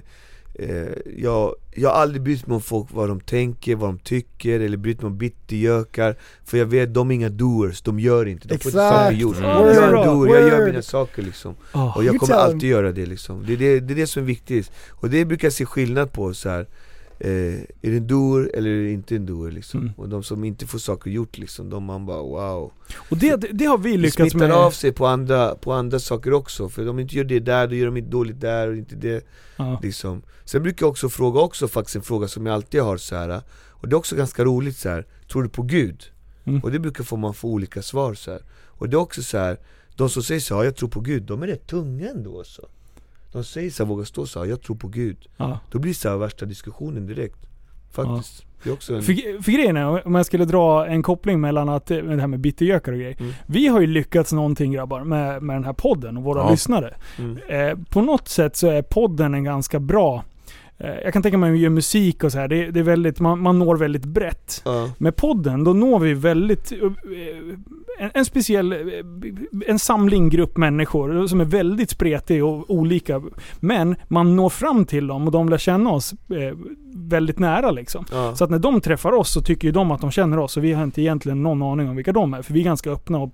jag, jag har aldrig brytt mig om folk, vad de tänker, vad de tycker, eller brytt mig om bittergökar För jag vet, de är inga doers, de gör inte, de får inte Exakt. saker gjort Mm. Jag är en Word, doer, jag gör mina saker liksom Ah. Och jag kommer alltid göra det liksom Det är det, det är det som är viktigt Och det brukar jag se skillnad på så här. Eh, är det en doer eller är det inte en doer liksom? Mm. Och de som inte får saker gjort liksom, de man bara wow Och det, det, har vi lyckats smittar med. av sig på andra, på andra saker också, för om de inte gör det där, då gör de inte dåligt där och inte det Ja. liksom. Sen brukar jag också fråga också faktiskt en fråga som jag alltid har så här. Och det är också ganska roligt så här. tror du på Gud? Mm. Och det brukar få man få olika svar så här. Och det är också så här. de som säger så här, "Ja, jag tror på Gud, de är rätt tunga ändå så. De säger så här, vågar stå så här, jag tror på Gud. Ja. Då blir det så här värsta diskussionen direkt. Faktiskt. Det är också en... För, för grejen är, om jag skulle dra en koppling mellan att, med det här med bittergökar och grejer. Mm. Vi har ju lyckats någonting grabbar med, med den här podden och våra Ja. lyssnare. Mm. Eh, på något sätt så är podden en ganska bra eh, jag kan tänka mig att man gör musik och så här. Det, det är väldigt, man, man når väldigt brett. Ja. Med podden, då når vi väldigt... eh, En, en speciell... eh, En samling grupp människor som är väldigt spretig och olika. Men man når fram till dem och de lär känna oss eh, väldigt nära liksom. Ja. Så att när de träffar oss så tycker ju de att de känner oss och vi har inte egentligen någon aning om vilka de är. För vi är ganska öppna och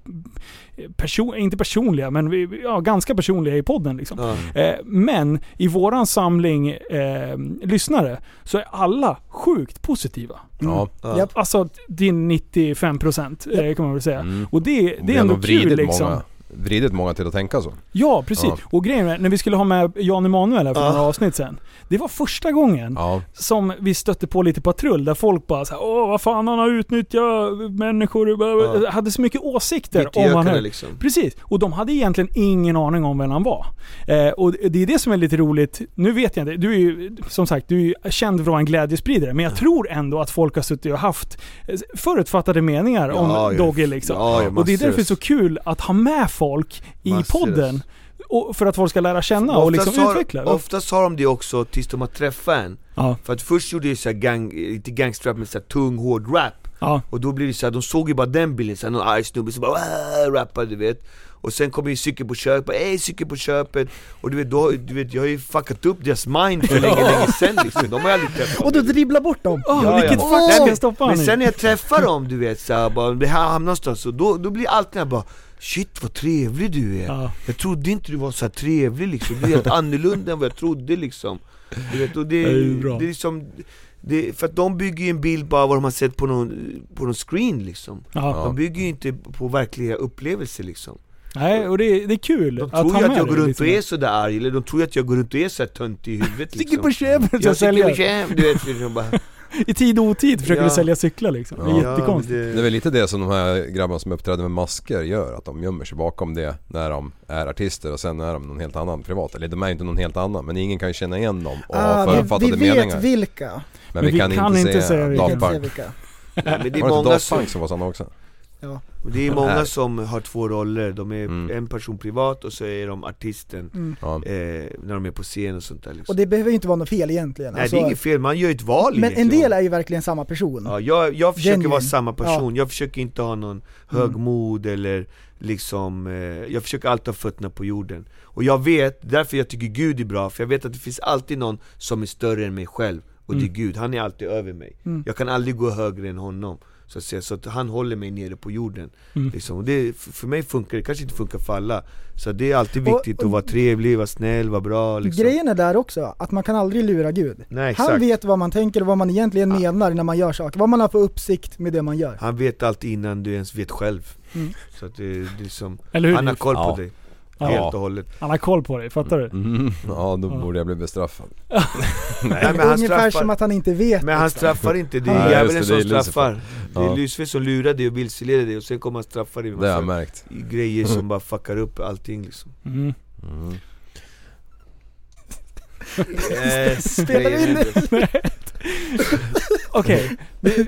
person, inte personliga, men vi, ja, ganska personliga i podden liksom. Eh, men i våran samling eh, lyssnare så är alla sjukt positiva. Ja. Ja. Alltså till 95% eh, kan man väl säga. Mm. Och det, det Vi är ändå nog kul liksom. många, vridit många till att tänka så. Ja, precis. Ja. Och grejen är, när vi skulle ha med Jan Emanuel här för Ja. några avsnitt sen. Det var första gången Ja. som vi stötte på lite patrull där folk bara såhär Åh vad fan han har utnyttjat människor, Ja. hade så mycket åsikter om han höll. liksom. Precis, och de hade egentligen ingen aning om vem han var. Eh, och det är det som är lite roligt. Nu vet jag inte, du är ju som sagt du är känd för att vara en glädjespridare, men jag tror ändå att folk har suttit och haft eh, förutfattade meningar om. Dogge liksom. Ja, och det är därför det är så kul att ha med folk i Massor. podden. Och för att folk ska lära känna och liksom har, utveckla. oftast har de det också tills de har träffat en Ja, För att först gjorde jag så här gang, inte gangsterrap men så här tung hård rap ja. Och då blir det så här, de såg ju bara den bilden, så här, någon arg snubbe som bara rappar du vet Och sen kommer ju cykel på köpet, ey cykel på köpet Och du vet, då, du vet jag har ju fuckat upp deras mind för länge, länge sen liksom De har ju aldrig träffat Och du dribblar bort dem. Åh, Ja, vilket ja. Nej, ska men- jag Men sen när jag träffar dem, du vet såhär, bara, det här hamnar någonstans, så då, då blir alltid jag bara Shit vad trevlig du är! Ja. Jag trodde inte du var så trevlig liksom, du är helt annorlunda än vad jag trodde liksom du vet, och det, Det är bra. det är liksom det, För att de bygger ju en bild bara vad de har sett på någon, på någon screen liksom Ja. De bygger ju inte på verkliga upplevelser liksom Nej, och det är, det är kul De tror ju att jag går runt och mer. är sådär arg, eller de tror ju att jag går runt och är såhär töntig i huvudet Sticker liksom på köpet och Jag sticker på köpet, du vet liksom bara I tid och otid försöker Ja. du sälja cyklar liksom. Det är Ja, jättekonstigt. men Det är väl lite det som de här grabbarna som uppträder med masker gör. Att de gömmer sig bakom det när de är artister och sen är de någon helt annan privat. Eller de är ju inte någon helt annan men ingen kan ju känna igen dem och ha Ah, vi, förutfattade vi vet meningar. vilka. Men, vi kan, inte, säga Vi Daft kan se Punk. vilka. Nej, men det är Var det inte många Daft Punk som var sådana också? Och Det är många som har två roller, de är Mm. en person privat och så är de artisten Mm. Ja. eh, när de är på scen och sånt där liksom. Och det behöver ju inte vara något fel egentligen. Nej Alltså, det är inget fel, man gör ju ett val men en del är ju verkligen samma person. Ja, jag, jag försöker Genuine. vara samma person, jag försöker inte ha någon högmod eller liksom, eh, jag försöker alltid ha fötterna på jorden Och jag vet, därför jag tycker Gud är bra, för jag vet att det finns alltid någon som är större än mig själv Och det är Mm. Gud, han är alltid över mig Mm. Jag kan aldrig gå högre än honom så att, säga, så att han håller mig nere på jorden Mm. liksom. och det, för mig funkar det, kanske inte funkar för alla Så det är alltid Och- viktigt och- att vara trevlig, vara snäll, vara bra liksom. Grejen är där också, att man kan aldrig lura Gud. Nej Han vet vad man tänker och vad man egentligen menar när man gör saker, vad man har för uppsikt med det man gör. Han vet allt innan du ens vet själv Mm. Så att det, det är som, Eller hur? han har koll Ja. på dig Ja. Helt och hållet Han har koll på dig, fattar du? Mm, ja, då Ja. borde jag bli bestraffad. Nej men han Ungefär straffar som att han inte vet. Men han straffar inte, det är djävulen som det är Lucifer. straffar Det är. Lucifer som lurar dig och vilseleder dig och sen kommer han straffa dig med Det har jag massa märkt. grejer som bara fuckar upp allting liksom Mm. Mm. Yes, Spelar du in det? Okej, vi,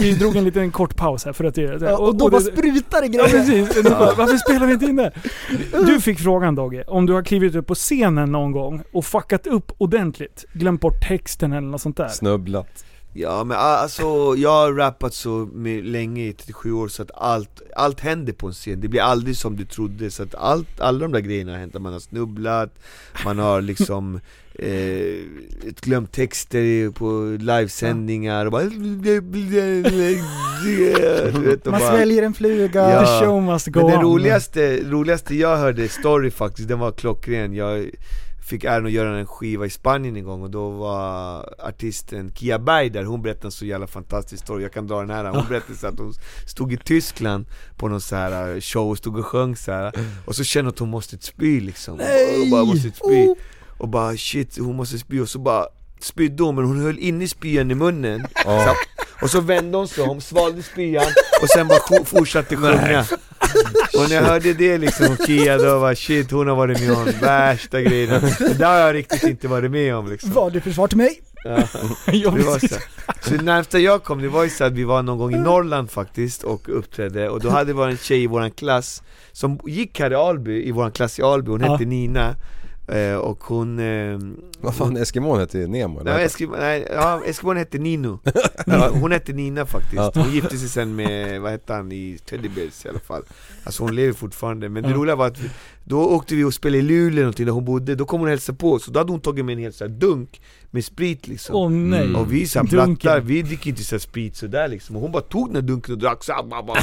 vi drog en liten kort paus här för att det, Ja, och då bara det, sprutar det Ja grejer. precis, Och du bara, varför spelar vi inte in det? Du fick frågan Dogge, om du har klivit upp på scenen någon gång och fuckat upp ordentligt, glömt bort texten eller något sånt där. Snubblat. Ja men alltså, jag har rappat så med, länge i 37 år så att allt, allt händer på en scen, det blir aldrig som du trodde. Så att allt, alla de där grejerna har hänt, man har snubblat, man har liksom eh, glömt texter på livesändningar och bara du vet, och Man bara, sväljer en fluga. Ja. The show must go Men det roligaste, roligaste jag hörde, story faktiskt, den var klockren. Jag fick äran att göra en skiva i Spanien en gång och då var artisten Kia Berg där, hon berättade en så jävla fantastisk story, jag kan dra den här. Hon berättade så att hon stod i Tyskland på någon så här show och stod och sjöng så här Och så kände hon att hon måste spy liksom. Nej! och bara måste spy. Oh. Och bara shit, hon måste spy. Och så bara spydde hon men hon höll inne spyan i munnen. Ja. så, Och så vände hon sig om, svalde spyan och sen bara fortsatte sjunga Och när jag hörde det liksom, Kia då var shit hon har varit med om värsta grejerna Det där har jag riktigt inte varit med om liksom Var du försvar till mig? ja. Det var så. så det närmsta jag kom, det var ju så att vi var någon gång i Norrland faktiskt och uppträdde och då hade det varit en tjej i våran klass som gick här i Alby, i våran klass i Alby, hon Ja. hette Nina Eh, och hon... Eh, Vad fan, Eskimon hette ju Nemo eller? Nej, Eskimo, nej ja, Eskimon hette Nino. Ja, Hon hette Nina faktiskt, hon gifte sig sen med, vad hette han, i Teddy Bears i alla fall. Alltså hon lever fortfarande, men det roliga var att vi, Då åkte vi och spelade i Luleå någonting där hon bodde, då kom hon och hälsade på Så då hade hon tagit med en hel så här dunk med sprit liksom Åh nej. Mm. Och vi såhär Dunken. plattar, vi dricker inte så här sprit sådär liksom Och hon bara tog den här dunken och drack såhär. Och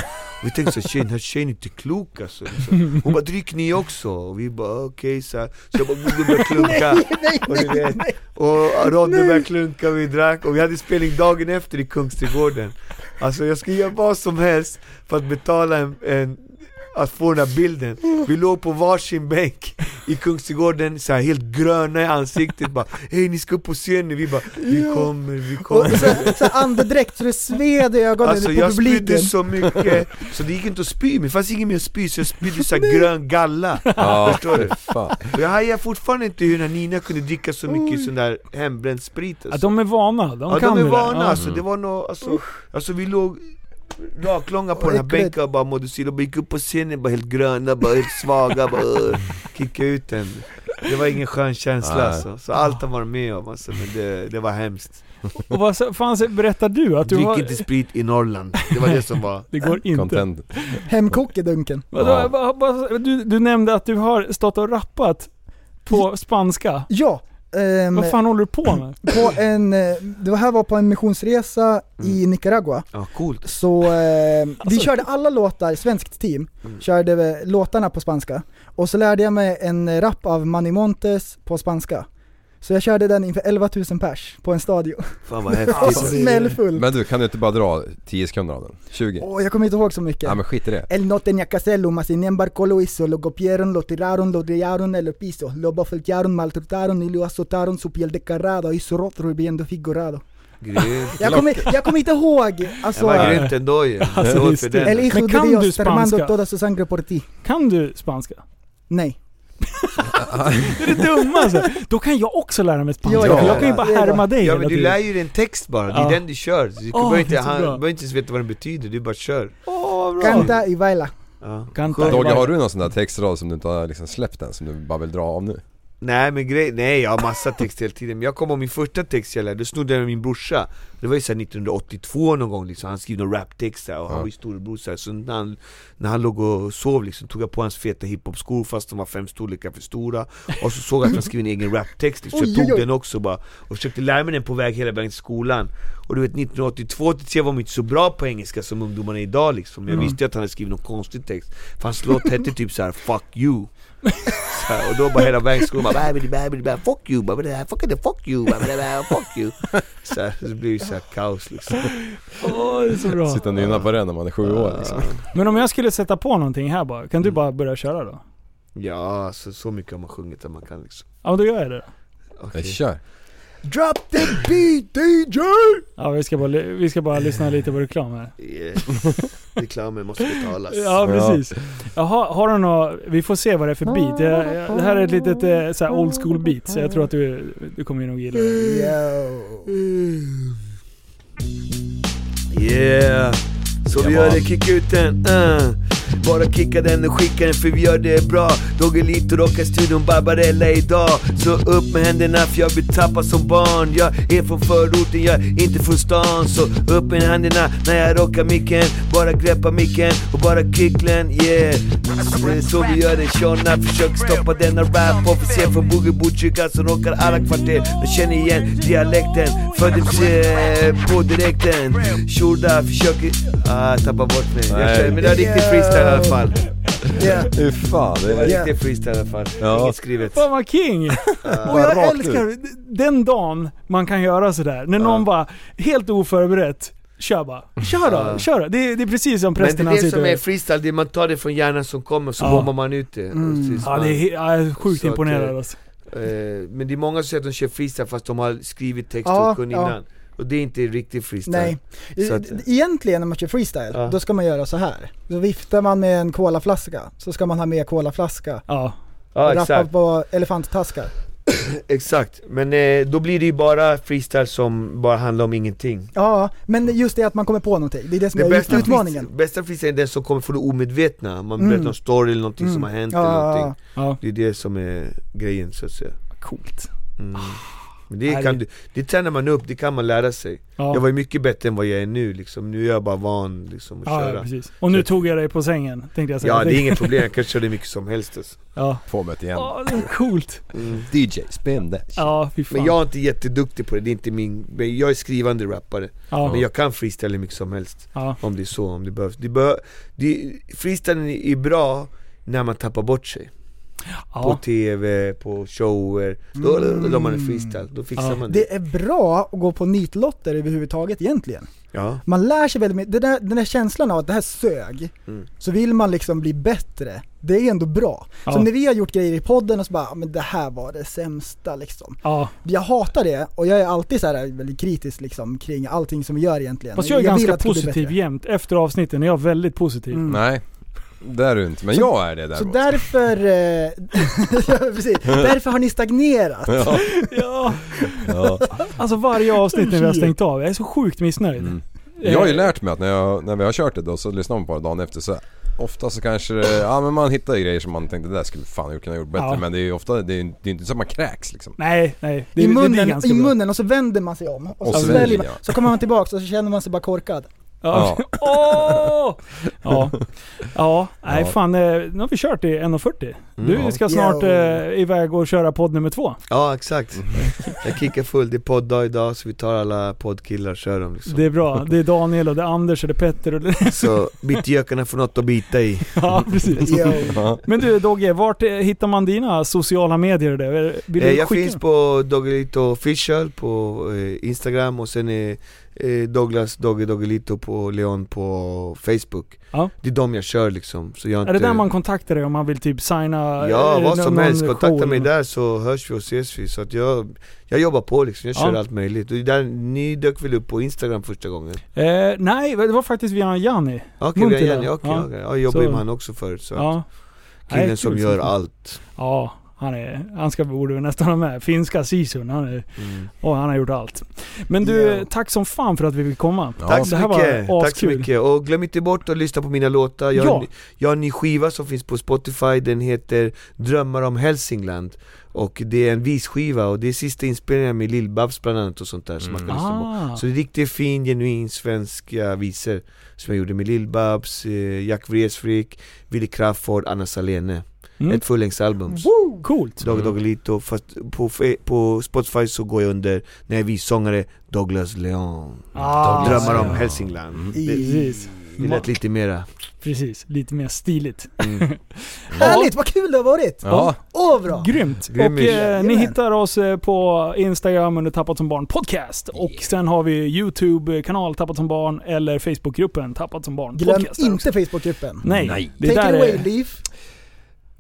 vi tänkte såhär, tjejen, den här tjejen är inte klok alltså liksom. Hon bara, drick ni också? Och vi bara okej så, här. så jag bara, Google började klunka Nej, och, du nej, vet, nej. och Rodde började klunka och vi drack och vi hade spelning dagen efter i Kungsträdgården Alltså jag skulle göra vad som helst för att betala en, en att få den här bilden Vi låg på varsin bänk i Kungsträdgården, så här, helt gröna i ansiktet bara Hej ni ska upp på scenen, vi bara Vi kommer, vi Och kommer så, så andedräkt så det sved i ögonen Alltså på jag spydde publiken. så mycket, så det gick inte att spy, men det fanns ingen mer att spy så jag spydde så här grön galla Ja, Förstår du? fan. Och jag hajar fortfarande inte hur Nina kunde dricka så mycket sån där hembränd sprit Ja, alltså. de är vana, de Ja kan de är det vana Ja. alltså, det var nog, alltså, alltså vi låg raklånga på den här bänken och bara mådde synd och bara gick upp på scenen bara helt gröna, bara helt svaga, bara uh, kicka ut den Det var ingen skön känsla alltså, så allt han var med om alltså, men det, det var hemskt Och vad så- fan så- berättar du att du Drick har... inte sprit i Norrland, det var det som var Det går inte. Content. Hemkok i dunken. Vadå, Ja. du, du nämnde att du har stått och rappat på spanska. Ja. Ehm, Vad fan håller du på med? på en, eh, det här var på en missionsresa i Nicaragua. Ja, coolt Så eh, vi Alltså- körde alla låtar, svenskt team, Mm. körde vi låtarna på spanska. Och så lärde jag mig en rap av Manny Montes på spanska. Så jag körde den inför 11 000 pers på en stadion. Fan vad häftigt Alltså, det- Smällfull. Men du, kan du inte bara dra 10 sekunder av den? 20? Åh, jag kommer inte ihåg så mycket. Ja men skit i det. Él no tenía hacerlo, mas sin embargo lo hizo. Lo copiaron, lo tiraron, lo trillaron en el piso. Lo bofetearon, maltrataron y lo azotaron. Su piel descarrada hizo rostro viendo figurado. Grymt Jag kommer, jag kommer inte ihåg, alltså... Det var grymt ändå ju, Alltså. El Men de kan du spanska? toda su sangre por ti. Kan du spanska? Nej. Det är det dummaste! Då kan jag också lära mig spanska, Ja, jag kan ju bara härma dig Ja men du lär ju dig en text bara, det är Ja. den du kör. Så Du Åh, behöver inte, han behöver inte ens veta vad den betyder, du bara kör vad bra. Canta y baila. ja. Canta. Dogge, har du någon sån där textrad som du inte har liksom släppt än, som du bara vill dra av nu? Nej men grej, nej jag har massa text hela tiden, men jag kommer ihåg min första text jag lärde, då snodde jag med min brorsa. Det var ju såhär 1982 någon gång liksom, han skrev någon raptext där, och han var ju storebror så, här, så när, han, när han låg och sov liksom, tog jag på hans feta hiphop-skor fast de var fem storlekar för stora. Och så såg jag att han skrev en egen raptext, liksom, så jag tog den också bara Och försökte lära mig den på väg hela vägen till skolan. Och du vet 1982 83 var man inte så bra på engelska som ungdomarna är idag liksom. Jag visste ju att han hade skrivit någon konstig text. För hans låt hette typ så här 'fuck you' och då bara hela vägen skolan bara "Babidi, babidi, babidi, fuck you, fuck it, fuck you, fuck you så, här, så det blir ju så här kaos liksom Åh, det är så bra. Sitta och nynna på den när man är sju år liksom. Men om jag skulle sätta på någonting här bara, kan du bara börja köra då? Ja, alltså, så mycket har man sjungit att man kan liksom Ja, då gör jag det. Okej. Nej, kör. Drop the beat DJ! Ja, vi ska bara, vi ska bara lyssna lite på reklam här. Yeah. Reklamen måste betalas Ja, precis. Jaha, har du något, vi får se vad det är för beat. Det här är ett litet eh, så här old school beat, så jag tror att du, du kommer nog gilla det. Yeah, så vi gör det, kicka ut den, uh. Bara kicka den och skicka den för vi gör det bra. Doggelito rockar studion Barbarella idag. Så upp med händerna för jag blir tappad som barn. Jag är från förorten, jag är inte från stan. Så upp med händerna när jag rockar micken. Bara greppa micken och bara kicklen, yeah. Det är så vi gör det, Shona försök stoppa denna rap. Officer från Boogie Botkyrka som rockar alla kvarter De känner igen dialekten, föddes eh, på direkten. Shurda försöker, ah jag tappar bort mig. Jag känner, Men det är riktigt freestyle i alla fall Yeah. Fy fan, det var. Yeah. riktigt freestyle i alla fall, Ja. inget skrivet Fan vad king! Och jag älskar den dagen man kan göra sådär. När någon bara, helt oförberett, kör bara. Kör då, Ja. kör då. Det, är- det är precis som Men det prästen är det som är freestyle, det är man tar det från hjärnan som kommer så Ja. bombar man ut det Mm. Ja, det är, jag är sjukt imponerad eh, alltså. Eh, Men det är många som säger att de kör freestyle fast de har skrivit text Ja, och kunde ja. Och det är inte riktigt freestyle Nej. Så att- Egentligen när man kör freestyle, Ja. då ska man göra så här. Då viftar man med en colaflaska, så ska man ha med colaflaska. Ja. Ja Rappa exakt, på elefanttaskar. Exakt, men eh, då blir det ju bara freestyle som bara handlar om ingenting Ja, men just det att man kommer på någonting, det är det som Det är bästa, utmaningen. freestyle, bästa freestyle är den som kommer från det omedvetna, man Mm. berättar en story eller någonting som Mm. har hänt Ja, eller någonting Ja, Det är det som är grejen så att säga coolt. mm. Men det, kan det- du, det tränar man upp, det kan man lära sig Ja. Jag var ju mycket bättre än vad jag är nu liksom, nu är jag bara van liksom att Ja, ja, köra precis. Och nu tog jag dig på sängen, tänkte jag säga. Ja det är inget problem, jag kan köra det mycket som helst alltså. Ja, Få mig igen. ja det är coolt. mm. DJ, spin that. Ja, fy fan. Men jag är inte jätteduktig på det, det är inte min, men jag är skrivande rappare ja. Men jag kan freestyla hur mycket som helst ja. Om det är så, om det behövs det bör, det, Freestylen är bra när man tappar bort sig På Ja. TV, på shower, då, då man en freestyle, då fixar Ja. man det Det är bra att gå på nitlotter överhuvudtaget egentligen. Ja, Man lär sig väldigt mycket, det där, den där känslan av att det här sög, Mm. så vill man liksom bli bättre. Det är ändå bra. Ja. Som när vi har gjort grejer i podden och så bara, "Ja, men det här var det sämsta liksom. ja. Jag hatar det och jag är alltid så här väldigt kritisk liksom kring allting som vi gör egentligen. Fast jag är vill ganska positiv jämt. Efter avsnitten är jag väldigt positiv. Mm. Nej, det är du inte. Men Så- jag är det Så däremot. därför, eh, ja, precis, därför har ni stagnerat. Ja, Ja. ja. Alltså varje avsnitt när vi har stängt av, jag är så sjukt missnöjd. Mm. Eh, Jag har ju lärt mig att när, jag, när vi har kört det då så lyssnar man på det dagen efter så Ofta så kanske det, ja men man hittar ju grejer som man tänkte det där skulle fan jag kunna gjort bättre Ja. men det är ju ofta, det är, det är inte så att man kräks liksom. Nej, nej. Det, I munnen, I bra. munnen och så vänder man sig om och, Och så, sväljer man, ja. så kommer man tillbaks och så känner man sig bara korkad. Ja. Ja. Ja. Ja, nej Ja. fan. eh, Nu har vi kört i 1.40. Du Mm. ska snart eh, iväg och köra podd nummer två. ja exakt Jag kickar full, det är podddag idag så vi tar alla poddkillar och kör dem liksom Det är bra. Det är Daniel och det är Anders och det är Petter och det... Så bittgökarna får något att bita i Ja, precis. Men du Dogge, vart eh, hittar man dina sociala medier? Där? Vill du Eh, Jag skicka finns på Doggelito official på Instagram och sen är Douglas Dogge Doggelito på Leon på Facebook Ja. Det är de jag kör liksom, så jag Är det inte... där man kontaktar dig om man vill typ signa? Ja, eh, vad som helst, kontakta mig där så hörs vi och ses vi Så att jag, jag jobbar på liksom, jag kör Ja. allt möjligt och det där, Ni dök väl upp på Instagram första gången? Eh, nej, det var faktiskt via Janni. Okej, okay, Jenny, okej, Ja. okej. Ja, jag jobbar ju Så- med han också förut så Ja. Killen Nej, som gör allt Ja, han är, han ska, borde väl nästan ha med. Finska sisun, han är, mm. och han har gjort allt. Men du, Ja. tack som fan för att vi fick komma. Ja. Tack så det här var mycket, tack så mycket och glöm inte bort att lyssna på mina låtar jag, Ja. har, en- jag har en ny skiva som finns på Spotify, den heter Drömmar om Hälsingland Och det är en visskiva och det är sista inspelningen med Lill-Babs bland annat och sånt där som man kan lyssna på Ah, Så det är riktigt fin, genuin svenska visor Som jag gjorde med Lill-Babs, eh, Jack Vreeswijk, Willy Crafoord, Anna Salene mm. Ett fullängdsalbum Coolt. Dogge Doggelito, fast på, på Spotify så går jag under, när jag är vissångare, Douglas Leon Ah, Drömmar om. Hälsingland Mm. det, Precis. det lät lite mera Precis, lite mer stiligt. mm. Härligt, vad kul det har varit! Ja. Åh bra! Grymt! Grym och eh, ni hittar oss eh, på Instagram under Tappat som barn podcast. Och sen har vi YouTube-kanal Tappat som barn eller Facebookgruppen Tappat som barn Glöm podcast. inte Facebookgruppen. Nej, Nej. det Take där it away är... Leaf.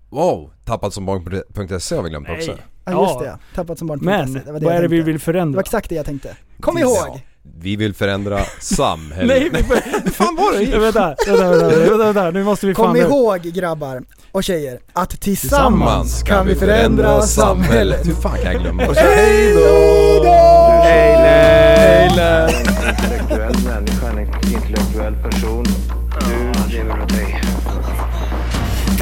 Wow, tappadsombagn.se har vi glömt också. Nej. Ja just det, tappat som barn. Men, det var det vad är det vi vill Det förändra? var exakt det jag tänkte. Kom Ja. ihåg! Vi vill förändra samhället. Nej, vi får... fan var det? vänta, vänta, vänta, vänta, vänta, nu måste vi fan... Kom ihåg grabbar och tjejer, att tillsammans Tillsammans kan vi förändra samhället. Hur fan kan jag glömma? Och så hej då! Hej En intellektuell människa, en intellektuell person. Du lever.